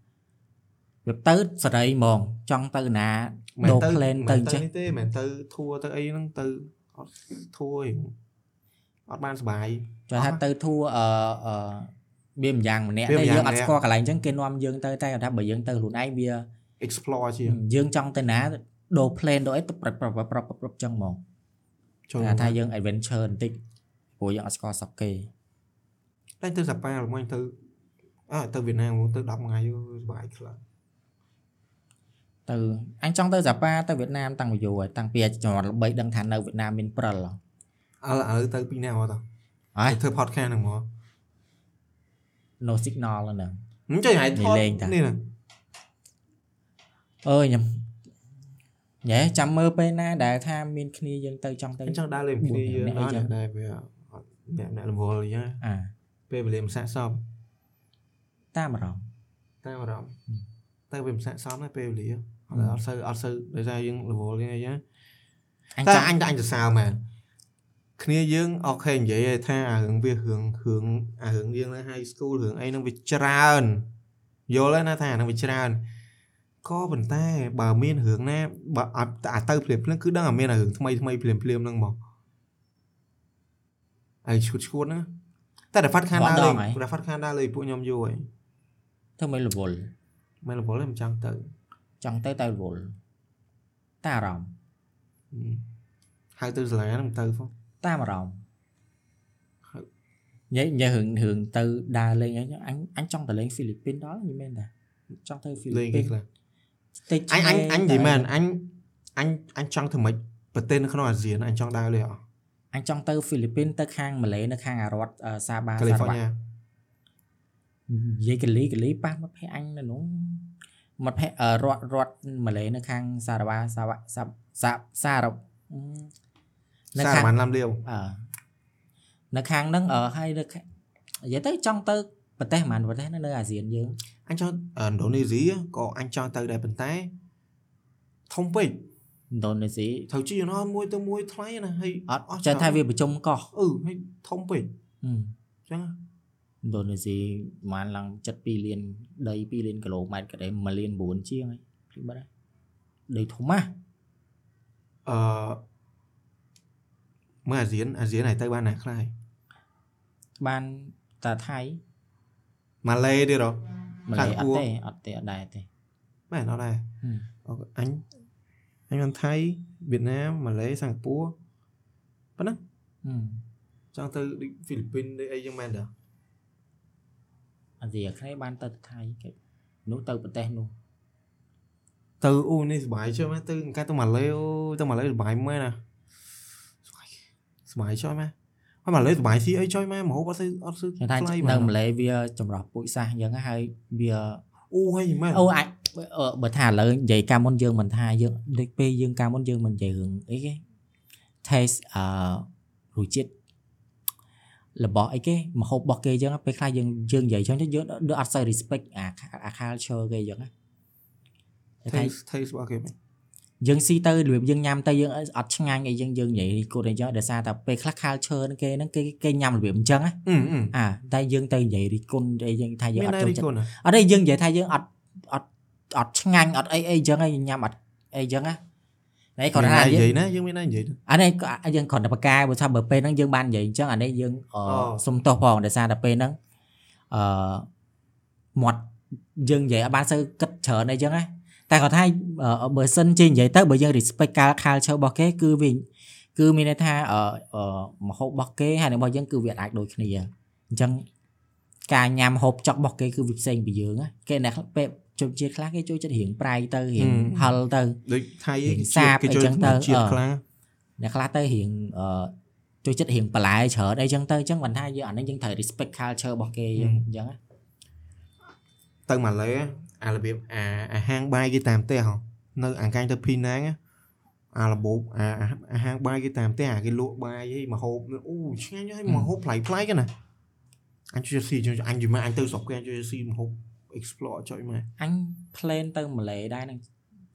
បៀបទៅសេរីហ្មងចង់ទៅណាដូរ plan ទៅអញ្ចឹងនេះទេមិនទៅធัวទៅអីហ្នឹងទៅអត់ធัวឯងអត់បានសុបាយចង់ថាទៅធួអឺអឺ វាម្យ៉ាងម្នាក់វាតែម្យ៉ាងយើងអត់ម្នាក់ស្គាល់កន្លែងអញ្ចឹងគេនាំយើងទៅតែគាត់ថាបើយើងទៅខ្លួនឯងវា explore ជាងយើងចង់ទៅណាដូរ plan ដូរអីទៅប្រឹកប្រឹកប្រឹកប្រឹកប្រឹកចឹងហ្មងចូលថាថាយើង adventure បន្តិចព្រោះយើងអត់ស្គាល់ស្រុកគេតែទៅសាប៉ាល្មិញទៅអើទៅវៀតណាមទៅ10ថ្ងៃយូរសុបាយខ្លាំងទៅអញចង់ទៅសាប៉ាទៅវៀតណាមតាំងពីយូរហើយតាំងពីជំនាន់ល្បីដឹងថានៅវៀតណាមមានព្រិលហ៎ឥឡូវឥឡូវទៅពីណាមកតោះហើយធ្វើ podcast ហ្នឹងមក no signal ហ្នឹងមិនចេះឲ្យថតលេងតានេះណាអើយខ្ញុំញ៉ែចាំមើលពេលណាដែលថាមានគ្នាយើងទៅចង់ទៅអញ្ចឹងដើរលេងគ្នាយើងអ្នកអអីត់ចឹងដែរវាអត់អ្នកអ្នករវល់អញ្ចឹងអាពេលវេលាមិនស័កសមតាមអារម្មណ៍តាមអារម្មណ៍តែវាមិនស័កសមដែរពេលវេលាអត់អត់សូវអត់សូវដោយសារយើងរវល់យ៉ាងអីចឹងអញតែចង់អញតែអញសរសើរមែន គ្នាយើងអូខេនិយាយថាអារឿងវារឿងរឿងអារឿងយើងនៅ high school រឿងអីហ្នឹងវាច្រើនយល់ហើយណាថាអាហ្នឹងវាច្រើនក៏ប៉ុន្តែបើមានរឿងណាបើអត់អាទៅភ្លាមភ្លាមគឺដឹងអាមានអារឿងថ្មីថ្មីភ្លាមភ្លាមហ្នឹងមកហើយឈួតឈួតណាតែតែហ្វាត់ខានដើរលេងតែហ្វាត់ខានដើរលេងពួកខ្ញុំយូរហើយធ្វើមិនរវល់មិនរវល់ទេមិនចង់ទៅចង់ទៅតែរវល់តាមអារម្មណ៍ហៅទៅសាលាហ្នឹងទៅផង តាមអារម្មណ៍ហើយនិយាយនិយាយរឿងរឿងទៅដើរលេងអីចឹងអញអញចង់ទៅលេងហ្វីលីពីនដល់និយាយមែនតាចង់ទៅហ្វីលេលីងពីគេនខ្លះតិចអញអញអញនិយាយមែនអញអញអញចង់ធ្វើម៉េចប្រទេសនៅក្នុងអាស៊ានអញចង់ដើរលេងអស់អញចង់ទៅហ្វីលីពីនទៅខាងម៉ាឡេនៅខាងអារដ្ឋអឺសាបាកាលីសាហ្វ័របាញ៉ានិយាយកលីកលីប៉ះមកភ័ក្រអញនៅនោះមកភ័ក្រអឺរដ្ឋរដ្ឋម៉ាឡេនៅខាងសារបាសាវសាសាសារ៉ា នៅសារខាងបានឡាំលាវអឺនៅខាងហ្នឹងអឺហើយនៅខាងនិយាយទៅចង់ទៅប្រទេសហ្មងប្រទេសនៅនៅអាស៊ានយើងអញចង់ឥណ្ឌូនេស៊ីក៏អញចង់ទៅដែរប៉ុន្តែធំពេកឥណ្ឌូនេស៊ីត្រូវជិះយន្តហោះមួយទៅមួយថ្លៃណាហើយអត់ចេះថាវាប្រជុំកោះអឺហើយធំពេកហឹមអញ្ចឹងឥណ្ឌូនេស៊ីប្រហែលឡើង72លានដី2លានគីឡូម៉ែត្រក៏ដែរ1លាន9ជាងហើយភ្លេចបាត់ហើយដីធំណាស់អឺ មើលអាស៊ានអាស៊ានហើយទៅបានណាខ្លះហើយបានតាថៃម៉ាឡេទៀតហ៎ម៉ាខាឡេងអគួត់រទេអត់ទេអត់ដែរទេមែនអត់ដែរហឹមអូខេអញអញបានថៃវៀតណាមម៉ាឡេសិង្ហបុរីប៉ុណ្ណឹងហឹមចង់ទៅដូចហ្វីលីពីនដូចអីចឹងមែនតាអាស៊ីអាគ្នេយ៍បានទៅថៃគេនោះទៅប្រទេសនោះទៅអូនេះសុបាយជឿមែនទៅកាត់ទៅម៉ាឡេអូទៅម៉ាឡេសុបាយមែនណាសុបាយ សុបាយចុយមែនហើយម៉ាឡេសុបាយស៊ីអីចុយមែនមហូបអត់ស្អីអត់ស្អីគេថាថ្លៃនៅមែនម៉ាឡេវាចម្រោះពូជសាសអញ្ចឹងហើយវាអូហើយមែនអូអាចអឺបើថាឥឡូវនិយាយកាលមុនយើងមិនថាយើងដូចពេលយើងកាលមុនយើងមិននិយាយរឿងអីគេ taste អឺរសជាតិរបស់អីគេម្ហូបរបស់គេអញ្ចឹងពេលខ្លះយើងយើងនិយាយអញ្ចឹងទៅយើងដូចអត់សូវ respect អាអា culture គេអញ្ចឹងណាថេតែថេរបស់គេមែន យើងស៊ីទៅរបៀបយើងញ៉ាំទៅយើងអត់ឆ្ងាញ់អីយើងយើងនិយាយគូតអីចឹងដោយសារតែពេលខ្លះ culture ហ្នឹងគេហ្នឹងគេគេញ៉ាំរបៀបអញ្ចឹងណាអឺអឺអាតែយើងទៅនិយាយរិះគន់អីយើងថាយើងមានអត់តែចូលរីចិត្តគុណណាអត់ទេយើងនិយាយថាយើងអត់អត់អត់ឆ្ងាញ់អត់អីអីចឹងហើយញ៉ាំអត់អីចឹងណាតែគាត់ថានិយើងយាយណាយើងមានតែនិយាយណាអានេះក៏យើងគ្រាន់តែបកកែបើថាបើពេលហ្នឹងយើងបាននិយាយអញ្ចឹងអានេះយើងអឺអូសុំទោសផងដោយសារតែពេលហ្នឹងអឺមាត់យើងនិយាយអត់បានសូវគិតច្រើនអីចឹងណា តែគាត់ថាអឺបើសិនជានិយាយទៅបើយើង respect ការ culture របស់គេគឺវាគឺមានន័យថាអឺអឺមហូបរបស់គេហើយរបស់យើងគឺវាអាចដូចគ្នាអញ្ចឹងការញ៉ាំហូបចុករបស់គេគឺវាផ្សេងពីយើងណាគេអ្នកពេលជនជាតិខ្លះគេចូលចិត្តរៀងប្រៃទៅរៀងហឹលទៅដូចថៃរៀងសាបគេជួយអីចឹងទៅជាតិអឺខ្លាំងអ្នកខ្លះទៅរៀងអឺចូលចិត្តរៀងបន្លែច្រើនអីចឹងទៅអញ្ចឹងមិនថាយើងអានេះយើងត្រូវ respect culture របស់គេយើងអញ្ចឹងណាទៅម៉ាឡេ អារបៀបអាអាហាងបាយគេតាមផ្ទះហ៎នៅអាកាញ់ទៅភីណាងអារបបអាអាហាងបាយគេតាមផ្ទះអាគេលក់បាយហីមហូបអូឆ្ងាញ់ហើយមហូបប្លែកប្លែកណាអញជួយស៊ីជួយអញយមកអញទៅស្រុកគេអញជួយស៊ីមហូប explore ចុយមកអញ plan ទៅម៉ាឡេដែរហ្នឹង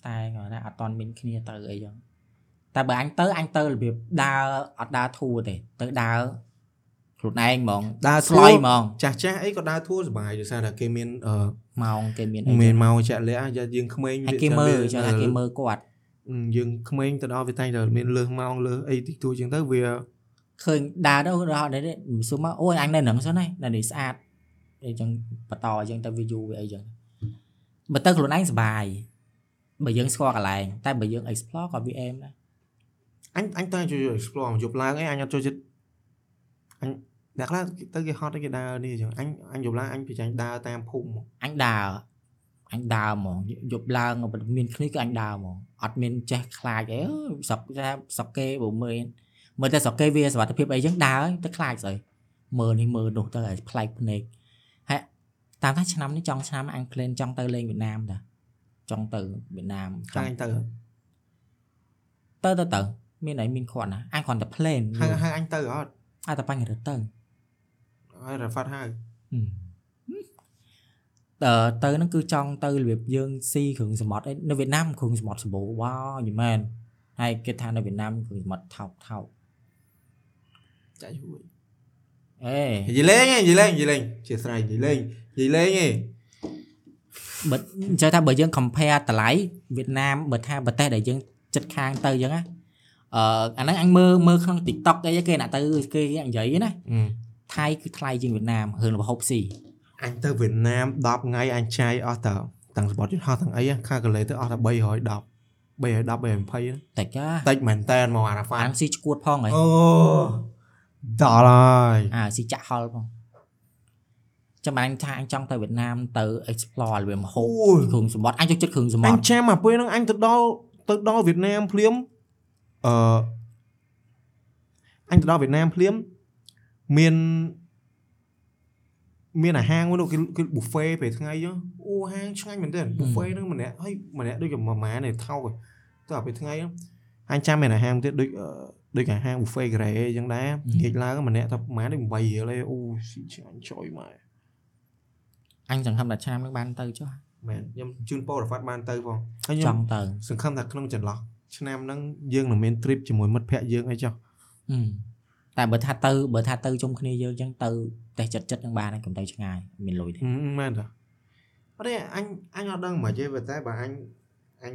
តែគាត់ថាអត់តន់មានគ្នាទៅអីចឹងតែបើអញទៅអញទៅរបៀបដើរអត់ដើរធូរទេទៅដើរ ខ្លួនឯងហ្មងដើរស្លយហ្មងចាស់ចាស់អីក៏ដើរធួសុបាយដោយសារតែគេមានអឺម៉ោងគេមានអីមានមកចាក់លាក់យកយើងក្មេងហើយគេមើលចឹងថាគេមើលគាត់យើងក្មេងទៅដល់វាតែងតែមានលើសម៉ោងលើសអីតិចតួចចឹងទៅវាឃើញដើរទៅរហូតដល់នេះសុំមកអូយអញនៅហ្នឹងសិនហើយនៅនេះស្អាតអីចឹងបន្តអញ្ចឹងទៅវាយូរវាអីចឹងបើទៅខ្លួនឯងសុបាយបើយើងស្គាល់កន្លែងតែបើយើង explore ក៏វាអេមដែរអញអញទៅជួយ explore យប់ឡើងអីអញអត់ចូលចិត្តអញ អ្នកខ្លះទៅគេហត់ទៅគេដើរនេះចឹងអញអញយប់ឡើងអញប្រចាំដើរតាមភូមិអញដើរអញដើរហ្មងយប់ឡើងបើមានគ្នាគឺអញដើរហ្មងអត់មានចេះខ្លាចអីអើយស្រុកថាស្រុកគេបើមើលមើលតែស្រុកគេវាសុវត្ថិភាពអីចឹងដើរទៅខ្លាចស្អីមើលនេះមើលនោះទៅឲ្យប្លែកភ្នែកហើយតាមថាឆ្នាំនេះចង់ឆ្នាំអង់គ្លេសចង់ទៅលេងវៀតណាមតាចង់ទៅវៀតណាមចចាំង់អញទៅទៅទៅទៅមានអីមានគាត់ណាអញគ្រាន់តែ plan ហៅហៅអញទៅអត់អត់តែបញ្ហាទៅ ហើយរ៉ាហ្វាត់ហៅអឺទៅហ្នឹងគឺចង់ទៅរបៀបយើងស៊ីគ្រឿងសមុទ្រអីនៅវៀតណាមគ្រឿងសមុទ្រសម្បូរវ៉ាយីមែនហើយគេថានៅវៀតណាមគ្រឿងសមុទ្រថោកថោកចាក់ជួយអេនិយាយលេងនិយាយលេងនិយាយលេងជាស្រ័យនិយាយលេងនិយាយលេងឯងបើអញ្ចឹងថាបើយើង compare តម្លៃវៀតណាមបើថាប្រទេសដែលយើងចិត្តខាងទៅអញ្ចឹងណាអឺអាហ្នឹងអញមើលមើលក្នុង TikTok អីគេអ្នកទៅគេនិយាយណា ថៃគឺថ្លៃជាងវៀតណាមរឿងរបហូបស៊ីអញទៅវៀតណាម10ថ្ងៃអញចាយអស់តើទាំងសបត់យន្តហោះទាំងអីខាកលេទៅអស់តែ310 310 320តែកាតិចមែនតែនមកអារ៉ាហ្វាអាត់នស៊ីឈួតផងហ៎អូដល់ហើយអាស៊ីចាក់ហល់ផងចាំអញថាអញចង់ទៅវៀតណាមទៅ explore របៀបមហូបអូយគ្រឿងសមុទ្រអញចូលចិត្តគ្រឿងសមុអទ្ញរចាំមកពេលហ្នឹងអញទៅដល់ទៅដល់វៀតណាមភ្លាមអឺអញទៅដល់វៀតណាមភ្លាម មានមានអាហាងមួយនោះគេគេ buffet ពេលថ្ងៃអញ្ចឹងអូហាងឆ្ងាញ់មែនទែន buffet ហ្នឹងម្នាក់ហើយម្នាក់ដូចជាមួយម៉ានេះថោកទៅដល់ពេលថ្ងៃហ្នឹងអញចាំមានអាហាងទៀតដូចអឺដូចអាហាង buffet ការ៉េអញ្ចឹងដែរងាកឡើងម្នាក់ទៅប្រហែលដូច8រៀលឯងអូស៊ីឆ្ងាញ់ចុយម៉ែអញសង្ឃឹមថាឆ្នាំនេះបានទៅចុះមែនខ្ញុំជូនពោរ៉ាហ្វាត់បានទៅផងហើយខ្ញុំចង់ទៅសង្ឃឹមថាក្នុងចន្លោះឆ្នាំហ្នឹងយើងនឹងមាន trip ជាមួយមិត្តភ័ក្តិយើងអីចុះហឹម តែបើថាទៅបើថាទៅជុំគ្នាយើងអញ្ចឹងទៅតែចិត្តចិត្តនឹងបានហើយកុំទៅឆ្ងាយមានលុយទេហឹមមែនតាអត់ទេអញអញអត់ដឹងមកទេប៉ុន្តែបើអញអញ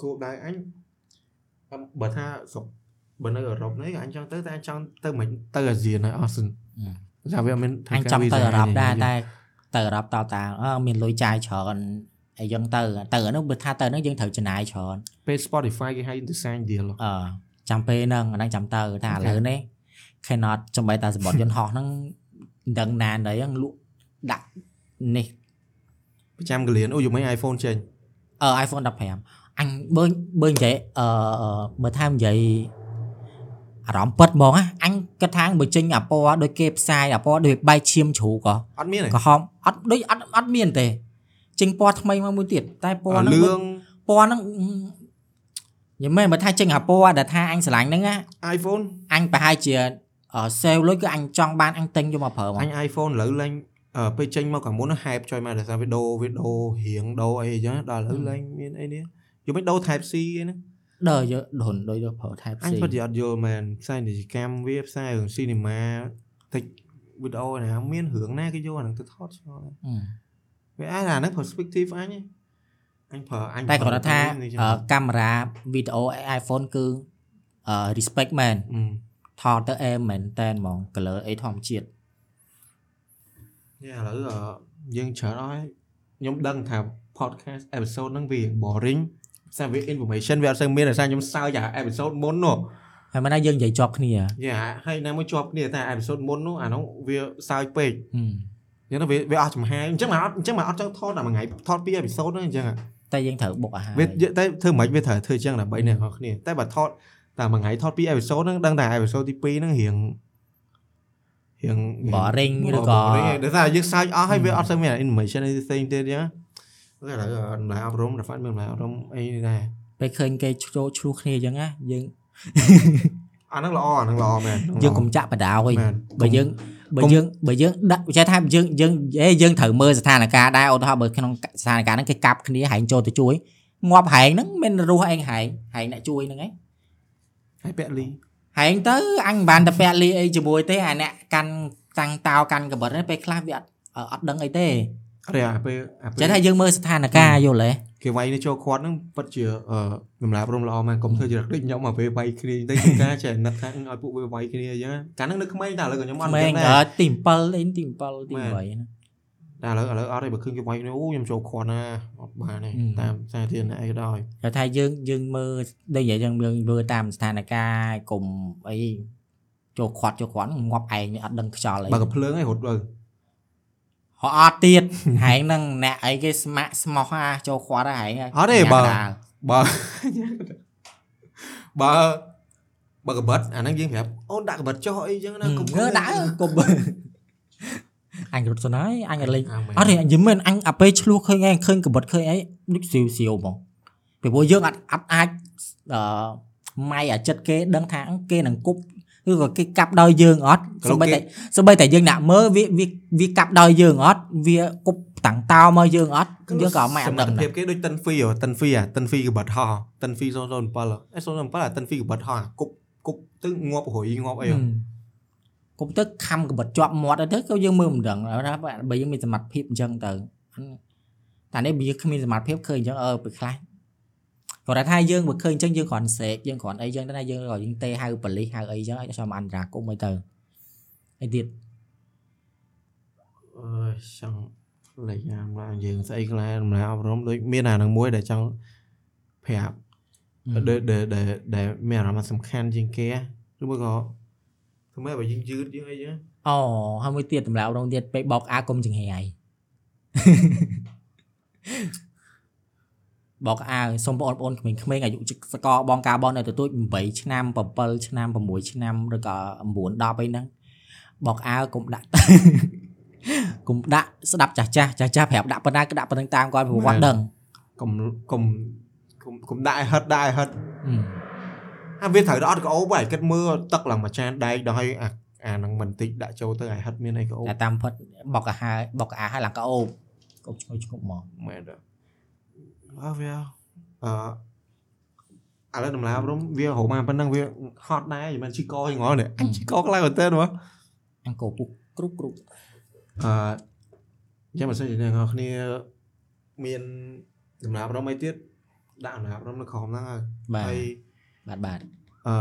គោលដៅអញអឹមបើថាស្រុកបើនៅអឺរ៉ុបនេះអញចង់ទៅតែអញចង់ទៅមិនទៅអាស៊ានហើយអស់សិនថាវាអត់មានអញចង់ទៅអឺរ៉ុបដែរតែទៅអឺរ៉ុបតតាអឺមានលុយចាយច្រើនអីចឹងទៅទៅអានោះបើថាទៅហ្នឹងយើងត្រូវចំណាយច្រើនពេល Spotify គេហៅ design deal អឺ ចាំពេលហ្នឹងអាហ្នឹងចាំទៅថាឥឡូវនេះ Canon ចំបីតាសបុតយន្តហោះហ្នឹងមិនដឹងណានដែរហ្នឹងលក់ដាក់នេះប្រចាំកលៀនអូយមិន iPhone ចេញអឺ iPhone 15អញបើបើនិយាយអឺបើថានិយាយអារម្មណ៍ពិតហ្មងណាអញគិតថាបើចេញអាពណ៌ដូចគេផ្សាយអាពណ៌ដូចបែកឈាមជ្រូកក៏អត់មានទេក្រហមអត់ដូចអត់អត់មានទេចេញពណ៌ថ្មីមកមួយទៀតតែពណ៌ហ្នឹងលឿងពណ៌ហ្នឹង យ៉ាងម៉េចបើថាចេញអាពណ៌ដែលថាអញស្រឡាញ់ហ្នឹងណា iPhone អញប្រហែលជាសេលលុយគឺអញចង់បានអញទិញយកមកប្រើមកអញ iPhone ឥឡូវឡើងអឺពេលចេញមកកាលមុនហែបចុយមកដល់សារវីដេអូវីដេអូរៀងដូរអីអញ្ចឹងដល់ឥឡូវឡើងមានអីនេះយកមិនដូរ Type C អីហ្នឹងដើរយកដុនដូចយកប្រើ Type អញ C ពិតជាអត់យល់មែនផ្សាយនីយកម្មវាផ្សាយរឿង cinema តិចវីដេអូណាមានរឿងណាគេយកអាហ្នឹងទៅថតឆ្ងល់អឺវាអាហ្នឹង perspective អញឯង អញប្រើអញតែគាត់ថានេះអឺកាមេរ៉ាវីដេអូ iPhone គឺអឺ respect មែនអឺថតទៅអេមមែនតែនហ្មង color អីធម្មជាតិយ៉ាឥឡូវអឺយើងច្រើនអស់ហើយខ្ញុំដឹងថា podcast episode ហ្នឹងវា boring សារវា information វាអត់សូវមានដោយសារខ្ញុំសើចអា episode មុននោះហើយមិនណាយើងនិយាយជាប់គ្នាយ៉ាហើយណាមួយជាប់គ្នាតែ episode មុននោះអានោះវាសើចពេកហឹមអញ្ចឹងទៅវាវាអស់ចំហាយអញ្ចឹងមកអត់អញ្ចឹងមកអត់ចង់ថតតែមួយថ្ងៃថតពី episode ហ្នឹងអញ្ចឹង តែយើងត្រូវបុកអាហារវាតែធ្វើមិនវាត្រូវធ្វើអញ្ចឹងដើម្បីអ្នកនរគ្នាតែបើថតតែមួយថ្ងៃថតពី episode ហ្នឹងដឹងតែ episode ទី2ហ្នឹងរៀងរៀង boring ឬក៏ដោយសារយើងសើចអស់ហើយវាអត់សូវមាន information អីផ្សេងទៀតអញ្ចឹងតែឥឡូវតម្លៃអប់រំរ៉ាហ្វាត់មានតម្លៃអប់រំអីដែរពេលឃើញគេចូលឆ្លោះគ្នាអញ្ចឹងណាយើងអាហ្នឹងល្អអាហ្នឹងល្អមែនយើងកុំចាក់បដ ாய் មែនបើយើង បើយើងបើយើងដាក់ចេះថាយើងយើងអេយើងត្រូវមើលស្ថានភាពដែរឧទាហរណ៍បើក្នុងស្ថានភាពហ្នឹងគេកាប់គ្នាហែងចូលទៅជួយងាប់ហែងហ្នឹងមានរស់ឯងហែងហែងអ្នកជួយហ្នឹងឯងហើយពាក់លីហែងទៅអញមិនបានតែពាក់លីអីជាមួយទេអាអ្នកកាន់តាំងតោកាន់កបិតហ្នឹងពេលខ្លះវាអត់អត់ដឹងអីទេ អត់ទេអាពេលអាពេលចេះថាយើងមើលស្ថានភាពយល់ទេគេវាយនេះចូលខាត់ហ្នឹងពិតជាអឺតម្លៃអប់រំល្អមែនកុំធ្វើជាដូចខ្ញុំមកពេលវាយគ្នាទៅជាការចេះនឹកថាឲ្យពួកវាវាយគ្នាអញ្ចឹងកាលហ្នឹងនៅក្មេងតែឥឡូវក៏ខ្ញុំអត់មែអញ្ចឹនងដែរក៏ទី7អីទី7ទី8ហ្នឹងតែឥឡូវឥឡូវអត់ទេបើឃើញគេវាយនេះអូខ្ញុំចូលខាត់ណាអត់បានទេតាមសារធាតុអីក៏ដោយតែថាយើងយើងមើលដូចនិយាយយើងយើងមើលតាមស្ថានភាពកុំអីចូលខាត់ចូលខាត់ងាប់ឯងអត់ដឹងខ្យល់អីបើកំភ្លើងឯងរត់ទៅហោះ អត់ទៀតហែងនឹងអ្នកអីគេស្មាក់ស្មោះអាចូលខាត់ហែងអត់ទេបើបើបើបើកបិតអាហ្នឹងយើងប្រាប់អូនដាក់កបិតចុះអីចឹងណាកុំងើដាក់កុំអញរត់សិនហើយអញលេងអាមែនអត់ទេយីមែនអញអាពេលឆ្លោះឃើញឯងឃើញកបិតឃើញអីដូចស៊ីវស៊ីវហ្មងពីព្រោះយើងអត់អត់អាចអឺម៉ៃអាចិត្តគេដឹងថាគេនឹងគប់ ឬក៏គេកាប់ដោយយើងអត់សូម្បីតែសូម្បីតែយើងដាក់មើលវាវាវាកាប់ដោយយើងអត់វាគប់តាំងតោមកយើងអត់យើងក៏មិនអសត់មិដឹងទ្ធដែរភាពគេដូចតិនហ្វីហ៎តិនហ្វីអាតិនហ្វីកបិតហោះតិនហ្វី007អេ007អាតិនហ្វីកបិតហោះអាគប់គប់ទៅងាប់រុយងាប់អីហ៎គប់ទៅខំកបិតជាប់មាត់ទៅក៏យើងមើលមិនដឹងថាបើយើងមានសមត្ថភាពអញ្ចឹងទៅតែនេះវាគ្មានសមត្ថភាពឃើញអញ្ចឹងអឺពេលខ្លះ គាត់ថាយើងបើឃើញអញ្ចឹងយើងគ្រាន់សេកយើងគ្រាន់អីអញ្ចឹងតែយើងក៏យើងទេហៅប៉លីសហៅអីអញ្ចឹងឲ្យចាំអន្តរាគមន៍អីទៅអីទៀតអើយចង់លេខអាម្ល៉េះយើងស្អីខ្លះម្ល៉េះអប់រំដូចមានអានឹងមួយដែលចង់ប្រាប់ដែលដែលដែលដែលមានអារម្មណ៍សំខាន់ជាងគេឬមួយក៏ធ្វើម៉េចបើយើងយឺតយើងអីចឹងអូហើយមួយទៀតតម្លៃអប់រំទៀតពេលបោកអាគុំចង្ហាយ បោកអាវសុំបងប្អូនក្មេងៗអាយុសកលបងការបងនៅទទួល8ឆ្នាំ7ឆ្នាំ6ឆ្នាំឬក៏9 10អីហ្នឹងបោកអាវកុំដាក់កុំដាក់ស្ដាប់ចាស់ចាស់ចាស់ចាស់ប្រាប់ដាក់ប៉ុណ្ណាក៏ដាក់ប៉ុណ្្នឹងតាមគាត់ព្រោះគាត់ដឹងកុំកុំកុំកុំដាក់ឲ្យហិតដាក់ឲ្យហិតអឺអាវាត្រូវតែអត់ក្អូបហើយគិតមើលទឹកឡើងមួយចានដែកដល់ឲ្យអាអានឹងមិនតិចដាក់ចូលទៅឲ្យហិតមានអីក្អូបតែតាមពិតបោកអាហារបោកអាហារឡើងកោបកុំឈ្ងុយឈ្ងប់មកមែនទេ អើវាអឺឥឡូវតម្លៃអប់រំវារហូតមកប៉ុណ្ណឹងវាហត់ដែរមិនមែនជីកកហ្នឹងនេះអញជីកកខ្លាំងមែនតើហ៎អង្គពុកគ្រប់គ្រប់អឺយ៉ាងមិនសិនជាអ្នកនរគ្នាមានដំណើរអប់រំអីទៀតដាក់ដំណើរអប់រំនៅក្រោមហ្នឹងហើយបាទហើយបាទបាទអឺ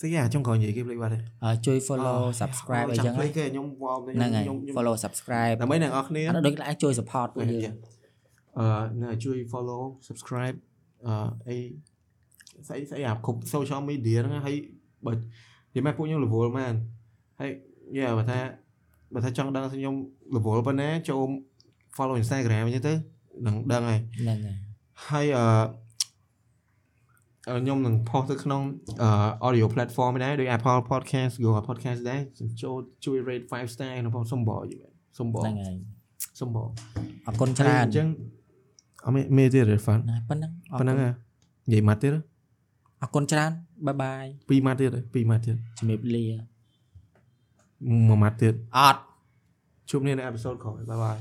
ស្អីអាចុងក្រោយនិយាយគេភ្លេចបាត់ទេអឺជួយ follow subscribe អីចឹងភ្លេហ៎ចគេខ្ញុំវល់ហ្នឹងហើយ follow subscribe ដើម្បីអ្នកនរគ្នាអត់ដូចអាចជួយ support ពួកយើងអឺ នៅជួយ follow subscribe អឺអីស្អីស្អីអាគ្រប់ social media ហ្នឹងហើយបើនិយាយមកពួកខ្ញុំ level មែនហើយយេបើថាបើថាចង់ដឹងថាខ្ញុំ level ប៉ុណ្ណាចូល follow Instagram អញ្ចឹងទៅនឹងដឹងហើយហ្នឹងហើយហើយអឺអឺខ្ញុំនឹង post ទៅក្នុងអឺ audio platform ឯដែរដូច Apple Podcast Google Podcast ដែរចូលជួយ rate 5 star ក្នុងផងសុំបងយីមែនសុំបងហ្នឹងហើយសុំបងអរគុណច្រើនអញ្ចឹង អត់មេទេរ៉េហ្វាន់ប៉ុណ្ណឹងប៉ុណ្ណឹងហ៎និយាយម៉ាត់ទៀតអរគុណច្រើនបាយបាយពីរម៉ាត់ទៀតពីរម៉ាត់ទៀតជំរាបលាមួយម៉ាត់ទៀតអត់ជួបគ្នានៅអេពីសូតក្រោយបាយបាយ